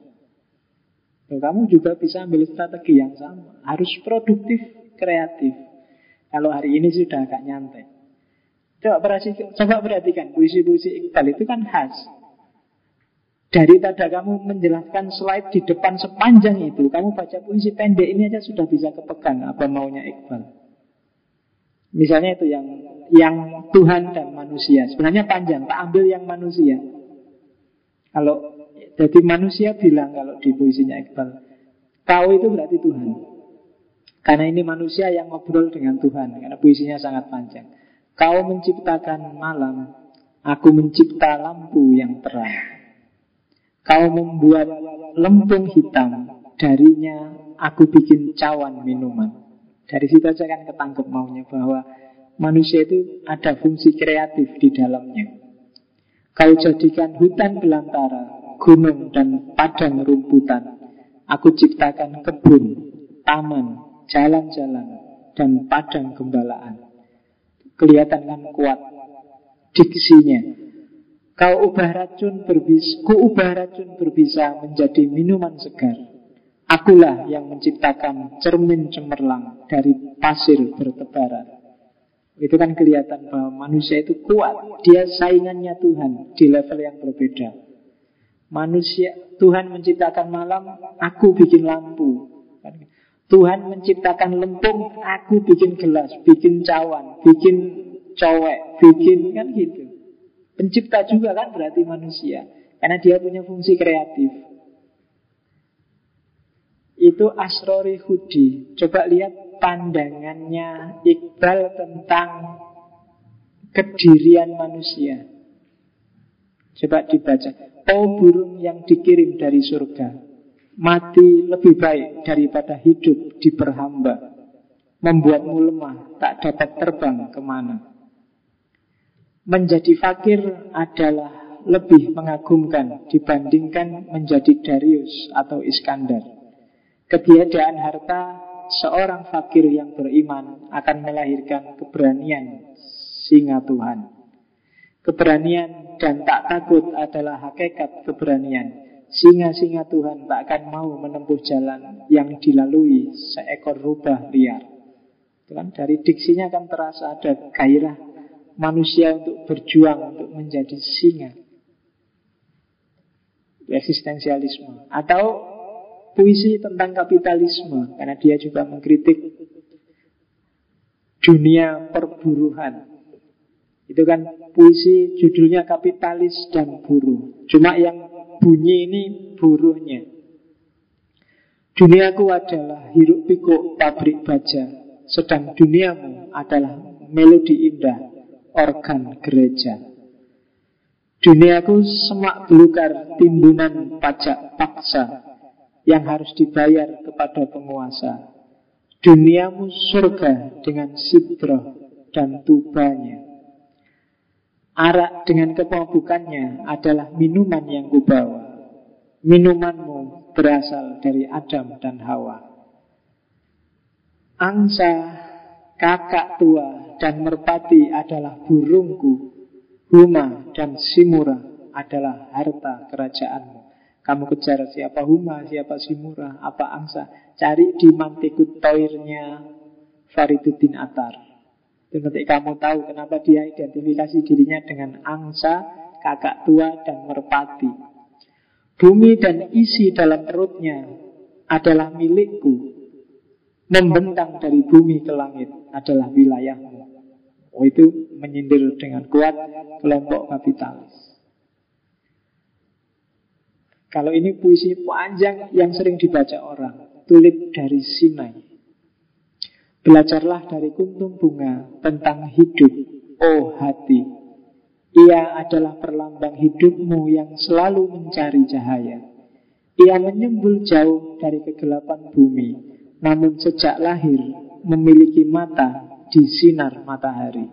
Kamu juga bisa ambil strategi yang sama. Harus produktif, kreatif. Kalau hari ini sudah agak nyantai Coba perhatikan, coba perhatikan puisi-puisi Iqbal itu kan khas. Daripada kamu menjelaskan slide di depan sepanjang itu, kamu baca puisi pendek ini aja sudah bisa kepegang apa maunya Iqbal. Misalnya itu yang yang Tuhan dan manusia. Sebenarnya panjang, tak ambil yang manusia. Kalau jadi manusia bilang kalau di puisinya Iqbal, kau itu berarti Tuhan. Karena ini manusia yang ngobrol dengan Tuhan, karena puisinya sangat panjang. Kau menciptakan malam, aku mencipta lampu yang terang. Kau membuat lempung hitam, darinya aku bikin cawan minuman. Dari situ saja kan ketangkep maunya bahwa manusia itu ada fungsi kreatif di dalamnya. Kau jadikan hutan belantara, gunung dan padang rumputan. Aku ciptakan kebun, taman, jalan-jalan, dan padang gembalaan kelihatan kan kuat diksinya. Kau ubah racun berbisa, ku ubah racun berbisa menjadi minuman segar. Akulah yang menciptakan cermin cemerlang dari pasir bertebaran. Itu kan kelihatan bahwa manusia itu kuat. Dia saingannya Tuhan di level yang berbeda. Manusia, Tuhan menciptakan malam, aku bikin lampu. Tuhan menciptakan lempung, aku bikin gelas, bikin cawan, bikin cowek, bikin kan gitu. Pencipta juga kan berarti manusia, karena dia punya fungsi kreatif. Itu Asrori Hudi. Coba lihat pandangannya Iqbal tentang kedirian manusia. Coba dibaca. Oh burung yang dikirim dari surga, mati lebih baik daripada hidup diperhamba. Membuatmu lemah, tak dapat terbang ke mana. Menjadi fakir adalah lebih mengagumkan dibandingkan menjadi Darius atau Iskandar. Ketiadaan harta seorang fakir yang beriman akan melahirkan keberanian singa Tuhan. Keberanian dan tak takut adalah hakikat keberanian. Singa-singa Tuhan tak akan mau menempuh jalan yang dilalui seekor rubah liar. Itu kan dari diksinya kan terasa ada gairah manusia untuk berjuang untuk menjadi singa. Eksistensialisme atau puisi tentang kapitalisme karena dia juga mengkritik dunia perburuhan. Itu kan puisi judulnya kapitalis dan buruh. Cuma yang bunyi ini buruhnya. Duniaku adalah hiruk pikuk pabrik baja, sedang duniamu adalah melodi indah organ gereja. Duniaku semak belukar timbunan pajak paksa yang harus dibayar kepada penguasa. Duniamu surga dengan sidroh dan tubanya. Arak dengan kemabukannya adalah minuman yang kubawa. Minumanmu berasal dari Adam dan Hawa. Angsa, kakak tua, dan merpati adalah burungku. Huma dan Simura adalah harta kerajaanmu. Kamu kejar siapa Huma, siapa Simura, apa Angsa. Cari di mantikut toirnya Fariduddin Atar. Itu nanti kamu tahu kenapa dia identifikasi dirinya dengan Angsa, kakak tua, dan merpati. Bumi dan isi dalam perutnya adalah milikku. Membentang dari bumi ke langit adalah wilayahmu. Oh itu menyindir dengan kuat kelompok kapitalis. Kalau ini puisi panjang yang sering dibaca orang, tulip dari Sinai. Belajarlah dari kuntum bunga tentang hidup, oh hati. Ia adalah perlambang hidupmu yang selalu mencari cahaya. Ia menyembul jauh dari kegelapan bumi, namun sejak lahir memiliki mata di sinar matahari.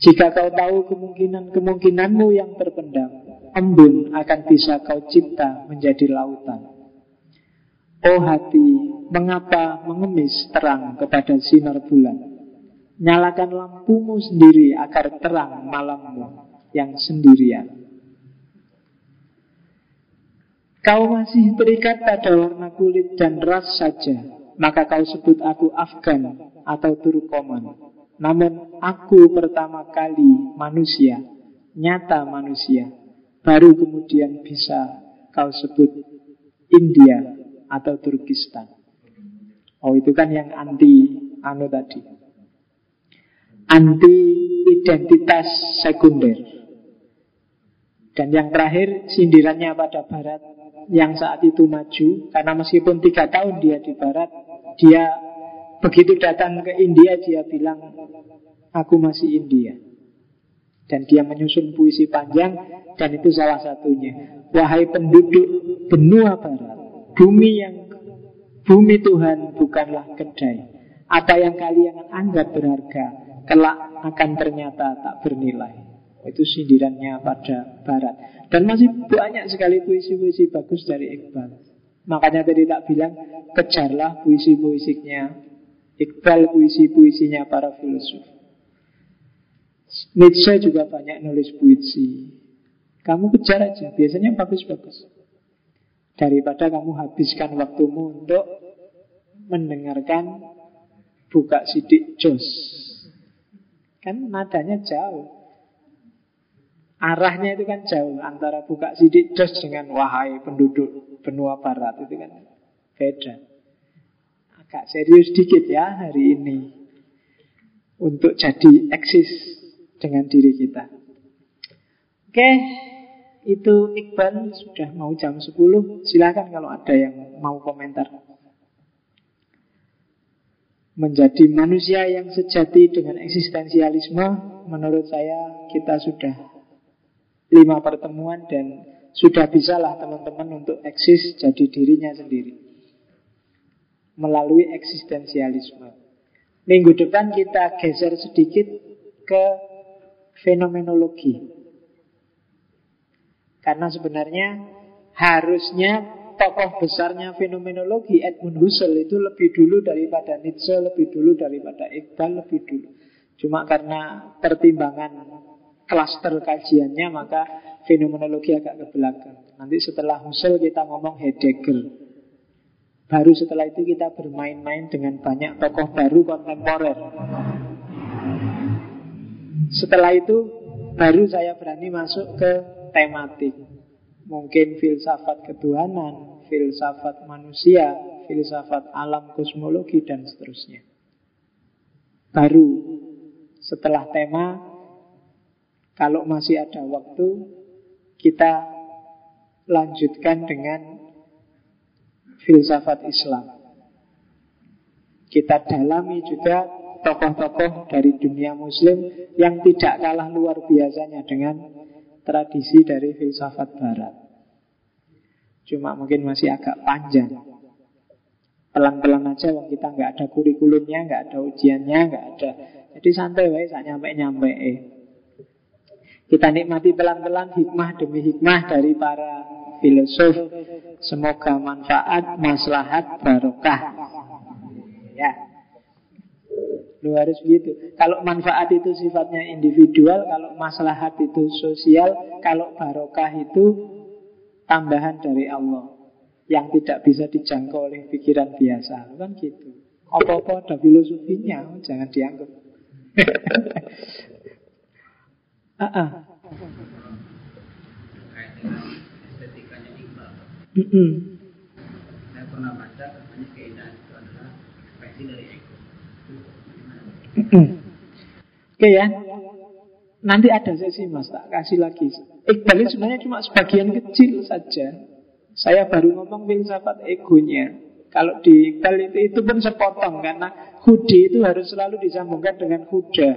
Jika kau tahu kemungkinan-kemungkinanmu yang terpendam, embun akan bisa kau cipta menjadi lautan. Oh hati, mengapa mengemis terang kepada sinar bulan? Nyalakan lampumu sendiri agar terang malammu yang sendirian. Kau masih terikat pada warna kulit dan ras saja, maka kau sebut aku Afgan atau Turkoman. Namun aku pertama kali manusia, nyata manusia, baru kemudian bisa kau sebut India atau Turkistan. Oh itu kan yang anti anu tadi. Anti identitas sekunder. Dan yang terakhir sindirannya pada Barat yang saat itu maju karena meskipun tiga tahun dia di Barat, dia begitu datang ke India dia bilang aku masih India. Dan dia menyusun puisi panjang Dan itu salah satunya Wahai penduduk benua barat Bumi yang Bumi Tuhan bukanlah kedai. Apa yang kalian anggap berharga Kelak akan ternyata tak bernilai. Itu sindirannya pada barat. Dan masih banyak sekali puisi-puisi bagus dari Iqbal. Makanya tadi tak bilang Kejarlah puisi-puisinya Iqbal puisi-puisinya para filosof. Nietzsche juga banyak nulis puisi. Kamu kejar aja, biasanya bagus-bagus. Daripada kamu habiskan waktumu untuk mendengarkan buka sidik jos. Kan nadanya jauh. Arahnya itu kan jauh antara buka sidik jos dengan wahai penduduk benua barat itu kan beda. Agak serius dikit ya hari ini untuk jadi eksis dengan diri kita. Oke, itu Iqbal sudah mau jam 10. Silahkan kalau ada yang mau komentar. menjadi manusia yang sejati dengan eksistensialisme, menurut saya kita sudah lima pertemuan dan sudah bisalah teman-teman untuk eksis jadi dirinya sendiri melalui eksistensialisme. Minggu depan kita geser sedikit ke fenomenologi. Karena sebenarnya harusnya tokoh besarnya fenomenologi Edmund Husserl itu lebih dulu daripada Nietzsche, lebih dulu daripada Iqbal, lebih dulu. Cuma karena pertimbangan klaster kajiannya maka fenomenologi agak ke belakang. Nanti setelah Husserl kita ngomong Heidegger. Baru setelah itu kita bermain-main dengan banyak tokoh baru kontemporer. Setelah itu baru saya berani masuk ke tematik. Mungkin filsafat ketuhanan, filsafat manusia, filsafat alam kosmologi, dan seterusnya. Baru setelah tema, kalau masih ada waktu, kita lanjutkan dengan filsafat Islam. Kita dalami juga tokoh-tokoh dari dunia muslim yang tidak kalah luar biasanya dengan tradisi dari filsafat barat. Cuma mungkin masih agak panjang. Pelan-pelan aja wong kita nggak ada kurikulumnya, nggak ada ujiannya, nggak ada. Jadi santai wae sak nyampe-nyampe. Kita nikmati pelan-pelan hikmah demi hikmah dari para filosof. Semoga manfaat, maslahat, barokah. Ya. Lu harus begitu. Kalau manfaat itu sifatnya individual, kalau maslahat itu sosial, kalau barokah itu tambahan dari Allah yang tidak bisa dijangkau oleh pikiran biasa. Kan gitu. Apa-apa ada filosofinya, jangan dianggap. ah, ah. Mm. Saya pernah baca katanya keindahan itu adalah ekspresi dari. Oke ya. Nanti ada sesi mas, tak kasih lagi. Iqbal sebenarnya cuma sebagian kecil saja. Saya baru ngomong filsafat egonya. Kalau di Iqbal itu, itu pun sepotong karena hudi itu harus selalu disambungkan dengan huda.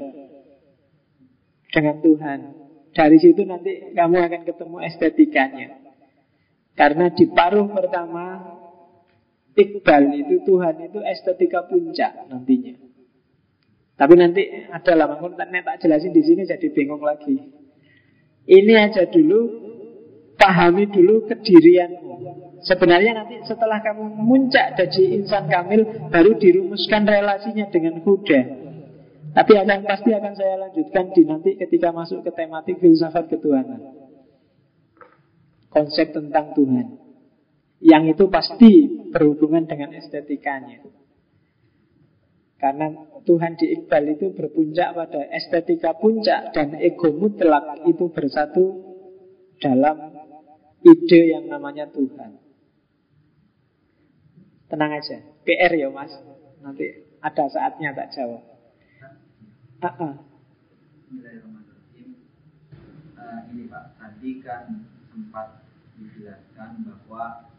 Dengan Tuhan. Dari situ nanti kamu akan ketemu estetikanya. Karena di paruh pertama Iqbal itu Tuhan itu estetika puncak nantinya. Tapi nanti ada lah, tak, tak jelasin di sini jadi bingung lagi. Ini aja dulu, pahami dulu kedirianmu. Sebenarnya nanti setelah kamu muncak jadi insan kamil, baru dirumuskan relasinya dengan kuda. Tapi akan pasti akan saya lanjutkan di nanti ketika masuk ke tematik filsafat ketuhanan. Konsep tentang Tuhan. Yang itu pasti berhubungan dengan estetikanya. Karena Tuhan di Iqbal itu berpuncak pada estetika puncak dan ego mutlak itu bersatu dalam ide yang namanya Tuhan. Tenang aja, PR ya mas. Nanti ada saatnya tak jawab. Uh -uh. Ini Pak, tadi kan sempat dijelaskan bahwa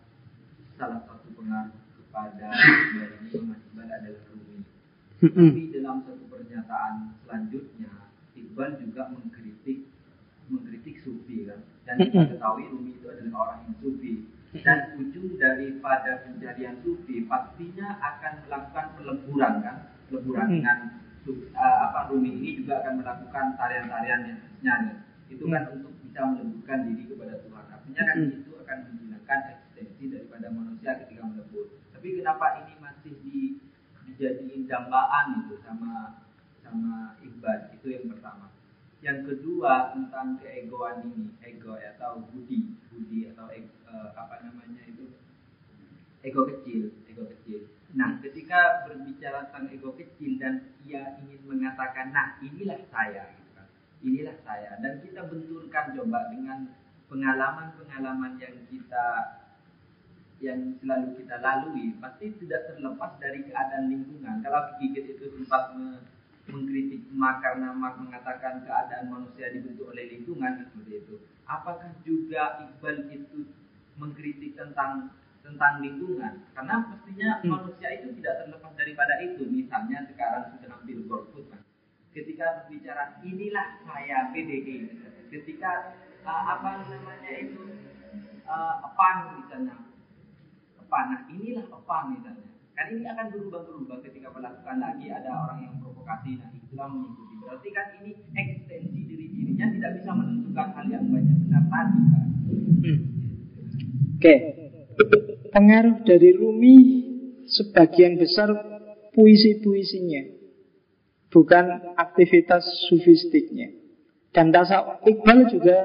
salah satu pengaruh kepada ini adalah tapi dalam satu pernyataan selanjutnya Iqbal juga mengkritik mengkritik sufi kan. Dan kita ketahui Rumi itu adalah orang yang sufi. Dan ujung daripada pencarian sufi pastinya akan melakukan peleburan kan, peleburan dengan uh, apa Rumi ini juga akan melakukan tarian-tarian yang nyanyi. Itu kan untuk bisa meleburkan diri kepada Tuhan. Artinya kan itu akan menggunakan eksistensi daripada manusia ketika melebur. Tapi kenapa ini masih di dijadiin dambaan itu sama sama Iqbal itu yang pertama. Yang kedua tentang keegoan ini, ego atau budi, budi atau ego, uh, apa namanya itu ego kecil, ego kecil. Nah, ketika berbicara tentang ego kecil dan ia ingin mengatakan, nah inilah saya, gitu kan, inilah saya, dan kita benturkan coba dengan pengalaman-pengalaman yang kita yang selalu kita lalui pasti tidak terlepas dari keadaan lingkungan. Kalau Gigit itu sempat mengkritik Mark karena Mark mengatakan keadaan manusia dibentuk oleh lingkungan seperti itu. Apakah juga Iqbal itu mengkritik tentang tentang lingkungan? Karena pastinya hmm. manusia itu tidak terlepas daripada pada itu, misalnya sekarang sudah ambil golput, mas. Ketika berbicara inilah saya PDI, ketika uh, apa namanya itu uh, pan misalnya, pan, nah inilah pan misalnya. Kan ini akan berubah-berubah ketika melakukan lagi ada orang yang provokasi, nah itulah mengikuti. Berarti kan ini ekstensi diri dirinya tidak bisa menentukan hal yang banyak benar tadi kan. Hmm. Oke, okay. pengaruh dari Rumi sebagian besar puisi-puisinya bukan aktivitas sufistiknya. Dan tasawuf Iqbal juga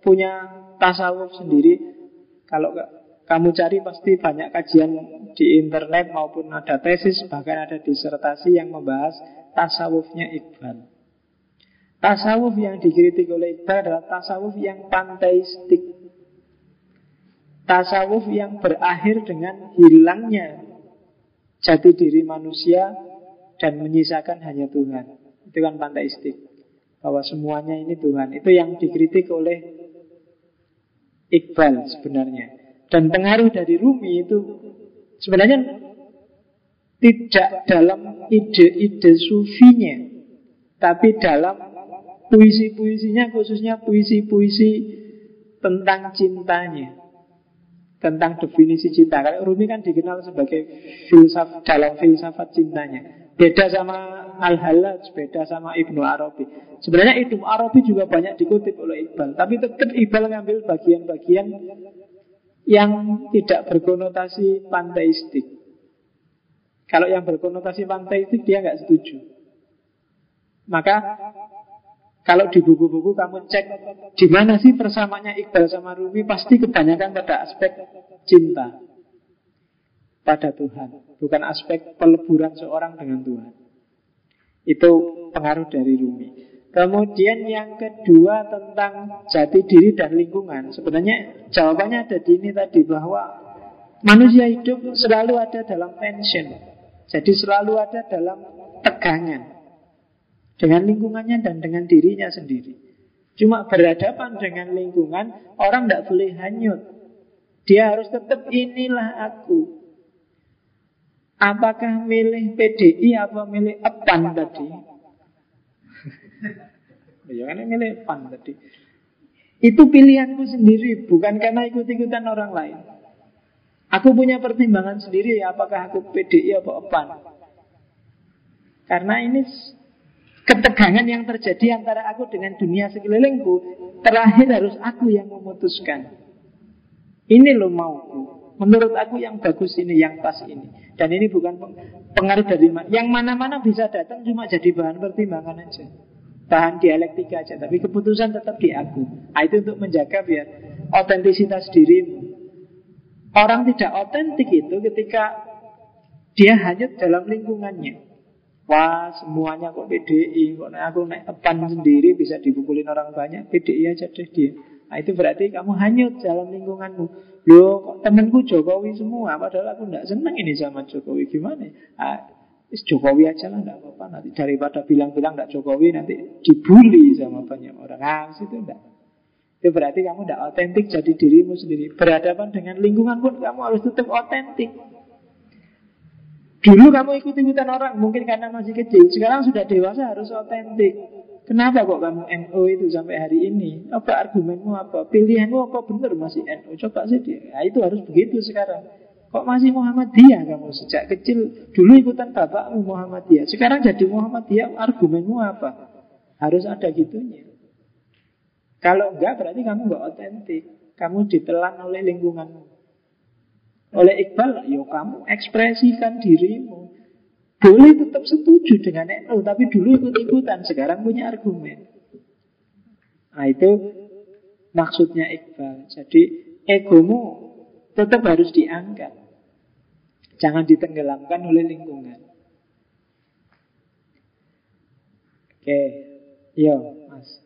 punya tasawuf sendiri. Kalau kamu cari pasti banyak kajian di internet maupun ada tesis bahkan ada disertasi yang membahas tasawufnya Iqbal. Tasawuf yang dikritik oleh Iqbal adalah tasawuf yang panteistik. Tasawuf yang berakhir dengan hilangnya jati diri manusia dan menyisakan hanya Tuhan. Itu kan panteistik. Bahwa semuanya ini Tuhan. Itu yang dikritik oleh Iqbal sebenarnya. Dan pengaruh dari Rumi itu sebenarnya tidak dalam ide-ide sufinya, tapi dalam puisi-puisinya, khususnya puisi-puisi tentang cintanya tentang definisi cinta. Kalau Rumi kan dikenal sebagai filsaf dalam filsafat cintanya. Beda sama Al-Halaj, beda sama Ibnu Arabi. Sebenarnya Ibnu Arabi juga banyak dikutip oleh Iqbal, tapi tetap Iqbal ngambil bagian-bagian yang tidak berkonotasi panteistik. Kalau yang berkonotasi panteistik dia nggak setuju. Maka kalau di buku-buku kamu cek di mana sih persamaannya Iqbal sama Rumi pasti kebanyakan pada aspek cinta pada Tuhan, bukan aspek peleburan seorang dengan Tuhan. Itu pengaruh dari Rumi. Kemudian yang kedua tentang jati diri dan lingkungan. Sebenarnya jawabannya ada di ini tadi bahwa manusia hidup selalu ada dalam tension. Jadi selalu ada dalam tegangan. Dengan lingkungannya dan dengan dirinya sendiri. Cuma berhadapan dengan lingkungan, orang tidak boleh hanyut. Dia harus tetap inilah aku. Apakah milih PDI apa milih EPAN tadi? Ya kan milih EPAN tadi. Itu pilihanku sendiri, bukan karena ikut-ikutan orang lain. Aku punya pertimbangan sendiri, apakah aku PDI apa EPAN. Karena ini ketegangan yang terjadi antara aku dengan dunia sekelilingku terakhir harus aku yang memutuskan ini lo mauku menurut aku yang bagus ini yang pas ini dan ini bukan pengaruh dari mana yang mana-mana bisa datang cuma jadi bahan pertimbangan aja bahan dialektika aja tapi keputusan tetap di aku. Nah, itu untuk menjaga biar otentisitas dirimu. Orang tidak otentik itu ketika dia hanyut dalam lingkungannya. Wah semuanya kok PDI Kok aku naik tepan sendiri bisa dipukulin orang banyak PDI aja deh dia. Nah itu berarti kamu hanyut dalam lingkunganmu. Loh kok temenku Jokowi semua? Padahal aku tidak senang ini sama Jokowi. Gimana? Ah, Jokowi aja lah tidak apa-apa Nanti daripada bilang-bilang tidak Jokowi Nanti dibully sama banyak orang Nah situ enggak Itu berarti kamu tidak otentik jadi dirimu sendiri Berhadapan dengan lingkungan pun kamu harus tetap otentik Dulu kamu ikut-ikutan orang mungkin karena masih kecil. Sekarang sudah dewasa harus otentik. Kenapa kok kamu NO itu sampai hari ini? Apa argumenmu apa? Pilihanmu apa benar masih NO? Coba sih dia. Nah, itu harus begitu sekarang. Kok masih Muhammadiyah kamu sejak kecil? Dulu ikutan bapakmu Muhammadiyah. Sekarang jadi Muhammadiyah, argumenmu apa? Harus ada gitunya. Kalau enggak berarti kamu enggak otentik. Kamu ditelan oleh lingkunganmu. Oleh Iqbal, yo ya kamu ekspresikan dirimu. Boleh tetap setuju dengan NU, tapi dulu ikut-ikutan, sekarang punya argumen. Nah itu maksudnya Iqbal. Jadi egomu tetap harus diangkat. Jangan ditenggelamkan oleh lingkungan. Oke, yo Mas.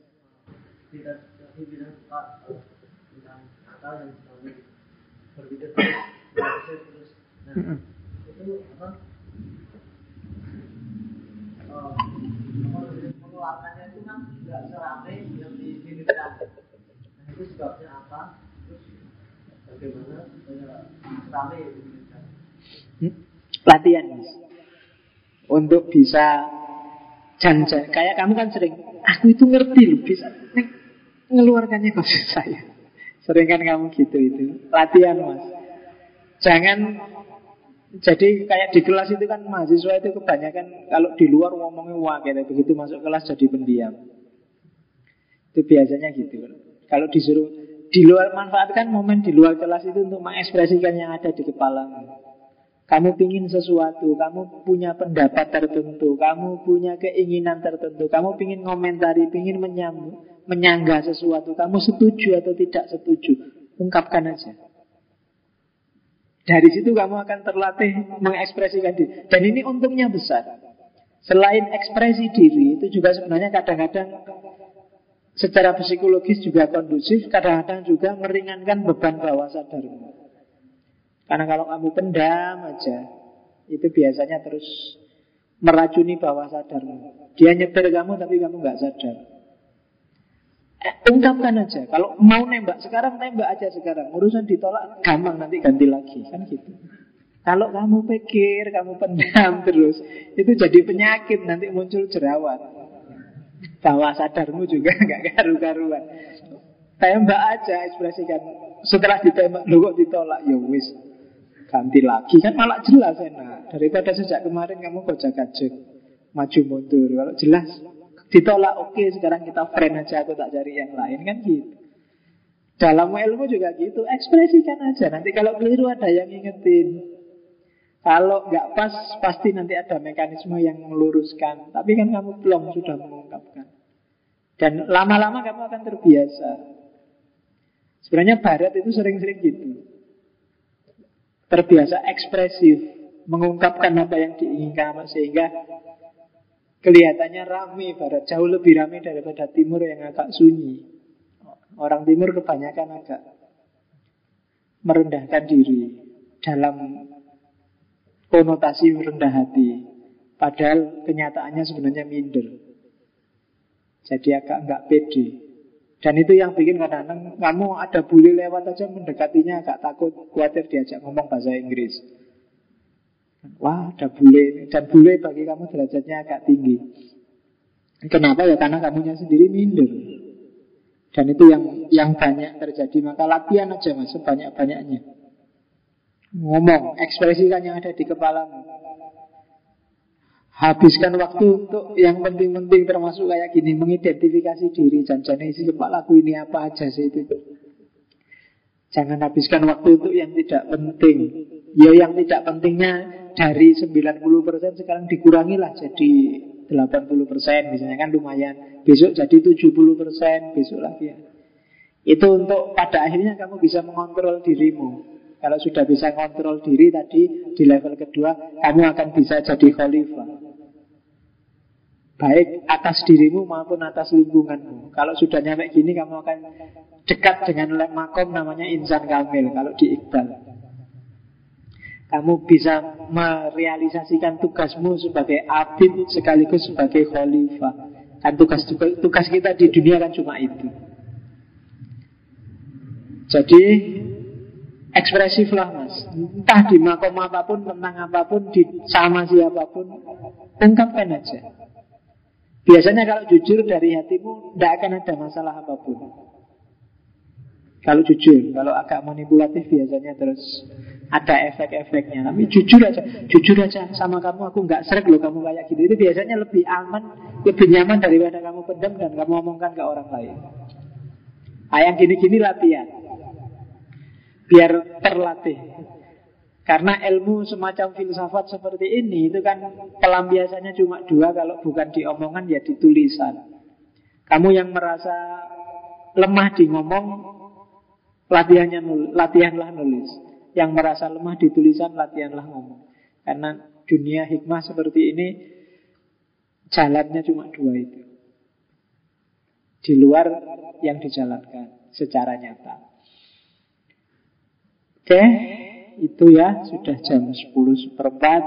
Kita bilang Pak tentang akal dan berbeda terus nah itu apa oh, pengeluarannya itu kan tidak seramai yang diinginkan nah itu sebabnya apa terus bagaimana supaya seramai diinginkan hmm? latihan mas untuk bisa janji. Kayak kamu kan sering, aku itu ngerti loh bisa mengeluarkannya maksud saya. Sering kan kamu gitu itu. Latihan mas. Jangan jadi kayak di kelas itu kan mahasiswa itu kebanyakan kalau di luar ngomongnya wah gitu, begitu masuk kelas jadi pendiam. Itu biasanya gitu. Kalau disuruh di luar manfaatkan momen di luar kelas itu untuk mengekspresikan yang ada di kepala. Kamu pingin sesuatu, kamu punya pendapat tertentu, kamu punya keinginan tertentu, kamu pingin komentari, pingin menyambut, menyanggah sesuatu, kamu setuju atau tidak setuju, ungkapkan aja. Dari situ kamu akan terlatih mengekspresikan diri. Dan ini untungnya besar. Selain ekspresi diri, itu juga sebenarnya kadang-kadang secara psikologis juga kondusif, kadang-kadang juga meringankan beban bawah sadarmu. Karena kalau kamu pendam aja, itu biasanya terus meracuni bawah sadarmu. Dia nyetir kamu tapi kamu nggak sadar. Eh, ungkapkan aja. Kalau mau nembak sekarang, tembak aja sekarang. Urusan ditolak, gampang nanti ganti lagi. Kan gitu. Kalau kamu pikir, kamu pendam terus, itu jadi penyakit, nanti muncul jerawat. Bawah sadarmu juga nggak karu-karuan. Tembak aja, ekspresikan. Setelah ditembak, lu kok ditolak? Ya wis, ganti lagi. Kan malah jelas enak. Daripada sejak kemarin kamu kocak kacuk maju mundur. Kalau jelas ditolak oke okay, sekarang kita friend aja aku tak cari yang lain. Kan gitu. Dalam ilmu juga gitu. Ekspresikan aja. Nanti kalau keliru ada yang ingetin kalau nggak pas pasti nanti ada mekanisme yang meluruskan. Tapi kan kamu belum sudah mengungkapkan. Dan lama-lama kamu akan terbiasa. Sebenarnya barat itu sering-sering gitu terbiasa ekspresif, mengungkapkan apa yang diinginkan sehingga kelihatannya ramai barat jauh lebih ramai daripada timur yang agak sunyi. Orang timur kebanyakan agak merendahkan diri dalam konotasi rendah hati. Padahal kenyataannya sebenarnya minder. Jadi agak enggak pede. Dan itu yang bikin kadang-kadang kamu ada bule lewat aja mendekatinya agak takut, khawatir diajak ngomong bahasa Inggris. Wah, ada bule dan bule bagi kamu derajatnya agak tinggi. Kenapa ya? Karena kamunya sendiri minder. Dan itu yang yang banyak terjadi. Maka latihan aja mas, sebanyak-banyaknya. Ngomong, ekspresikan yang ada di kepalamu. Habiskan waktu untuk yang penting-penting termasuk kayak gini Mengidentifikasi diri Jangan isi kepala laku ini apa aja sih itu Jangan habiskan waktu untuk yang tidak penting Ya yang tidak pentingnya dari 90% sekarang dikurangilah jadi 80% misalnya kan lumayan Besok jadi 70% besok lagi ya. Itu untuk pada akhirnya kamu bisa mengontrol dirimu kalau sudah bisa mengontrol diri tadi di level kedua, kamu akan bisa jadi khalifah. Baik atas dirimu maupun atas lingkunganmu. Kalau sudah nyampe gini kamu akan dekat dengan makom namanya insan kamil Kalau di Iqbal. Kamu bisa merealisasikan tugasmu sebagai abid sekaligus sebagai khalifah. Kan tugas, tugas kita di dunia kan cuma itu. Jadi ekspresiflah mas. Entah di makom apa pun, tentang apa pun, di sama siapa pun Ungkapkan aja Biasanya kalau jujur dari hatimu Tidak akan ada masalah apa pun. Kalau jujur Kalau agak manipulatif biasanya terus Ada efek-efeknya. Tapi jujur aja Jujur aja sama kamu Aku nggak seret loh kamu kayak gitu. Itu biasanya lebih aman Lebih nyaman daripada kamu pendam Dan kamu omongkan ke orang lain. Nah yang gini-gini latihan. Biar terlatih karena ilmu semacam filsafat seperti ini itu kan pelampiasannya cuma dua kalau bukan di omongan ya di tulisan. Kamu yang merasa lemah di ngomong latihannya latihanlah nulis. Yang merasa lemah di tulisan latihanlah ngomong. Karena dunia hikmah seperti ini jalannya cuma dua itu. Di luar yang dijalankan secara nyata. Oke. Okay itu ya sudah jam 10 seperempat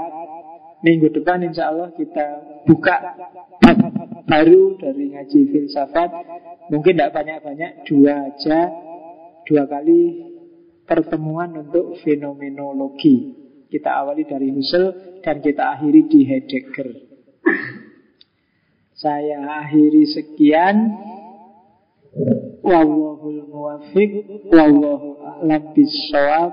Minggu depan insya Allah kita buka baru dari ngaji filsafat Mungkin tidak banyak-banyak, dua aja Dua kali pertemuan untuk fenomenologi Kita awali dari Husserl dan kita akhiri di Heidegger. Saya akhiri sekian. Wallahul muwafiq wallahu a'lam bissawab.